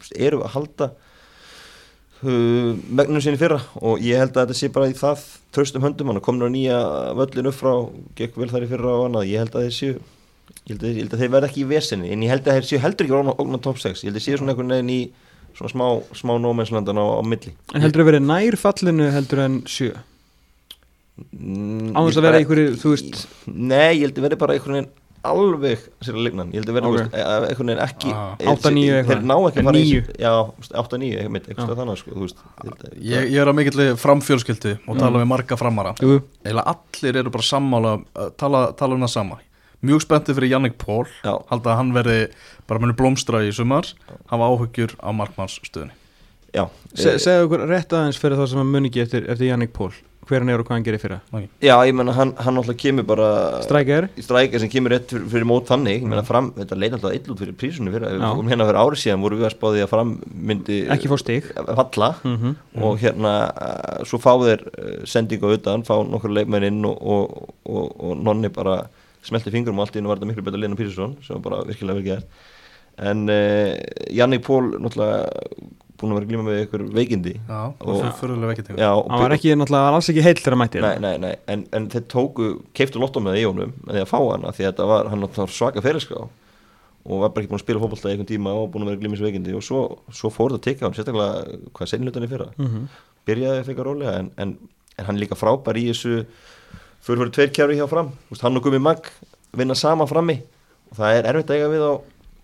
veist, eru að halda uh, megnum sinni fyrra og ég held að þetta sé bara í það tröstum höndum, hann komur á nýja völlin upp frá, gekk vel þar í fyrra og annað, ég held að þeir séu ég held að, ég held að þeir verða ekki í vesinni en ég held að þeir séu heldur ekki ógna, ógna top 6 ég held að þeir séu svona einhvern veginn í svona smá, smá nómenslandan á, á milli. En heldur að vera nær fallinu heldur en 7 Mm, á þess ég að vera einhverju, þú veist Nei, ég held að verði bara einhvern veginn alveg sér að lignan, ég held að Ok. okay. veist, einhvern veginn ekki Ah. ég held- 8-9 eitthvað. þeir ná ekki að fara í Níu. þessu- já, 8-9, eitthvað eitthvað þannig sko, veist, ég Ég, ég er á mikill framfjölskyldu og tala við marga framara Eða allir eru bara sammála uh, tala, tala um það sama Mjög spenntið fyrir Jannik Pól. Halda að hann verði bara muni blómstra í sumar Hafa áhugjur á Se, eh, segðu okkur rétt aðeins fyrir það sem að muni ekki eftir, eftir Jannik Pól hver hann er og hvað hann gerir fyrir já, ég menna hann, hann alltaf kemur bara Strækjar í strækja sem kemur rétt fyrir, fyrir mót þannig, ég menna fram, þetta leit alltaf ill út fyrir prísunni fyrir, Já. og hérna fyrir árið síðan voru við að spáði að fram myndi ekki fá stig. falla. Mm og hérna svo fá þeir uh, sendingu utan, fá nokkur leikmenn inn og, og, og, og nonni bara smelti fingurum og allt í hennu var þetta miklu betur Lena Pírsson sem var bara virkilega vel gert en uh, Jannik Pól náttúrulega búin að vera að glíma með ykkur veikindi. Já, Og- vekkið Já, og hann var ekki náttúrulega alls ekki heill þegar hann mætti Nei, nei, nei, en, en þeir tóku, keiftu lotto með það í honum með því að fá hana því að þetta var, hann var svaka ferilskrá og var bara ekki búin að spila fótbolta í einhvern tíma og búin að vera glímisveikindi og svo, svo fór þetta að tekja hann, sérstaklega hvað seinlutan í fyrra? Mm byrjaði að feka rólega en, en, en hann líka frábær í þessu fyrir fyrir tveir kjæru hjá fram. Þú veist, hann og Gumi Mag vinna sama frammi. Og það er erfitt að eiga við á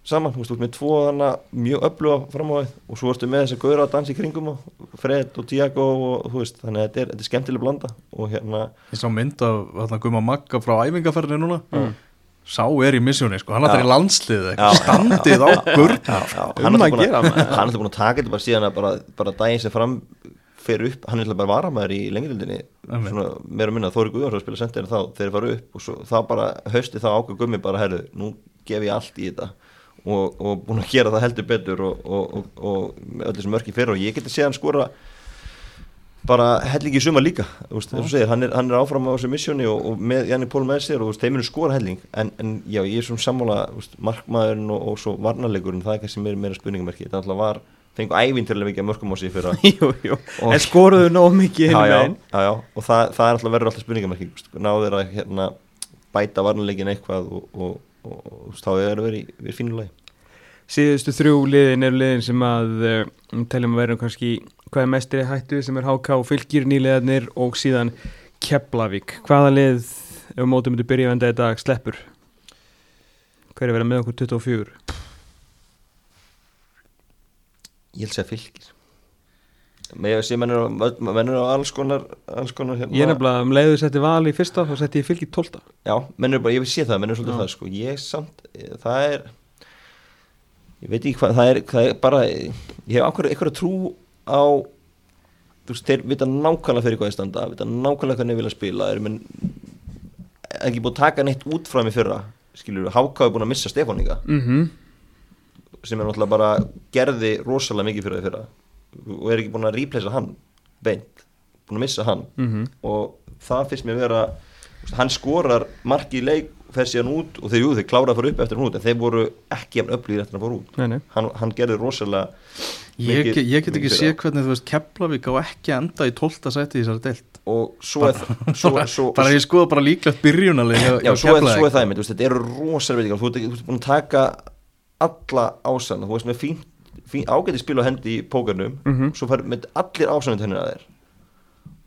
saman, þú veist, með tvo þannig mjög öfluga fram á það og svo ertu með þess að gauðra að dansa í kringum og Fred og Tiago og þú veist, þannig að þetta er, þetta er skemmtileg blanda og hérna, Ég sá mynd af þarna Guma Magga frá æfingaferðinu núna. Mm. Sá er í missjóni sko, hann Já. ætlar í landsliðið Standið á já, Um hann er að gera, að maður. hann er alltaf búin að taka þetta bara síðan að bara, bara daginn sem fram fer upp, hann er alltaf bara varamæður í lengildinni svona meira að minna Þóri Guðjóns að spila og og, búin að gera það heldur betur og, og, og, og með öll þessi mörki fyrir og ég geti séð hann skora bara helling í suma líka veist, segir, hann er, hann er áfram á þessu missjóni og, og með Janni Pól með sér og veist, þeir munu skora helling en, en já, ég er svona sammála veist, markmaðurinn og, og svo varnarleikurinn það er kannski meira, meira spurningamerki. Þetta alltaf var, fengu ævinturlega mikið af mörkum á sig fyrir að [laughs] en skoruðu nóg mikið já, já, og það, það er alltaf verður alltaf spurningamerki þú veist, náðu þeir að hérna, bæta varnarleikin eitthvað og, og, og, þá er það verið í, í fínu lagi. Síðustu þrjú liðin eru liðin sem að uh, teljum að vera kannski hvað er mestri hættu sem er HK og fylgir nýliðarnir og síðan Keflavík. Hvaða lið ef mótum myndi byrja að venda í dag sleppur? Hver er verið með okkur 24 ég held að fylgir með ég sé mennur á, alls konar, alls konar hérna, ég er nefnilega um leiðu setti val í fyrsta þá setti ég fylgir 12 Já, mennur bara, ég vil sé það, mennur svolítið Já. það sko, ég samt, það er ég veit ekki hvað, það er, það er bara, ég hef ákveður eitthvað trú á þú veist, þeir vita nákvæmlega fyrir hvað ég standa, vita nákvæmlega hvernig ég vilja spila, þeir menn ekki búið að taka neitt út frá mig fyrra skilur, Háká er búin að missa Stefáníka mm -hmm. sem er náttúrulega bara gerði rosalega mikið fyrir það fyrra og er ekki búin að replacea hann beint, búin að missa hann Mm -hmm. og það finnst mér vera þú veist, hann skorar marki í leik fer síðan út og þeir, jú, þeir klára að fara upp eftir hann út en þeir voru ekki jafn öflýr eftir að fara út Nei, nei. hann, hann gerði rosalega Ég, mikið- ég get ekki fyrra. hvernig þú veist Keflavík á ekki að enda í 12. sæti í þessari deilt og svo er það bara ég skoða bara líklegt byrjunalið hjá, já, hjá svo, er, svo er það þetta eru rosalega þú ert búin að taka alla ásanna þú veist með fín, fín ágæti spil á hendi í pókarnum Mhm. svo fær með allir ásanna tennir að þér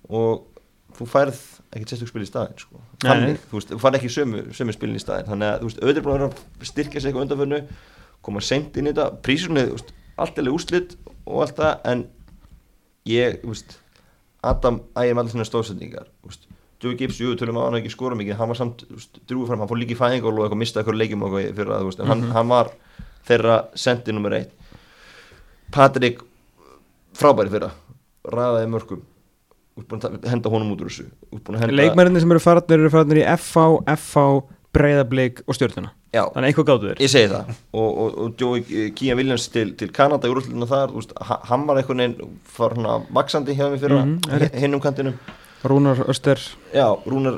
og þú færð ekkert sérstök spil í staðin sko. Þannig, þú veist, þú færð ekki sömu, sömu spilin í staðin þannig að auðvitað er búin að styrkja sig eitthvað undanförnu koma seint inn í þetta. Prísunni, allt er úslit og allt það, en ég, þú veist Adam ægir með allir svona stóðsendingar Joey Gibbs, jú, tölum að hann ekki skora mikið. Hann var samt, drúið fram, hann fór líka í fæðingól og eitthvað mistaði eitthvað leikjum og eitthvað fyrir að, þú veist, en hann, hann var þeirra sendi nummer eitt Patrik frábæri fyrra, ræðaði mörgum að henda honum út úr þessu. Að henda Leikmærinni sem eru farnir eru farnir í FH, FH, Breiðablík og Stjórnuna Þannig að eitthvað gáttu þér ég segi það. Og, og, og Joey Kían Williams til, til Kanada í úrúslunum þar, ha- hann var einhvern veginn far hérna vaksandi hjá mig fyrra mm hinn um kantinum. Rúnar Öster. Já, Rúnar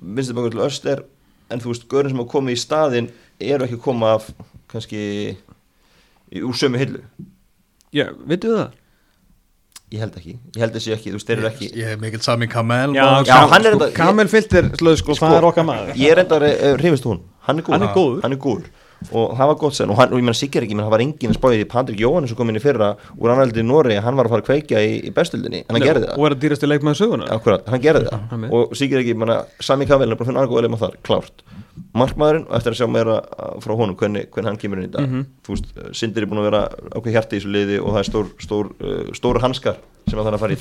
vinstir bangur til Öster. En þú veist, görðin sem hafa komið í staðinn eru ekki að koma af kannski í- úr sömu hillu Já, veitu það? ég held ekki, ég held þessi ekki, þú eru ekki Ég hef mikill Sami Kamel Já, maður. Já, hann er sko, þetta- Kamel Filter, slöðu sko, Sko, það er okkar maður ég er enda hrifist hún, hann er góður Hann er góður. hann er góður og það var gott sen. Og, hann, og ég menn sikkar ekki, menn það var enginn að spáði því Patrik Jóhannes sem kom inn í fyrra úr annaðildi í Nóri hann var að fara að kveikja í, í bestildinni en hann gerði það. Og er að dýrastu leikmaður söguna Akkurat, hann gerði það. með. og sikkar ekki, manna, Sami Kavel er bara að finna annað góða leikmann þar, klárt. Markmaðurinn og eftir að sjá meira uh, frá honum hvernig, hvernig hann kemur inn í dag. Þú veist, uh, Sindir er búin að vera ákveð hjarti í þessu liði og það er stór, stór, uh, stór hanskar sem að það er að fara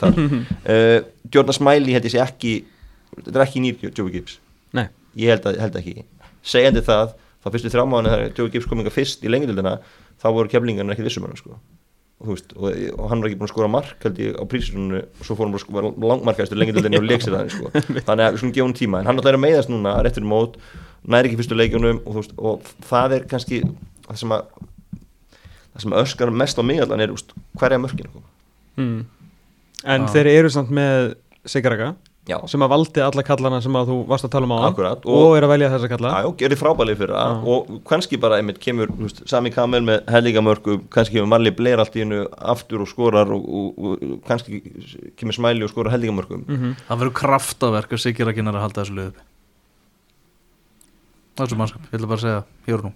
er þá fyrstu þrjámaðan þegar Joey Gibbs kom inga fyrst í lengildina þá voru keflingarnir ekki vissum hann sko. og, veist, og, og hann var ekki búin að skora mark held ég á prísuninu og svo fór hann bara skora langmarkaðistur lengildinni og leik sér það sko. [laughs] þannig að við skulum gefa hann tíma en hann ætlaði að meiðast núna réttur mót næri ekki fyrstu leikjunum og, veist, og það er kannski það sem að það sem öskar mest á mig allan er hverja mörkinu koma mm. En Já. þeir eru samt með Sigaraka já, sem að valdi alla kallana sem að þú varst að tala um á Akkurat, og, og- er að velja þessa kalla. Já, já, gerði frábælið fyrir það. Og kannski bara einmitt kemur veist, Sami Kamel með hellingamörku kannski kemur Marli Blair allt í hennu aftur og skorar og, og, og kannski kemur Smæli og skorar hellingamörkum. Mm Það verður kraftaverk að Siggi Rakinar að halda þessu uppi. Það er svo mannskap, ég ætla bara að segja hér og nú.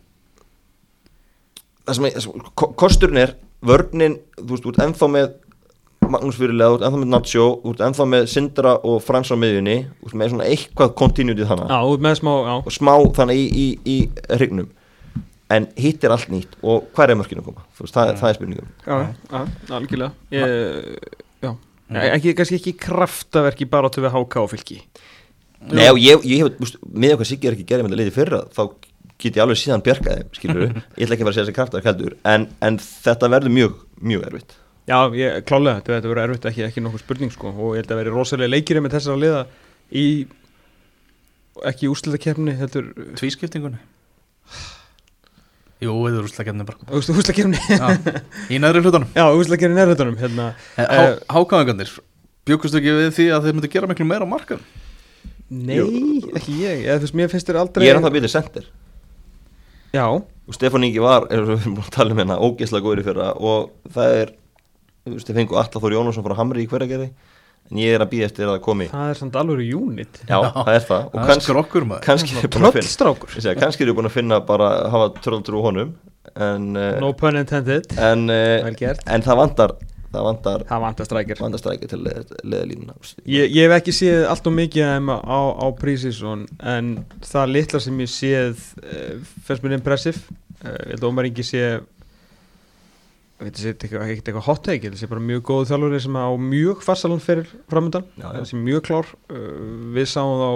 Það sem, ko- kosturinn er vörnin, þú veist, út ennþá með Magnús Fyrirlega, út ennþá með Nacho út ennþá með Sindra og Frans á miðjunni út með svona eitthvað continuity þannig Já, smá, já. Og smá þannig í, í, í hrygnum. En hitt er allt nýtt og hvað er mörkinu að koma? Þú veist, það, það er spurningum Já, algjörlega. Ég, Já, ekki, kannski ekki kraftaverki bara til við háka og fylki. Nei, og ég, ég hef, þú með eitthvað Siggi er ekki gerði með þetta liði fyrra, þá get ég alveg síðan bjargaði, skilur [laughs] ég ætla ekki að fara að segja þessi kraftar heldur, en, en þetta verður mjög, mjög erfitt Já, ég, klálega, þetta þetta verður erfitt ekki, ekki nokkuð spurning sko og ég held að veri rosalega leikir með þessara liða í ekki í úrslutakefni heldur Tvískiptingunni? Jú, þetta er úrslækjafni bara úrslutakefni Já, Í neðri hlutunum. Já, úrslutakefni nærhundunum hérna, Há, Hákáðingarnir Bjökustu ekki við því að þeir myndu gera miklu meira á markan Nei, ekki ég, eða þú veist, mér finnst þér aldrei Ég er hann það byrðið sendir. Já, og Stefán Ingi var, eins og við erum búin að tala um hérna ógeðslega góður í fyrra og það er þú veist, ég fengu Alla Þór Jónasson frá Hamri í hverjargerði en ég er að býja eftir að það komi. Það er samt alveg unit. Já, það er það. Og Það er kannski, skrokkur maður. kannski er búin að finna kannski er ég búin að finna bara að hafa tröldrú honum en, uh, no pun intended. en, Vel gert. en það vantar það vantar, Það vantar strækir. til leðalínuna Ég, ég hef ekki séð allt og mikið af þeim á, á prísísson en það litla sem ég séð uh, fannst mér impressive. Uh, ég held að Ómar Ingi sé sé eitthvað, ekkert eitthvað hot take að sé bara mjög góð þjálfur sem á mjög farsalan fyrir framöndan sé mjög klár. Uh, við sáum þá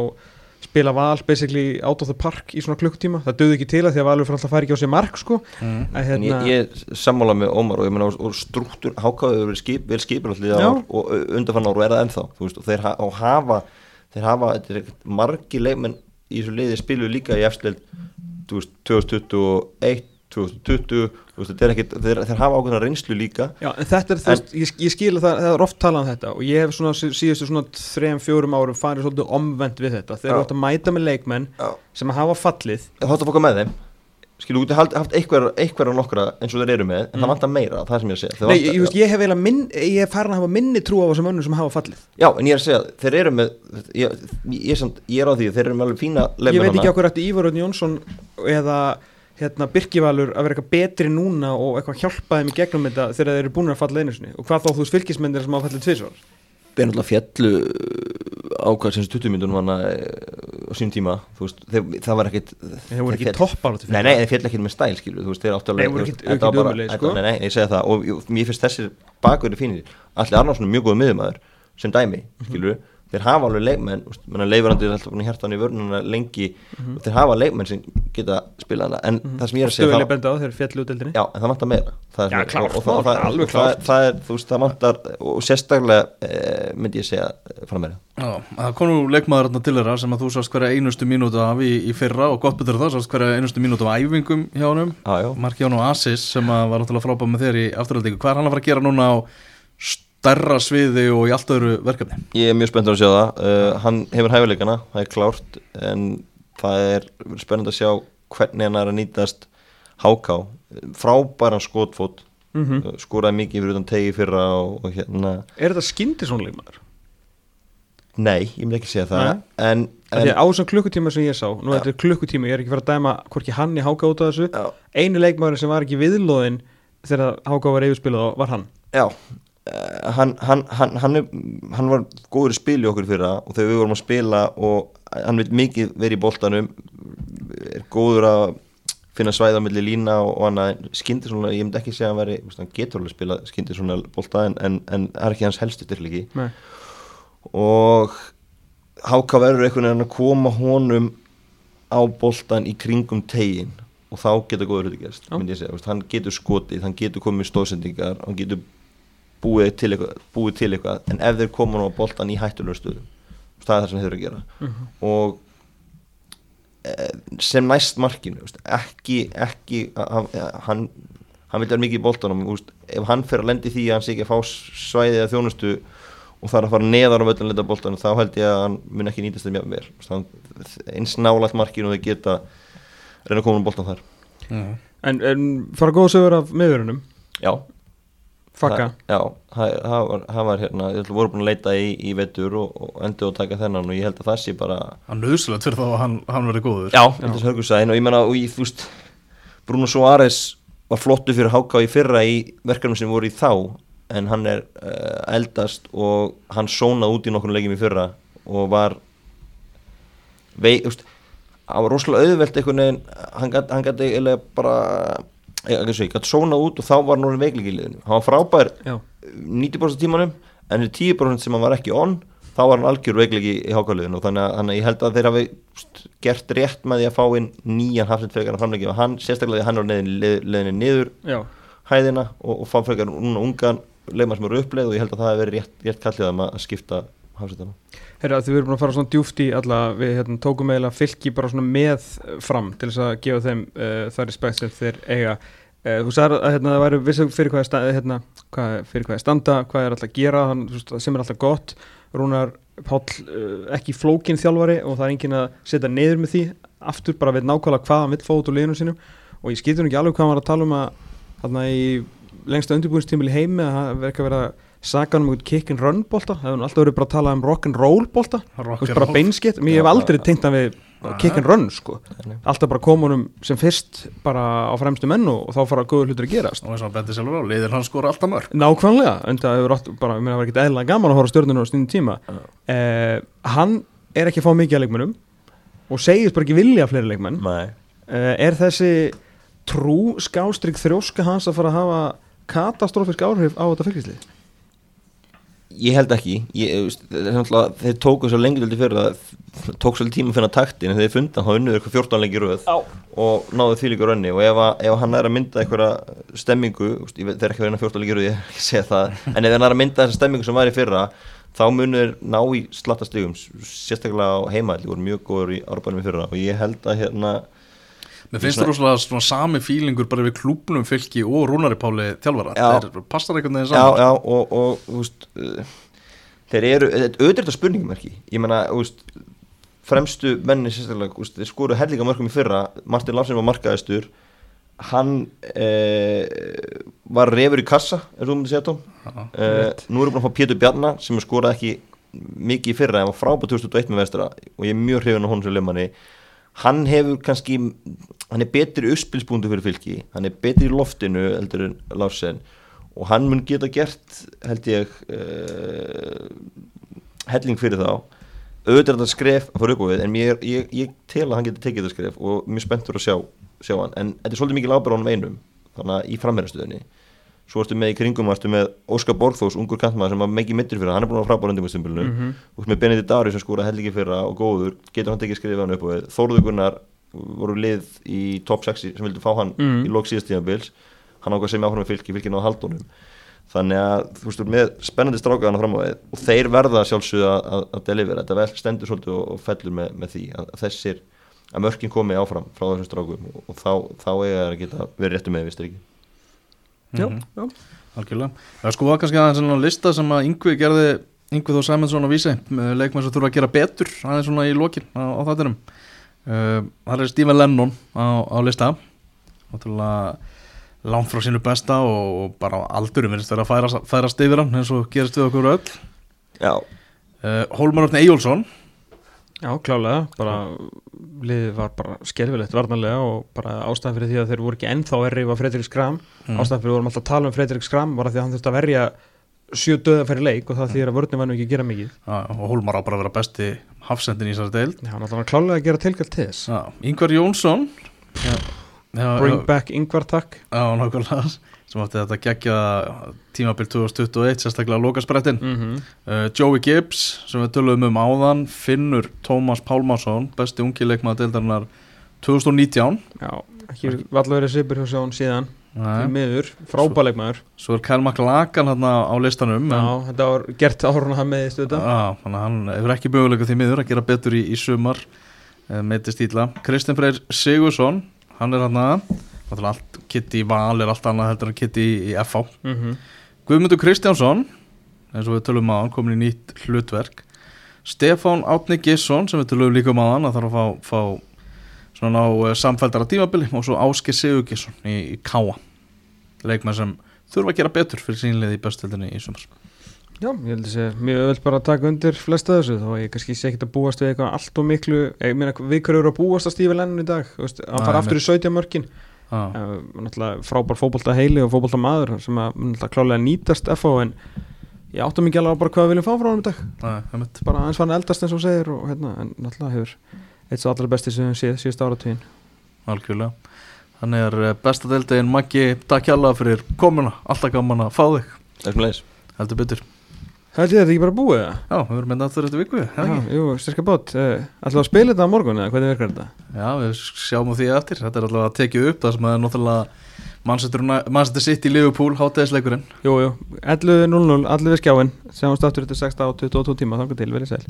spila val basically out of the park í svona klukkutíma. Það döði ekki til að því að valur fyrir alltaf færi ekki á sig mark sko. Mm. hérna, ég, ég sammála með Ómar og ég meina og, struktúr, hákáðu verið skip, vel Já. ár og undanfann ár og er það ennþá veist, og þeir ha og hafa þeir hafa, þetta er margi leikmenn í þessu liði spilu líka í efstil 2021 2020 þú veist, þetta er ekkit, þeir, þeir hafa ákveðna reynslu líka. Já, en þetta er, veist, ég, ég skil að það, það er oft talað um þetta og ég hef svona sí- síðustu svona þrejum, fjórum árum farið svolítið omvend við þetta. Þeir eru átt að mæta með leikmenn Já. sem hafa fallið. Þá ætti að fóka með þeim. Skilu, þú hald- haft einhver og nokkra eins og þeir eru með, en það vantar meira, það er sem ég er að segja. Þeir Nei, vantar- ég, ég, hef eiginlega minn, ég hef farin að hafa minni trú á þessum önnum sem hafa fallið. Já, en ég er að segja, þeir eru með ég, ég, er, ég er á því, þeir eru með alveg fína Ég veit ekki okkur eftir Ívar Örn Jónsson eða hérna, Birkivalur að vera eitthvað betri núna og eitthvað hjálpa þeim í gegnum þetta þegar þeir eru búin að falla einu sinni? Og hvað þá þú fylgismyndir sem hafa fallið tvisvar? Þeir náttúrulega fjallu ákvæð sem 20 myndunum hana á sín tíma, veist, þeir, það var ekkit þeir voru ekki toppar Nei, nei, þeir fjall ekki með stæl, skilu, veist, þeir áttu alveg sko. Nei, nei, ég segi það og mér finnst þessir bakverði fínir. Allir Arnarsson er mjög góð miðumæður sem dæmi, Mhm. skilu þeir hafa alveg leikmenn, leifurandi er alltaf hann í vörnuna lengi. Mhm. og þeir hafa leikmenn sem geta spilað hana en það sem ég er að segja það, benda á þeir fjallu út deildinni. Já, en það vantar meira. Það er Já, og, og, það- og, það- alveg og það, klárt. það er, þú veist, það vantar og sérstaklega e, myndi ég segja eh, fara meira. Já, það kom nú leikmaður til þeirra sem að þú sást hverja einustu mínútu af í, í fyrra og gott betur það, sást hverja einustu mínútu af æfingum hjá honum. Já, já. Marki Jón og Assis sem að var náttúrulega frábæð með þeir í afturhaldingu hvað er hann að fara að gera núna á stærra sviði og í allt öðru verkefni Ég er mjög spenntur að sjá það uh, Hann hefur hæfileikana, það er klárt En það er spennandi að sjá Hvernig hann er að nýtast HK Frábæran skotfót Mhm. uh, Skoraði mikið fyrir utan tegi fyrra og, og hérna Er þetta skyndi svona leikmaður? Nei, ég myndi ekki segja það Nei. En, En, en á þessum klukkutíma sem ég sá nú Já. þetta er klukkutíma, ég er ekki fyrir að dæma hvorki hann í háka út af þessu Já. einu leikmaður sem var ekki viðlóðin þegar háka var yfirspilað var hann Já hann, hann, hann, hann, er, hann var góður í spil í okkur fyrra og þegar við vorum að spila og hann vil mikið verið í boltanum er góður að finna svæða á milli lína og, og hann skyndi svona, ég myndi ekki segja að hann veri hann getur alveg spila skyndi svona bolta en, en, en það er ekki hans helstu styrleiki. Nei. og Háka verður einhvern veginn að koma honum á boltan í kringum tegin og þá getur góður hluti gerst hann getur skotið, hann getur komið stóðsendingar, hann getur búið til eitthvað, búið til eitthvað en ef þeir koma nú á boltan í hættulegur stöðu það er það sem þeir eru að gera. Mhm. og eh, sem næst markinu ekki, ekki hann, hann, hann vil vera mikið í boltanum ef hann fer að lendi því að hann sé ekki að fá svæðið að þjónustu og þarf að fara neðar á völlin að leta boltanum þá held ég að hann mun ekki nýtast þeim jafn vel. Þú veist, hann, eins nálægt markinu og þeir geta reyna að koma um boltan þar. En, en fara góða sögur af miðurunum já, Fakka, Já, það, var, var hérna, ég ætla voru búin að leita í, í vetur og, og endur að taka þennan og ég held að það sé bara Það er nöðsulegt fyrir þá að hann, hann verði góður. Já, þetta er hörgursæðin og ég menna og ég, þú veist, Bruno Suárez var flottu fyrir háká í fyrra í verkefnum sem voru í þá en hann er uh, eldast og hann sónaði út í nokkurnu leikjum í fyrra og var vei, þú veist hann var rosalega auðvelt einhvern veginn hann gæti hann gat eiginlega bara ég, svo, ég gæti sónað út og þá var hann orðinn veikleiki í liðinu. Hann var frábær já. 90% af tímanum en í 10% sem hann var ekki on þá var hann algjör veikleiki í hákáliðinu og þannig að, þannig að ég held að þeir hafi gert rétt með því að fá inn nýjan hafsend frekar að framleiki og hann, sérstaklega því hann leið, leiðinni niður Já, hæðina og, og fá frekar núna ungan leikmann sem eru uppleið og ég held að það hefur verið rétt, rétt kallið að skipta hafsendana herra því við erum búin að fara svona djúft í alla við hérna, tókum eiginlega fylki bara svona með fram til þess að gefa þeim uh, það respekt sem þeir eiga. Uh, þú sagði að hérna, það væri vissu fyrir hvað er, hérna, er standa hvað er alltaf að gera, hann, sem er alltaf gott. Rúnar Páll uh, ekki flókin þjálfari og það er engin að setja niður með því, aftur bara veit nákvæmlega hvað hann vill fá út úr liðinu sínum og ég skilur ekki alveg hvað hann var að tala um að í lengsta undirbúinstímil heimi að það verður ekki að vera sagan um einhvern kick and run bolta. Það hefur nú alltaf verið bara að tala um rock and roll bolta. Rock Þú veist, and bara beinskitt, mér hef aldrei tengt hann við kick and run sko. Alltaf bara koma honum sem fyrst bara á fremstu menn og, þá fara góður hlutur að gerast. Og eins og hann bendi sjálfur á, liðir hann skora alltaf mörg nákvæmlega, en það hefur bara, ég meina það var ekkert eðlilega gaman að horfa stjórnuna á stundin tíma. Eh, hann er ekki að fá mikið að leikmennum og segist bara ekki vilja fleiri leikmenn. Nei. Eh, er þessi trú skástrygg þrjóska hans að fara að hafa katastrófisk áhrif á þetta fylgislið Ég held ekki. Ég, það Þeir tóku svo lengi til fyrir að tók svolítið tíma að finna taktin en þeir funda hann unnuður eitthvað 14 lengi röð Já. og náðu því líka rönni. Og ef, að, ef hann er að mynda einhverja stemmingu þeir er ekki að reyna 14 lengi röð það en ef hann er að mynda þessa stemmingu sem var í fyrra þá munur ná í slatta stigum sérstaklega á heimaðli voru mjög góður í árbænum í fyrra. Og ég held að hérna Mér finnst það rosalega svona sami fílingur bara við klúbnum fylki og Rúnari Páli þjálfara. Já. Það passar einhvern veginn Já, já, og, og þú veist, uh, þeir eru, auðvitað þetta spurningmerki Ég meina, þú veist, fremstu menni sérstaklega, þú veist, þeir skoru hellinga mörgum í fyrra. Martin Larsen var markaðistur Hann uh, var refur í kassa, er þú myndið segja Tom. Já, uh, Nú erum við búin að fá Pétur Bjarnar sem skoraði ekki mikið í fyrra en var frábæð 2001 með vestra. Og ég er mjög hrifin á honum sem leifmanni hann hefur kannski hann er betri uppspilsbúndu fyrir fylki hann er betri í loftinu heldur en Larsen og hann mun geta gert held ég uh, helling fyrir þá. Auðvitað er þetta skref að fara upp á við en mér, ég, ég tel að hann geti tekið þetta skref og mjög spenntur að sjá, sjá hann. En þetta er svolítið mikið lábæra honum einum þannig að í framherrastöðinni svo ertu með í kringum ertu með Óskar Borgþós, ungur kantmaður sem var mikið mittur fyrir hann er búin að frábæra undirbúrstumbilinu mm -hmm. og með Benedikt Dari sem skóra hellingi fyrra og góður. Getur hann tekið skrifið hann upp á við? Þórður Gunnar voru lið í top 6 sem vildu fá hann Mhm. í lók síðast tímabils. Hann ákvað sem áfram með fylki, fylki náða haldunum. Þannig að þú veist, með spennandi strákaðana fram á við og þeir verða sjálfsögðu að, að, að delivera, þetta vel stendur svolítið og, og fellur með, með því að, að þessir að mörkin komi áfram frá þessum strákum og, og þá, þá eiga þeir að geta verið réttu með, vistir ekki Já, Mhm. já Algjörlega. Það sko var kannski aðeins svona lista sem að Yngvi gerði, Yngvi þó Sæmundsson á vísi, með leikmenn sem þurfa að gera betur aðeins svona í lokin á, á þáttinum. Uh, það er Stephen Lennon á, á lista, náttúrulega langt frá sínu besta og, og bara aldurum verðist vera að færa, færast yfir hann eins og gerist við okkur öll. Já, Uh, Hólmar Örn Eyjólfsson, Já, klálega, bara liðið var bara skelfilegt varnarlega og bara ástæðan fyrir því að þeir voru ekki ennþá erri var Fredrik Skram, Mm. ástæðan fyrir við vorum alltaf að tala um Fredrik Skram var að því að hann þurfti að verja sjö döða fyrir leik og það þýðir að vörnum var nú ekki að gera mikið. Uh, og Hólmar á bara að vera besti hafsendin í þessari deild. Já, hann var klálega að gera tilkall til þess. Uh, Yngvar Jónsson, já, já, Bring já, back Ingvar takk. Já, nákvæmlega sem átti þetta gegja tímabil 2021, sérstaklega lokasprettin. Mm -hmm. uh, Joey Gibbs sem við töluðum um áðan Finnur Tómas Pálmarsson besti ungi leikmaður deildarinnar 2019 Já, ekki valla verið svipur hjá sjón síðan Nei. miður, frábæleikmaður Svo er Kyle McLagan hann á listanum en, Já, þetta var gert árun að hann meðist þetta á, þannig að hann hefur ekki möguleika því miður að gera betur í, í sumar uh, meiti stíla Kristinn Freyr Sigursson hann er hann að allt Kitty í Val er allt annað heldur en Kitty í, FH mm -hmm. Guðmundur Kristjánsson eins og við tölum á hann, komin í nýtt hlutverk. Stefán Átni Gisson sem við tölum líka um á hann að þarf að fá, fá svona á uh, samfældara tímabili og svo Ásker Sigur Gisson í, í Káa leikmenn sem þurfa að gera betur fyrir sínlið í bestöldinni í sumar. Já, ég held að sé mjög öll bara að taka undir flesta þessu að ég kannski sé ekkert að búast við eitthvað allt og miklu ég meina við hverju eru að búast að stífa lennun í dag? Nei, fara aftur í 17 mörkin ah. uh, náttúrulega frábær fótbolta heili og fótbolta maður sem að náttúrulega klálega nýtast FH en ég áttum ekki alveg bara hvað við viljum fá frá hann í dag. Nei, bara eins var hann eldast eins og segir og hérna, en náttúrulega hefur eitt svo allra besti sem við séð síðust áratugin algjörlega. Þannig er uh, besta deildegin Maggi, takk hjálpa fyrir komuna, alltaf gaman að fá þig. Er sem leiðis heldur betur Held ég að þetta ekki bara búið það? Já, við verðum með aftur eftir viku, eða Já, ekki? jú, styrka bát. Ætlum við að spila þetta á morgun eða hvernig virkar þetta? Já, við sjáum því eftir. Þetta er alltaf að tekið upp það sem er náttúrulega Manchester City Liverpool hátæðisleikurinn Jú, jú, 11.00, allir við skjáin Sjáumst aftur þetta 6 á 22 tíma, þannig til, verið sæl